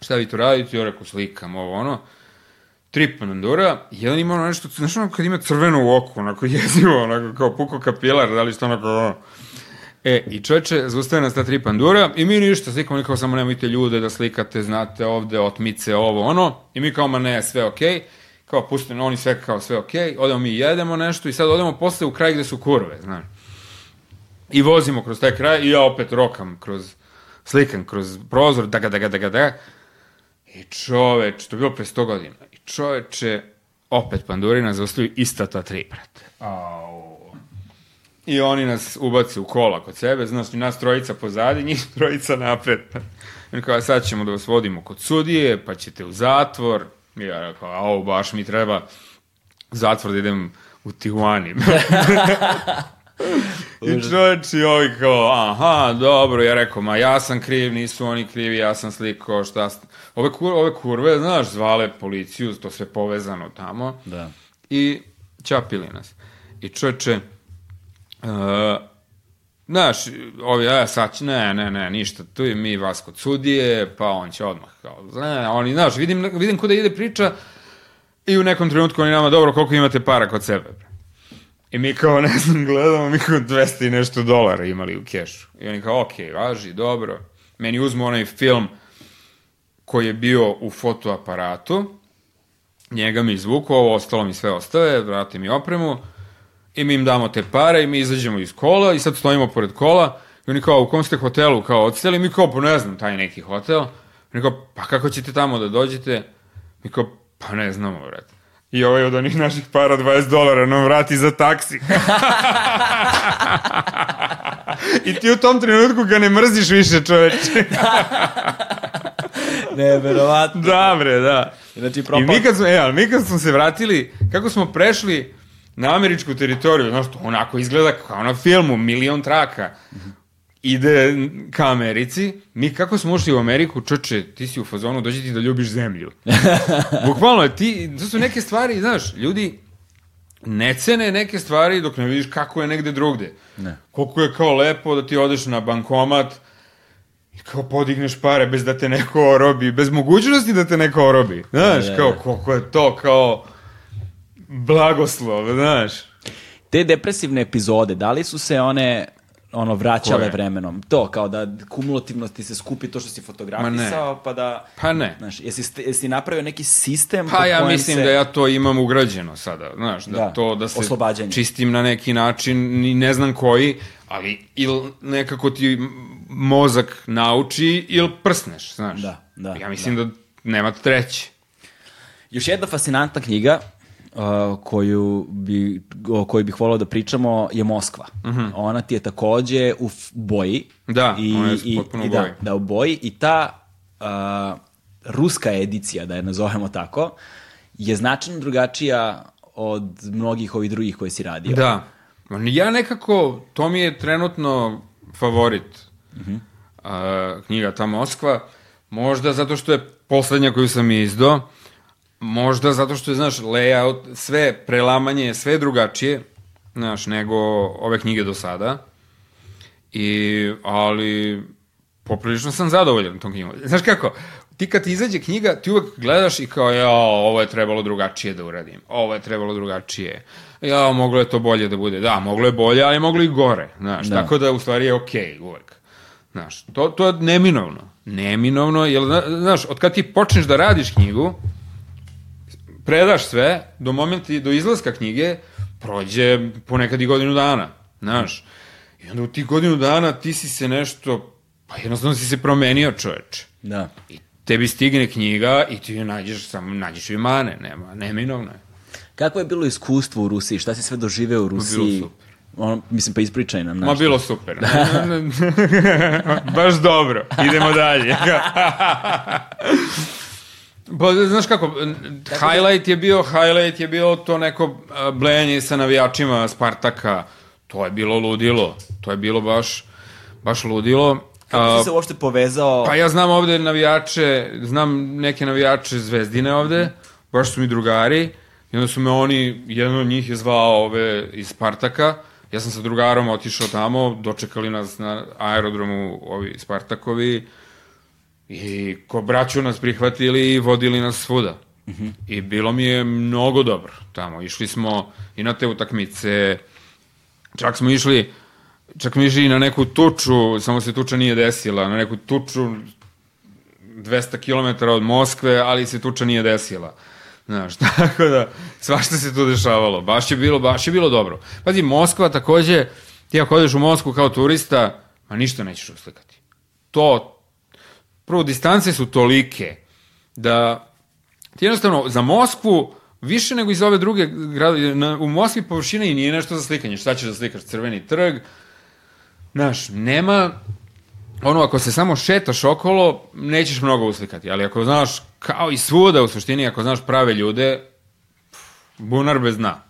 šta vi tu radite? Ja rekao, slikam ovo, ono tri pandura, jedan ima ono nešto, znaš ono kad ima crveno u oku, onako [laughs] jezivo, onako kao puko kapilar, da li što onako ono. E, i čoveče, zaustavio nas ta tri pandura i mi ništa, slikamo, oni kao samo nemojte ljude da slikate, znate, ovde, otmice, ovo, ono, i mi kao, ma ne, sve okej, okay. Kao pustimo, oni sve kao sve okej, okay. odemo mi jedemo nešto i sad odemo posle u kraj gde su kurve, znaš. I vozimo kroz taj kraj i ja opet rokam kroz, slikam kroz prozor, daga, daga, daga, daga. I čoveč, to je bilo pre 100 godina. I čoveče, opet Pandurina zaustavio ista ta tri, brate. Au. I oni nas ubaci u kola kod sebe, znaš, nas trojica pozadi, njih trojica napred. I kao, sad ćemo da vas vodimo kod sudije, pa ćete u zatvor. I ja rekao, au, baš mi treba zatvor da idem u Tijuani. [laughs] I čovječ i ovi kao, aha, dobro, ja rekao, ma ja sam kriv, nisu oni krivi, ja sam slikao, šta... Ove, kur, ove kurve, znaš, zvale policiju, to sve povezano tamo. Da. I ćapili nas. I čovječe, uh, znaš, ovi, ja sad će, ne, ne, ne, ništa, tu je mi vas kod sudije, pa on će odmah, kao, ne, oni, znaš, vidim, vidim kuda ide priča i u nekom trenutku oni nama, dobro, koliko imate para kod sebe, bre? I mi kao, ne znam, gledamo, mi kao 200 i nešto dolara imali u kešu. I oni kao, ok, važi, dobro. Meni uzmu onaj film koji je bio u fotoaparatu, njega mi izvuku, ovo ostalo mi sve ostave, vrate mi opremu, i mi im damo te pare i mi izađemo iz kola i sad stojimo pored kola i oni kao, u kom ste hotelu kao odseli? Mi kao, pa ne znam, taj neki hotel. Oni kao, pa kako ćete tamo da dođete? Mi kao, pa ne znamo, vrate. I ovaj od onih naših para 20 dolara nam vrati za taksi. [laughs] I ti u tom trenutku ga ne mrziš više, čoveče. [laughs] Neverovatno. da, bre, da. Znači, I propao... mi kad smo, e, ali mi kad smo se vratili, kako smo prešli na američku teritoriju, znaš, to onako izgleda kao na filmu, milion traka, ide ka Americi, mi kako smo ušli u Ameriku, čoče, ti si u fazonu, dođi ti da ljubiš zemlju. [laughs] Bukvalno, ti, to su neke stvari, znaš, ljudi ne cene neke stvari dok ne vidiš kako je negde drugde. Ne. Koliko je kao lepo da ti odeš na bankomat i kao podigneš pare bez da te neko orobi, bez mogućnosti da te neko orobi. Znaš, kao koliko je to kao blagoslov, znaš. Te depresivne epizode, da li su se one ono vraćale Koje? vremenom? To, kao da kumulativno ti se skupi to što si fotografisao, pa da... Pa ne. Znaš, jesi, jesi napravio neki sistem Pa ja mislim se... da ja to imam ugrađeno sada, znaš, da, Da, to da se oslobađanje. čistim na neki način, ni ne znam koji, ali ili nekako ti mozak nauči ili prsneš, znaš. Da, da, Ja mislim da, nema treće. Još jedna fascinantna knjiga koju bi, o kojoj bih volao da pričamo je Moskva. Ona ti je takođe u boji. Da, ona je potpuno u da, boji. Da, u boji. I ta uh, ruska edicija, da je nazovemo tako, je značajno drugačija od mnogih ovih drugih koje si radio. Da. Ja nekako, to mi je trenutno favorit a, knjiga ta Moskva. Možda zato što je poslednja koju sam izdao, možda zato što je, znaš, layout, sve prelamanje, sve je drugačije, znaš, nego ove knjige do sada. I, ali, poprilično sam zadovoljan tom knjigom. Znaš kako, ti kad ti izađe knjiga, ti uvek gledaš i kao, ja, ovo je trebalo drugačije da uradim, ovo je trebalo drugačije, ja, moglo je to bolje da bude, da, moglo je bolje, ali je moglo i gore, znaš, Da. tako da u stvari je okej uvek. Znaš, to, to je neminovno. Neminovno, jer, zna- znaš, od kad ti počneš da radiš knjigu, predaš sve, do momenta, do izlaska knjige, prođe ponekad i godinu dana, znaš. I onda u tih godinu dana ti si se nešto, pa jednostavno si se promenio čoveče. Da. I tebi stigne knjiga i ti ju nađeš, samo nađeš ju mane, nema, neminovno je. Kako je bilo iskustvo u Rusiji? Šta si sve doživeo u Rusiji? super. Ono, mislim, pa ispričaj nam. Ma znaš. bilo super. [laughs] Baš dobro. Idemo dalje. [laughs] Pa, znaš kako, highlight je bio, highlight je bio to neko a, blejanje sa navijačima Spartaka. To je bilo ludilo. To je bilo baš, baš ludilo. Kako si se uopšte povezao? Pa ja znam ovde navijače, znam neke navijače Zvezdine ovde, baš su mi drugari, i onda su me oni, jedan od njih je zvao ove iz Spartaka, ja sam sa drugarom otišao tamo, dočekali nas na aerodromu ovi Spartakovi, i ko braću nas prihvatili i vodili nas svuda. I bilo mi je mnogo dobro tamo. Išli smo i na te utakmice, čak smo išli, čak smo išli na neku tuču, samo se tuča nije desila, na neku tuču 200 km od Moskve, ali se tuča nije desila. Znaš, [laughs] tako da, svašta se tu dešavalo. Baš je bilo, baš je bilo dobro. Pazi, Moskva takođe, ti ako odeš u Moskvu kao turista, ma ništa nećeš uslikati. To, prvo, distance su tolike da ti jednostavno za Moskvu više nego iz ove druge grade, na, u Moskvi površina i nije nešto za slikanje. Šta ćeš da slikaš? Crveni trg. Znaš, nema, ono, ako se samo šetaš okolo, nećeš mnogo uslikati, ali ako znaš, kao i svuda u suštini, ako znaš prave ljude, pff, bunar bez dna.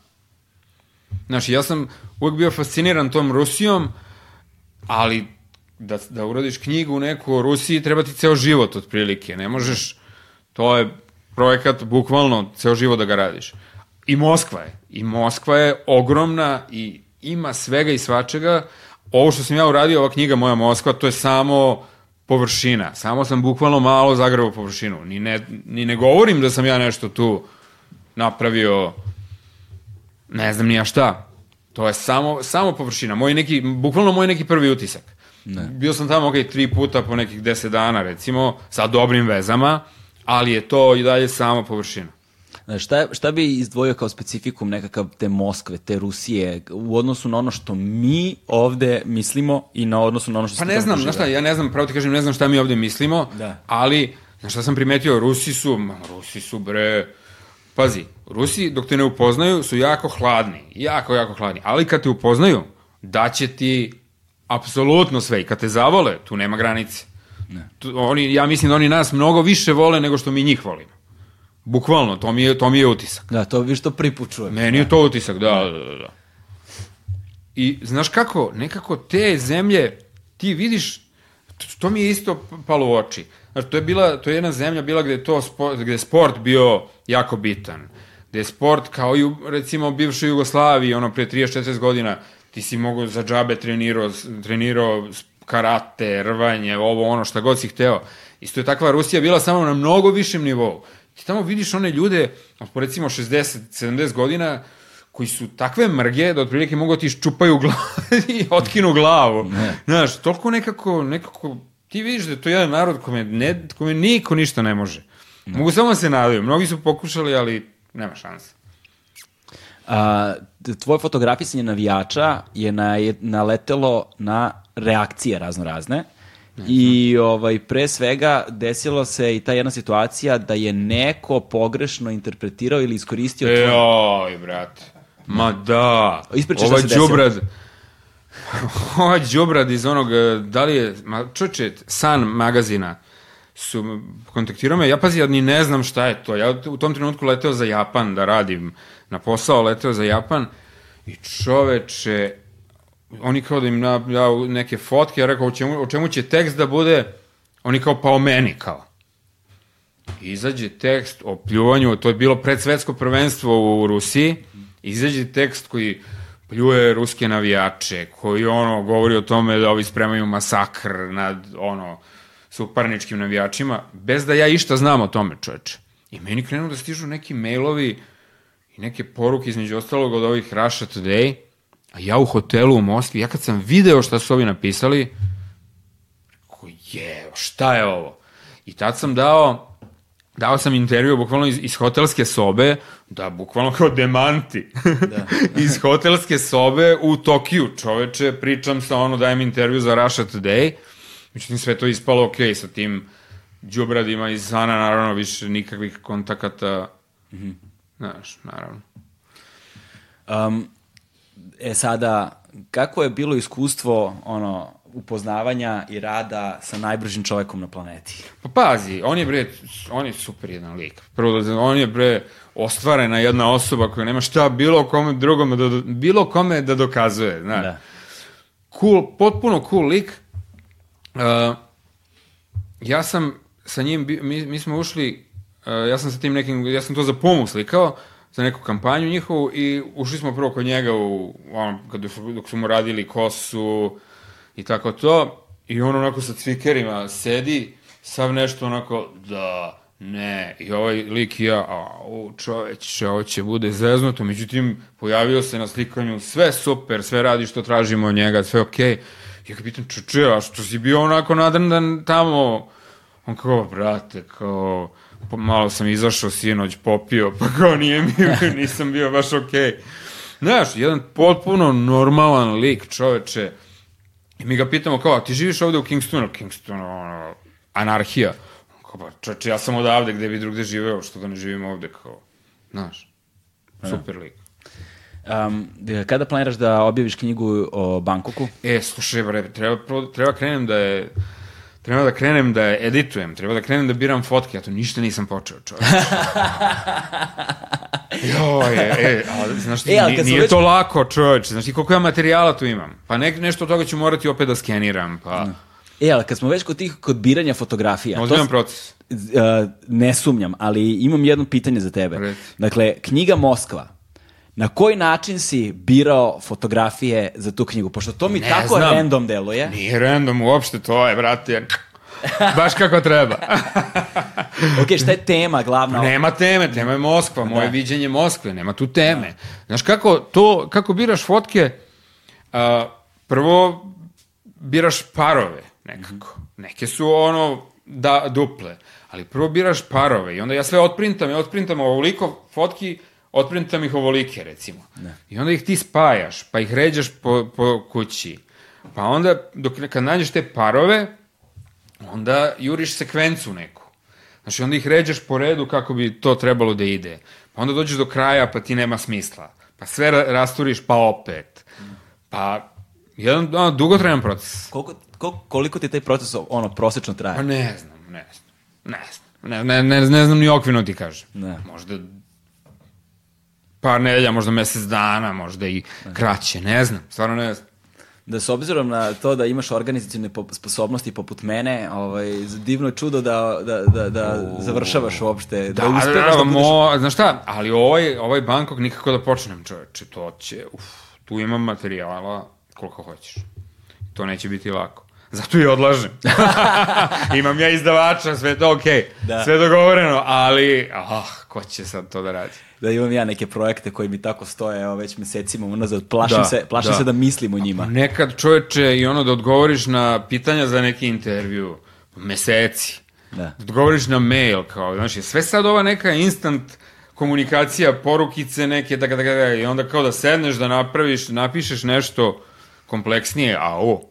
Znaš, ja sam uvek bio fasciniran tom Rusijom, ali da, da uradiš knjigu neku o Rusiji, treba ti ceo život otprilike. Ne možeš, to je projekat bukvalno ceo život da ga radiš. I Moskva je. I Moskva je ogromna i ima svega i svačega. Ovo što sam ja uradio, ova knjiga Moja Moskva, to je samo površina. Samo sam bukvalno malo zagrao površinu. Ni ne, ni ne govorim da sam ja nešto tu napravio ne znam ni ja šta. To je samo, samo površina. Moj neki, bukvalno moj neki prvi utisak. Ne. Bio sam tamo, ok, tri puta po nekih deset dana, recimo, sa dobrim vezama, ali je to i dalje samo površina. Šta, šta bi izdvojio kao specifikum nekakav te Moskve, te Rusije, u odnosu na ono što mi ovde mislimo i na odnosu na ono što Pa ne znam, znaš šta, ja ne znam, pravo ti kažem, ne znam šta mi ovde mislimo, Da. ali, znaš šta sam primetio, Rusi su, ma, Rusi su bre, pazi, Rusi dok te ne upoznaju su jako hladni, jako, jako hladni, ali kad te upoznaju, daće ti apsolutno sve i kad te zavole, tu nema granice. Ne. Tu, oni, ja mislim da oni nas mnogo više vole nego što mi njih volimo. Bukvalno, to mi je, to mi je utisak. Da, to vi što prvi put čujem. Meni je to utisak, da, da, da, da. I znaš kako, nekako te zemlje, ti vidiš, to, to mi je isto palo u oči. Znaš, to je, bila, to je jedna zemlja bila gde je, to sport, gde je sport bio jako bitan. Gde je sport, kao i recimo, u bivšoj Jugoslaviji, ono, pre 30-40 godina, ti si mogu za džabe trenirao, trenirao karate, rvanje, ovo, ono, šta god si hteo. Isto je takva Rusija bila samo na mnogo višem nivou. Ti tamo vidiš one ljude, recimo 60-70 godina, koji su takve mrge da otprilike mogu da ti ščupaju glavu [laughs] i otkinu glavu. Ne. Znaš, toliko nekako, nekako, ti vidiš da je to jedan narod kome, ne, kome niko ništa ne može. Ne. Mogu samo da se nadaju. Mnogi su pokušali, ali nema šanse. A, tvoje fotografisanje navijača je na, naletelo na reakcije razno razne. I ovaj, pre svega desilo se i ta jedna situacija da je neko pogrešno interpretirao ili iskoristio tvoj... Oj, brate. Ma da. Ispričaj šta se desilo. Džubrad, [laughs] ovaj džubrad iz onog, da li je, ma čoče, San magazina su kontaktirao me, ja pazi, ja ni ne znam šta je to. Ja u tom trenutku leteo za Japan da radim na posao, leteo za Japan i čoveče, oni kao da im na, ja, neke fotke, ja rekao o čemu, o čemu će tekst da bude, oni kao pa o meni kao. Izađe tekst o pljuvanju, to je bilo predsvetsko prvenstvo u Rusiji, izađe tekst koji pljuje ruske navijače, koji ono govori o tome da ovi spremaju masakr nad ono suparničkim navijačima, bez da ja išta znam o tome, čoveče. I meni krenu da stižu neki mailovi i neke poruke između ostalog od ovih Russia Today, A ja u hotelu u Moskvi, ja kad sam video šta su ovi napisali, ko je, šta je ovo? I tad sam dao, dao sam intervju bukvalno iz, iz hotelske sobe, da bukvalno kao demanti, da. [laughs] iz hotelske sobe u Tokiju, čoveče, pričam sa ono, dajem intervju za Russia Today, međutim sve to ispalo ok, sa tim džubradima iz Sana, naravno, više nikakvih kontakata, mm -hmm. Znaš, naravno. Um, E sada, kako je bilo iskustvo ono, upoznavanja i rada sa najbržim čovekom na planeti? Pa pazi, on je bre, on je super jedan lik. Prvo, da on je bre ostvarena jedna osoba koja nema šta bilo kome drugome da, bilo kome da dokazuje, znaš. Da. Cool, potpuno cool lik. Uh, ja sam sa njim, mi, mi smo ušli, ja sam sa tim nekim, ja sam to za pomu slikao, za neku kampanju njihovu i ušli smo prvo kod njega u, on, kada su, dok su mu radili kosu i tako to i on onako sa cvikerima sedi sav nešto onako da ne, i ovaj lik i ja, a o čoveče, ovo će bude zeznuto, međutim, pojavio se na slikanju, sve super, sve radi što tražimo od njega, sve okej. Okay. Ja ga pitam, čoče, a što si bio onako nadrndan tamo? On kao, brate, kao, malo sam izašao sinoć, popio, pa kao nije mi, [laughs] nisam bio baš okej. Okay. Znaš, jedan potpuno normalan lik, čoveče. I mi ga pitamo kao, ti živiš ovde u Kingstonu? Kingstonu, ono, anarhija. Kao, pa čoveče, ja sam odavde, gde bi drugde živeo, što da ne živim ovde, kao, znaš, da. super lik. Um, kada planiraš da objaviš knjigu o Bangkoku? E, slušaj, bre, treba, treba krenem da je treba da krenem da editujem, treba da krenem da biram fotke, ja to ništa nisam počeo, čovječ. [laughs] Joj, e, e, a, znaš ti, e, nije, nije već... to lako, čovječ, znaš ti koliko ja materijala tu imam, pa ne, nešto od toga ću morati opet da skeniram, pa... E, ali kad smo već kod tih, kod biranja fotografija... Ozbiljan proces. Uh, ne sumnjam, ali imam jedno pitanje za tebe. Reci. Dakle, knjiga Moskva, Na koji način si birao fotografije za tu knjigu? Pošto to mi ne tako znam. random deluje. Nije random uopšte, to je, brate, baš kako treba. [laughs] ok, šta je tema glavna? Nema teme, tema je Moskva, moje da. viđenje Moskve, nema tu teme. Da. Znaš, kako, to, kako biraš fotke, uh, prvo biraš parove nekako. Neke su ono da, duple, ali prvo biraš parove i onda ja sve otprintam, ja otprintam ovoliko fotki, otprintam ih ovolike, recimo. Ne. I onda ih ti spajaš, pa ih ređaš po, po kući. Pa onda, dok, kad nađeš te parove, onda juriš sekvencu neku. Znači, onda ih ređaš po redu kako bi to trebalo da ide. Pa onda dođeš do kraja, pa ti nema smisla. Pa sve rasturiš, pa opet. Pa, jedan ono, dugotrajan proces. Koliko, koliko, koliko ti taj proces ono, prosečno traje? Pa ne znam, ne znam. Ne znam. Ne, ne, ne, ne znam ni okvirno ti kažem. Ne. Možda par nedelja, možda mesec dana, možda i kraće, ne znam, stvarno ne znam. Da s obzirom na to da imaš organizacijne sposobnosti poput mene, ovaj, divno je čudo da, da, da, da završavaš uopšte, da, da uspevaš da, da budeš... Mo, znaš šta, ali ovaj, ovaj Bangkok nikako da počnem, čoveče, to će, uf, tu imam materijala koliko hoćeš. To neće biti lako. Zato i odlažem. [laughs] Imam ja izdavača, sve to okej. Okay. Da. Sve dogovoreno, ali, ah, ko će sad to da radi? Da imam ja neke projekte koji mi tako stoje evo, već mesecima unazad. Plašim, Da, se, plašim da. se da mislim o njima. Nekad čoveče i ono da odgovoriš na pitanja za neki intervju, meseci. Da. Da odgovoriš na mail, kao, znaš, je sve sad ova neka instant komunikacija, porukice neke, da, da, da, da, i onda kao da sedneš da napraviš, napišeš nešto kompleksnije, a o,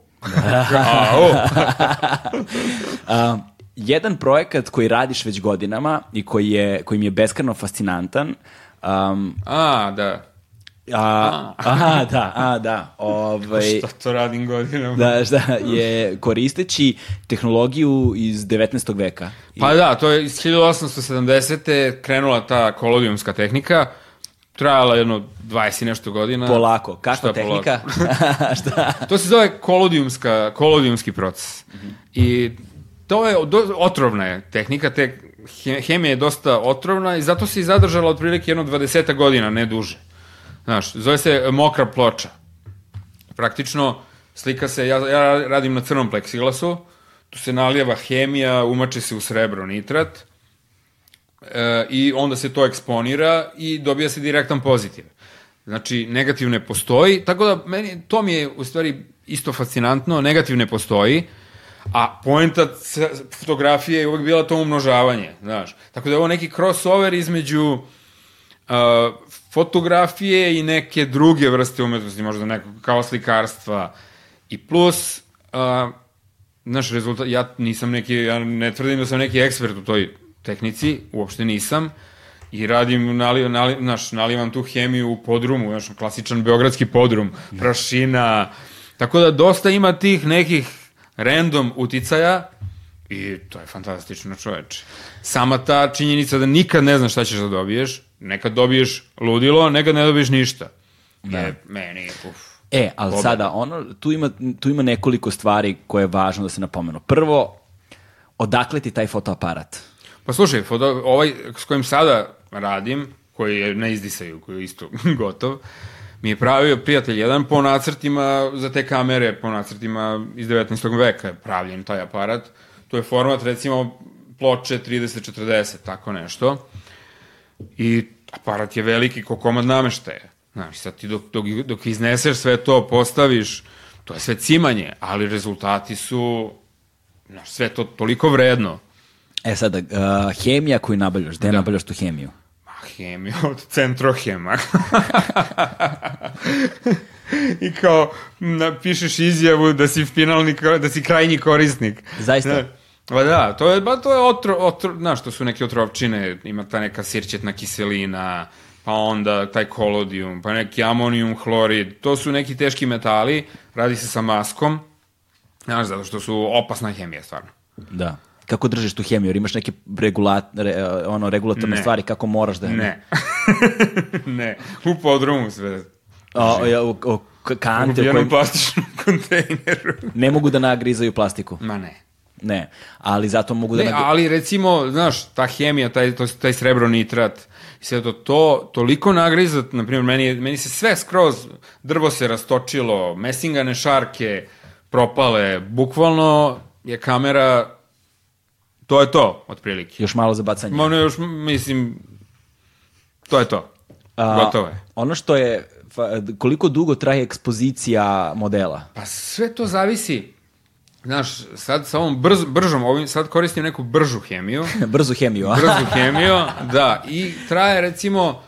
A, [laughs] jedan projekat koji radiš već godinama i koji, je, koji mi je beskreno fascinantan, um, a, da, a, aha, da, a, da, ovaj, [laughs] šta to radim godinama? da, šta, je koristeći tehnologiju iz 19. veka. I- Pa da, to je iz 1870. krenula ta kolodijumska tehnika, trajala jedno 20 i nešto godina. polako. Kakva Šta tehnika? [laughs] šta? To se zove kolodijumska, kolodijumski proces. I to je do, otrovna je tehnika, te he- hemija je dosta otrovna i zato se i zadržala otprilike jedno 20 godina, ne duže. Znaš, zove se mokra ploča. Praktično, slika se, ja, ja radim na crnom pleksiglasu, tu se nalijeva hemija, umače se u srebro nitrat, e, i onda se to eksponira i dobija se direktan pozitiv. Znači, negativ ne postoji, tako da meni, to mi je u stvari isto fascinantno, negativ ne postoji, a poenta fotografije je uvek bila to umnožavanje, znaš. Tako da je ovo neki crossover između uh, fotografije i neke druge vrste umetnosti, možda neko kao slikarstva i plus uh, naš rezultat, ja nisam neki, ja ne tvrdim da sam neki ekspert u toj tehnici, uopšte nisam, i radim, nali, nali, naš, nalivam tu hemiju u podrumu, znaš, klasičan beogradski podrum, prašina, tako da dosta ima tih nekih random uticaja i to je fantastično čoveče. Sama ta činjenica da nikad ne znaš šta ćeš da dobiješ, nekad dobiješ ludilo, nekad ne dobiješ ništa. Je meni, uf. E, ali Pobeda. sada, ono, tu ima, tu ima nekoliko stvari koje je važno da se napomenu. Prvo, odakle ti taj fotoaparat? Pa slušaj, foto, ovaj s kojim sada radim, koji je na izdisaju, koji je isto [laughs] gotov, mi je pravio prijatelj jedan po nacrtima za te kamere, po nacrtima iz 19. veka je pravljen taj aparat. To je format, recimo, ploče 30-40, tako nešto. I aparat je veliki ko komad nameštaja. Znaš, sad ti dok, dok, dok izneseš sve to, postaviš, to je sve cimanje, ali rezultati su, znaš, sve to toliko vredno. E sada, uh, hemija koju nabavljaš, gde nabavljaš tu hemiju? Ma, hemiju [laughs] od centrohema. [laughs] I kao, napišeš izjavu da si finalni, da si krajnji korisnik. Zaista? Da. Pa da, to je, ba, to je otro, otro, znaš, to su neke otrovčine, ima ta neka sirćetna kiselina, pa onda taj kolodijum, pa neki amonijum hlorid, to su neki teški metali, radi se sa maskom, znaš, zato što su opasna hemija, stvarno. Da. Kako držiš tu hemiju? Jer imaš neke regulat, re, ono, regulatorne Ne. stvari kako moraš da... Ne. [laughs] ne, u podrumu sve. O, ja, o, o, kante u jednom kojim plastičnom [laughs] kontejneru. ne mogu da nagrizaju plastiku. Ma ne. Ne, ali zato mogu da... Ne, nagri- ali recimo, znaš, ta hemija, taj, to, taj srebronitrat, i sve to, to toliko nagrizat, na primjer, meni, meni se sve skroz, drvo se rastočilo, mesingane šarke propale, bukvalno je kamera, to je to, otprilike. Još malo za bacanje. Ne, još, mislim, to je to. A, Gotovo je. Ono što je, koliko dugo traje ekspozicija modela? Pa sve to zavisi, znaš, sad sa ovom brz, bržom, ovim, sad koristim neku bržu hemiju, [laughs] Brzu hemiju, a? brzu hemiju, da, i traje recimo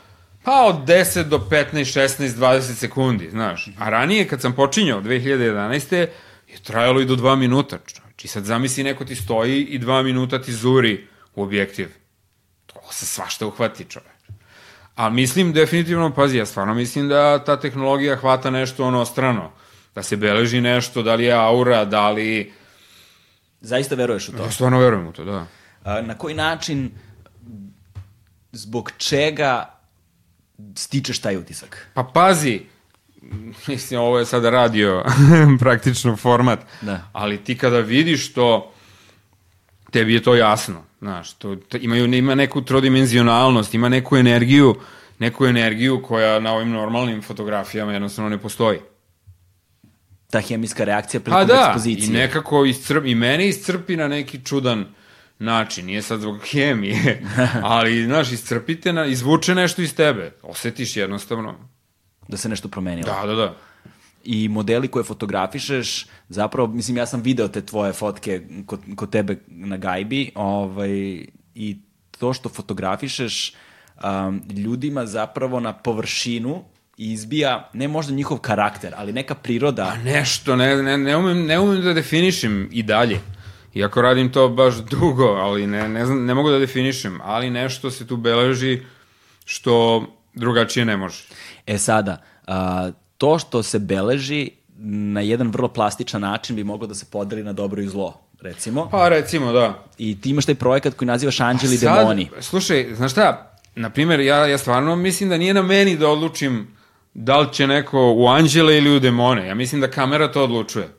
pa od 10 do 15, 16, 20 sekundi, znaš. A ranije kad sam počinjao 2011. je trajalo i do 2 minuta. Znači sad zamisli neko ti stoji i 2 minuta ti zuri u objektiv. To se svašta uhvati čovek. A mislim definitivno, pazi, ja stvarno mislim da ta tehnologija hvata nešto ono strano. Da se beleži nešto, da li je aura, da li... Zaista veruješ u to? Ja stvarno verujem u to, da. A, na koji način, zbog čega stičeš taj utisak? Pa pazi, mislim, ovo je sada radio [laughs] praktično format, Da. ali ti kada vidiš to, tebi je to jasno, znaš, to, to imaju, ima neku trodimenzionalnost, ima neku energiju, neku energiju koja na ovim normalnim fotografijama jednostavno ne postoji. ta hemijska reakcija Pa prilikom da, ekspozicije. i nekako iscrp, i mene iscrpi na neki čudan način, nije sad zbog hemije, [laughs] ali, znaš, iscrpite, na, izvuče nešto iz tebe, osetiš jednostavno. Da se nešto promenilo. Da, da, da. i modeli koje fotografišeš, zapravo, mislim, ja sam video te tvoje fotke kod, kod tebe na gajbi, ovaj, i to što fotografišeš um, ljudima zapravo na površinu izbija, ne možda njihov karakter, ali neka priroda. A nešto, ne, ne, ne, umem, ne umem da definišem i dalje. Iako radim to baš dugo, ali ne, ne, znam, ne mogu da definišem, ali nešto se tu beleži što drugačije ne može. E sada, a, to što se beleži na jedan vrlo plastičan način bi moglo da se podeli na dobro i zlo, recimo. Pa recimo, da. I ti imaš taj projekat koji nazivaš Anđeli Sad, demoni. Slušaj, znaš šta, na primjer, ja, ja stvarno mislim da nije na meni da odlučim da li će neko u anđele ili u demone. Ja mislim da kamera to odlučuje.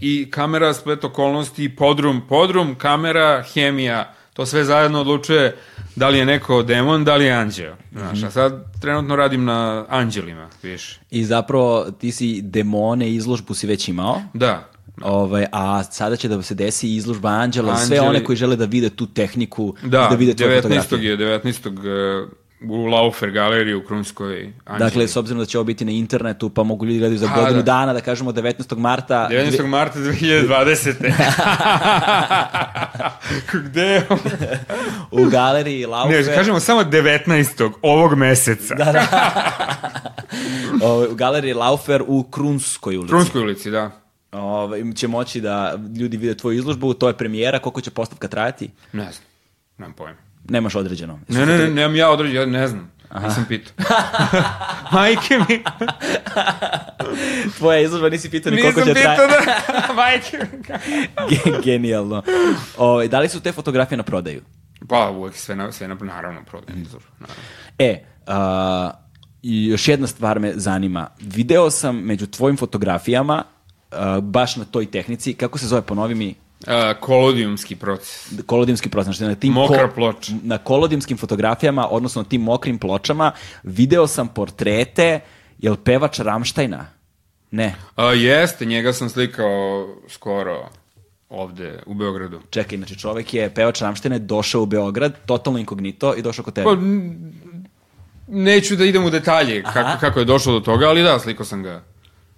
I kamera, splet okolnosti, podrum, podrum, kamera, hemija, to sve zajedno odlučuje da li je neko demon, da li je anđeo. Znaš, a sad trenutno radim na anđelima, viš. I zapravo ti si demone izložbu si već imao. Da, Ovaj, a sada će da se desi izložba Anđela za sve Anđeli- one koji žele da vide tu tehniku da, da vide tvoje 19. fotografije. je, 19. u Laufer galeriji u Krunskoj anđeli. Dakle, s obzirom da će ovo biti na internetu, pa mogu ljudi gledati za godinu da. dana, da kažemo 19. marta. 19. marta 2020. [laughs] Gde je ovo? u galeriji Laufe. Ne, kažemo samo 19. ovog meseca. Da, da. [laughs] U galeriji Laufer u Krunskoj ulici. Krunskoj ulici, da. Ovaj, će moći da ljudi vide tvoju izložbu, to je premijera, koliko će postavka trajati? Ne znam, nemam pojma. Nemaš određeno. Ne, ne, ne, nemam ja određen, ja ne znam. Nisam pitao. [laughs] Majke mi. Tvoja izložba nisi pitao ni koliko Nisam će pitao trajati. da. [laughs] Majke mi. Ge- Genijalno. Ovaj, da li su te fotografije na prodaju? Pa, uvek sve na, sve na, naravno, prodajem. Naravno. E, a, i još jedna stvar me zanima. Video sam među tvojim fotografijama, a, baš na toj tehnici, kako se zove, ponovi mi, A, kolodijumski proces. kolodimski proces. Znači, na tim Mokra ploča. Na kolodimskim fotografijama, odnosno na tim mokrim pločama, video sam portrete, jel pevač Ramštajna? Ne. A, jeste, njega sam slikao skoro ovde u Beogradu. Čekaj, znači čovek je, pevač Ramštajna došao u Beograd, totalno inkognito i došao kod tebe. Pa, neću da idem u detalje kako, kako je došlo do toga, ali da, slikao sam ga.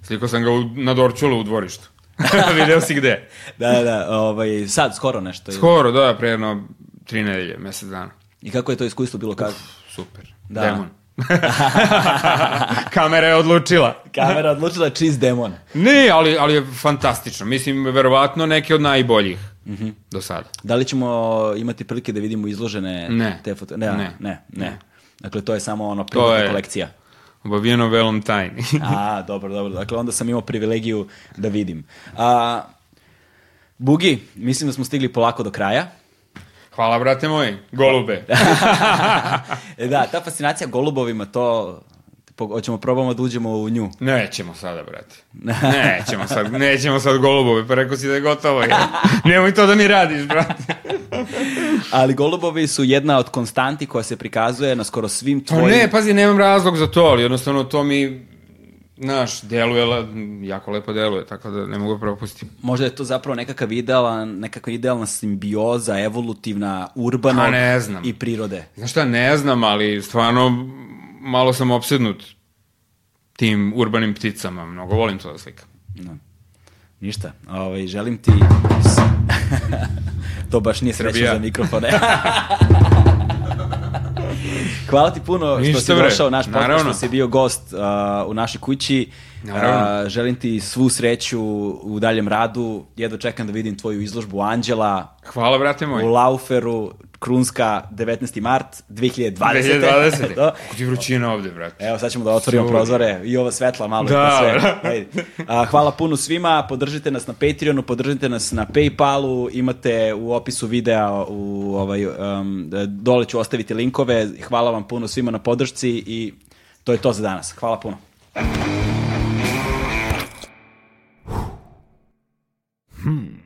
Slikao sam ga u, na Dorčulu u dvorištu. [laughs] Video si gde? Da, da, ovaj, sad, skoro nešto. Skoro, da, pre jedno tri nedelje, mesec dana. I kako je to iskustvo bilo? Kako? Super. Da. Demon. [laughs] Kamera je odlučila. Kamera odlučila čist demon. Ne, ali, ali je fantastično. Mislim, verovatno neke od najboljih do sada. Da li ćemo imati prilike da vidimo izložene Ne. te foto? Ne, ne, Ne. ne, ne. Dakle, to je samo ono privatna je- kolekcija. Obavijeno velom tajni. [laughs] A, dobro, dobro. Dakle, onda sam imao privilegiju da vidim. A, Bugi, mislim da smo stigli polako do kraja. Hvala, brate moji. Golube. [laughs] E, da, ta fascinacija golubovima, to... Hoćemo probamo da uđemo u nju. Nećemo sada, brate. Nećemo sad, nećemo sad golubove, pa rekao si da je gotovo. Je. Nemoj to da mi radiš, brate. Ali golubovi su jedna od konstanti koja se prikazuje na skoro svim Pa tvojim... ne, pazi, nemam razlog za to, ali jednostavno to mi, znaš, deluje, jako lepo deluje, tako da ne mogu da propustim. Možda je to zapravo nekakav idealan, nekakva idealna simbioza, evolutivna, urbanog Pa i prirode. Znaš šta, ne znam, ali stvarno malo sam opsednut tim urbanim pticama. Mnogo volim to da slikam. No. Ništa. Ovaj, želim ti... [laughs] to baš nije Srbija. za mikrofone. [laughs] Hvala ti puno što Ništa, si bre. došao naš podcast, Naravno. što si bio gost uh, u našoj kući. Naravno. Uh, želim ti svu sreću u daljem radu. Jedno čekam da vidim tvoju izložbu Anđela Hvala, brate moj. u Lauferu, Krunska, 19. mart 2020. 2020. [laughs] Kako ti vrućina ovde, brate. Evo, sad ćemo da otvorimo Suri. prozore i ova svetla malo. Da, sve. A, hvala puno svima, podržite nas na Patreonu, podržite nas na Paypalu, imate u opisu videa, u, ovaj, um, dole ću ostaviti linkove. Hvala vam puno svima na podršci i to je to za danas. Hvala puno. Hmm.